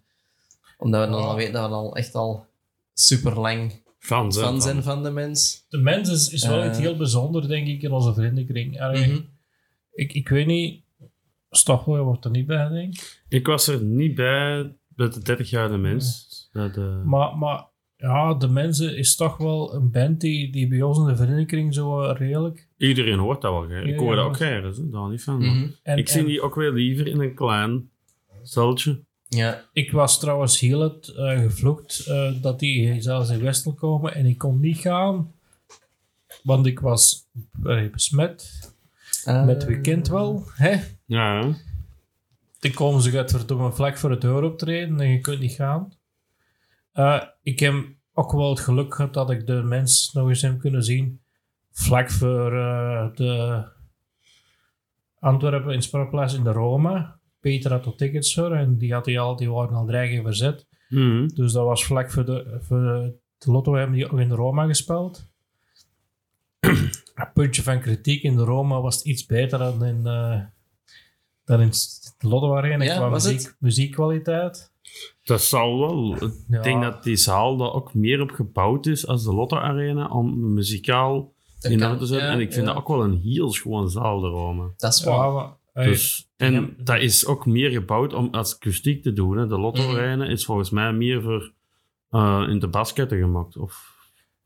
Omdat we dan Ja. al weten dat we al echt al super lang Fans, hè, fan van- zijn van de mens. de mens is, is wel Eh. iets heel bijzonder, denk ik, in onze vriendenkring. Mhm. ik, ik weet niet... Stoffel wordt er niet bij, denk ik. Ik was er niet bij bij de 30 jaar de mens. Dat, eh, Maar, maar ja, de mensen is toch wel een band die, die bij ons in de vriendenkring zo redelijk... Iedereen hoort dat wel. Hè. Ik hoor ja, dat ook maar- graag, hè. daar niet van. Mhm. En, ik zie en die ook wel liever in een klein steltje. Ja. ik was trouwens heel het eh, gevloekt eh, dat die zelfs in Westel komen en ik kon niet gaan. Want ik was eh, besmet. Met weekend wel. Hè? Ja. Dan komen ze gaat verdomme vlak voor het deur optreden en je kunt niet gaan. Eh, ik heb ook wel het geluk gehad dat ik de mens nog eens heb kunnen zien. Vlak voor eh, de Antwerpen in Sportplaats in de Roma. Peter had er tickets voor en die, had die, al, die waren al dreigen verzet. Mhm. Dus dat was vlak voor de, voor de Lotto hebben die ook in de Roma gespeeld. Een puntje van kritiek in de Roma was het iets beter dan in, eh, dan in de Lotto Arena Ja, qua muziek, muziekkwaliteit. Dat zal wel. Ik Ja. denk dat die zaal daar ook meer op gebouwd is als de Lotto Arena om muzikaal Dat in kan, te zetten. ja, en ik vind ja. dat ook wel een heel schoon zaal, de Rome. Dat is waar. Maar, Dus, en ja. dat is ook meer gebouwd om als akoestiek te doen. Hè. De Lotto Mhm. Arena is volgens mij meer voor eh, in de basketten gemaakt. Of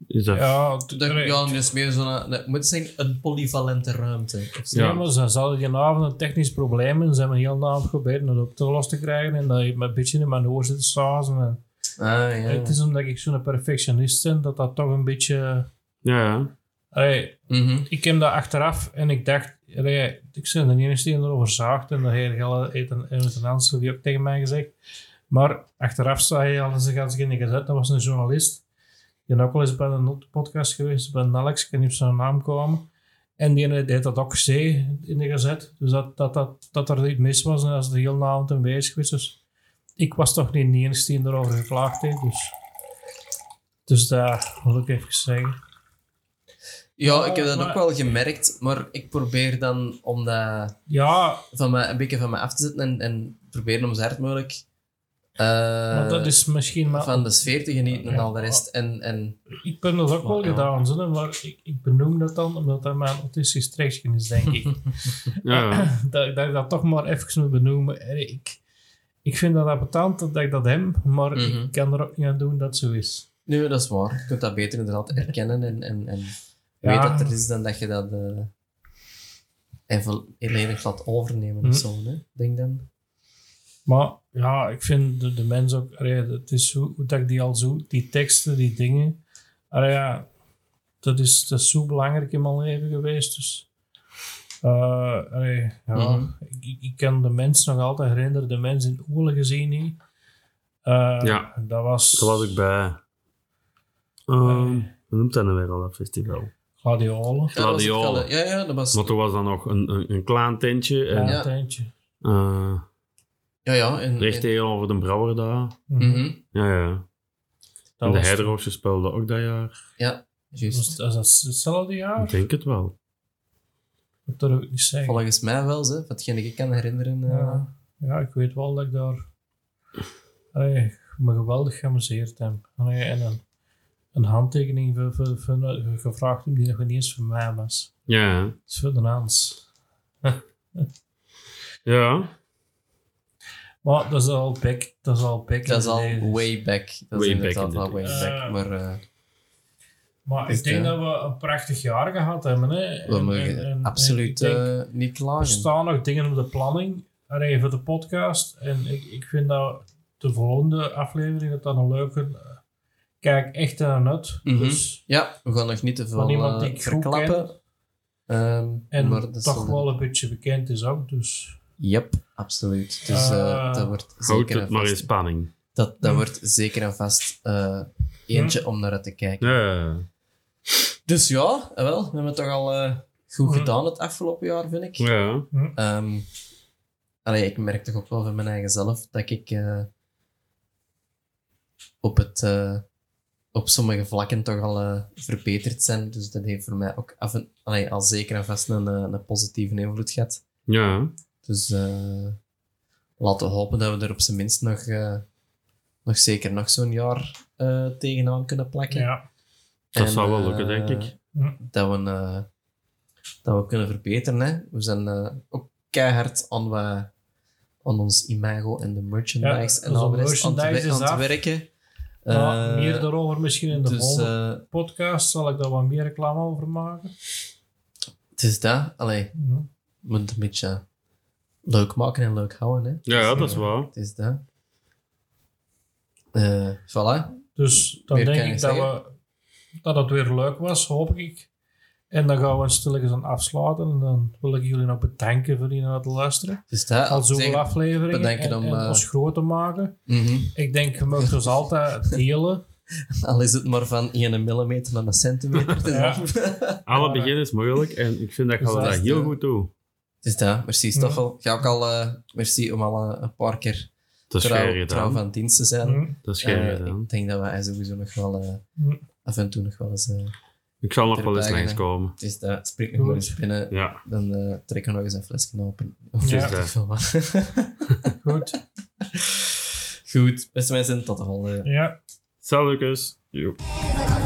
is dat... ja, Dat, ja, dat is meer zo'n... Dat moet zijn een polyvalente ruimte. Ja. Nee, maar ze hadden die avond een technisch probleem en ze hebben heel de avond geprobeerd dat op te los te krijgen en dat je met een beetje in mijn oor zit te sazen. En Ah, ja. Het is omdat ik zo'n perfectionist ben, dat dat toch een beetje... Ja, ja. Hey, Mhm. ik heb dat achteraf en ik dacht, allee, ik ben de enige die erover zaagt en de heer Gelle heeft een, een die ook tegen mij gezegd. Maar achteraf zei hij al, ze zich in de gezet, dat was een journalist. Die ook wel eens bij een podcast geweest, bij een Alex, ik kan niet op zijn naam komen. En die deed dat ook C in de gezet. Dus dat, dat, dat, dat er iets mis was en dat ze de hele avond aanwezig geweest. Dus ik was toch niet de enige die erover geklaagd heeft. Dus, dus dat wil ik even zeggen. Ja, ik heb dat maar- ook wel gemerkt, maar ik probeer dan om dat Ja, van me, een beetje van me af te zetten en, en proberen om zo hard mogelijk eh, maar dat is misschien maar... van de sfeer te genieten en al de rest. En, en Ik ben dat ook wel Ja. gedaan, zo, maar ik, ik benoem dat dan omdat dat mijn autistisch trekje is, denk ik. Ja, dat, dat ik dat toch maar even moet benoemen. En Ik, ik vind dat appetant dat ik dat heb, maar Mhm. ik kan er ook niet aan doen dat het zo is. nee, dat is waar. Je kunt dat beter inderdaad erkennen en, en, en Ja. weet dat er is dan dat je dat eh even volledig laat overnemen Mhm. of zo. Hè? Denk dan. Maar ja, ik vind de, de mens ook, allee, het is zo, hoe dat ik die al zo, die teksten, die dingen, allee, ja, dat is, dat is zo belangrijk in mijn leven geweest. Dus, eh, allee, ja, Mhm. ik, ik, ik kan de mens nog altijd herinneren, de mens in Oele gezien niet. Eh, Ja. Dat was, daar was ik bij. Ehm, hoe noemt dat nou weer al, dat festival? Gladiolen. Dat Gladiolen. Ja, ja, dat was... Maar toen was dan nog een, een, een klein tentje. Een eh, Ja, ja. En, recht en- tegenover de brouwer daar. Mhm. Mhm. Ja, ja. Dat en de was- Heideroosje speelde ook dat jaar. Ja, juist. Was, was dat hetzelfde jaar? Ik denk het wel. Dat durf ik niet zeggen. Volgens mij wel, ze. Watgene ik kan herinneren. eh, Ja, ja, ik weet wel dat ik daar allee, me geweldig geamuseerd heb. Allee, en een, een handtekening voor, voor, voor, gevraagd heb die nog niet eens voor mij was. Ja. Dat is voor de Hans. Ja. Maar dat is al back. Dat is al back. Dat is al days. way back. Dat Way is back inderdaad al way back. Maar eh, Maar ik denk de- dat we een prachtig jaar gehad hebben. Hè. we En- mogen en- en- absoluut en ik denk, eh, niet er klagen. staan nog dingen op de planning. Allee, voor de podcast. En ik, ik vind dat de volgende aflevering dat dan een leuke. eh, Kijk echt aan uit. Mhm. Dus Ja, we gaan nog niet te veel verklappen. Ehm, En maar toch wel een beetje bekend is ook. Dus Yep, absoluut. Dus eh, Eh, dat wordt Houd zeker het en maar in vast, spanning. dat, dat Hm. wordt zeker en vast eh, eentje om naar uit te kijken. Ja. Dus ja, eh, wel, we hebben het toch al eh, goed Hm. gedaan het afgelopen jaar, vind ik. Ja. Ehm, allee, ik merk toch ook wel van mijn eigen zelf dat ik eh, op, het, eh, op sommige vlakken toch al verbeterd zijn. Dus dat heeft voor mij ook af en, allee, al zeker en vast een, een positieve invloed gehad. Ja. Dus eh, laten we hopen dat we er op zijn minst nog, eh, nog zeker nog zo'n jaar eh, tegenaan kunnen plakken. ja. Dat En, zou wel lukken, denk ik. Dat we, eh, dat we kunnen verbeteren. Hè. We zijn eh, ook keihard aan, we, aan ons imago en de merchandise Ja, en al rest aan, aan te af. werken. Eh, meer daarover misschien in de dus volgende podcast. Zal ik daar wat meer reclame over maken. het is dat. Allee, we moeten het een beetje leuk maken en leuk houden. Hè. Ja, ja, dat is waar. Het is dat. Eh voilà. Dus dan Meer denk kan ik dat, zeggen? we, dat het weer leuk was, hoop ik. En dan gaan we stilletjes aan afsluiten. En dan wil ik jullie nog bedanken voor hier naar te luisteren. Het is dat. Al zoveel Zeg- afleveringen bedanken en, om, en eh, ons groot te maken. Mhm. Ik denk, je mag ons altijd delen. Al is het maar van 1 millimeter naar een centimeter. Het is, Ja. dat. Alle begin is moeilijk en ik vind dat Dus gaan we dat dat is heel de- goed doen. Het is dat. Merci. Stoffel. Ga ook al... eh, merci om al eh, een paar keer trouw, trouw van dienst te zijn. Mhm. Dat is Eh, gedaan. ik denk dat wij sowieso nog wel eh, Mhm. af en toe nog wel eens... Ik zal nog wel eens langskomen. het is dat. Spreek nog maar eens binnen. Ja. Dan eh, trekken we nog eens een flesje open. Of Ja. Goed. Goed. Beste mensen, tot de volgende. Ja. Salut, Lucas. Jo. Never, never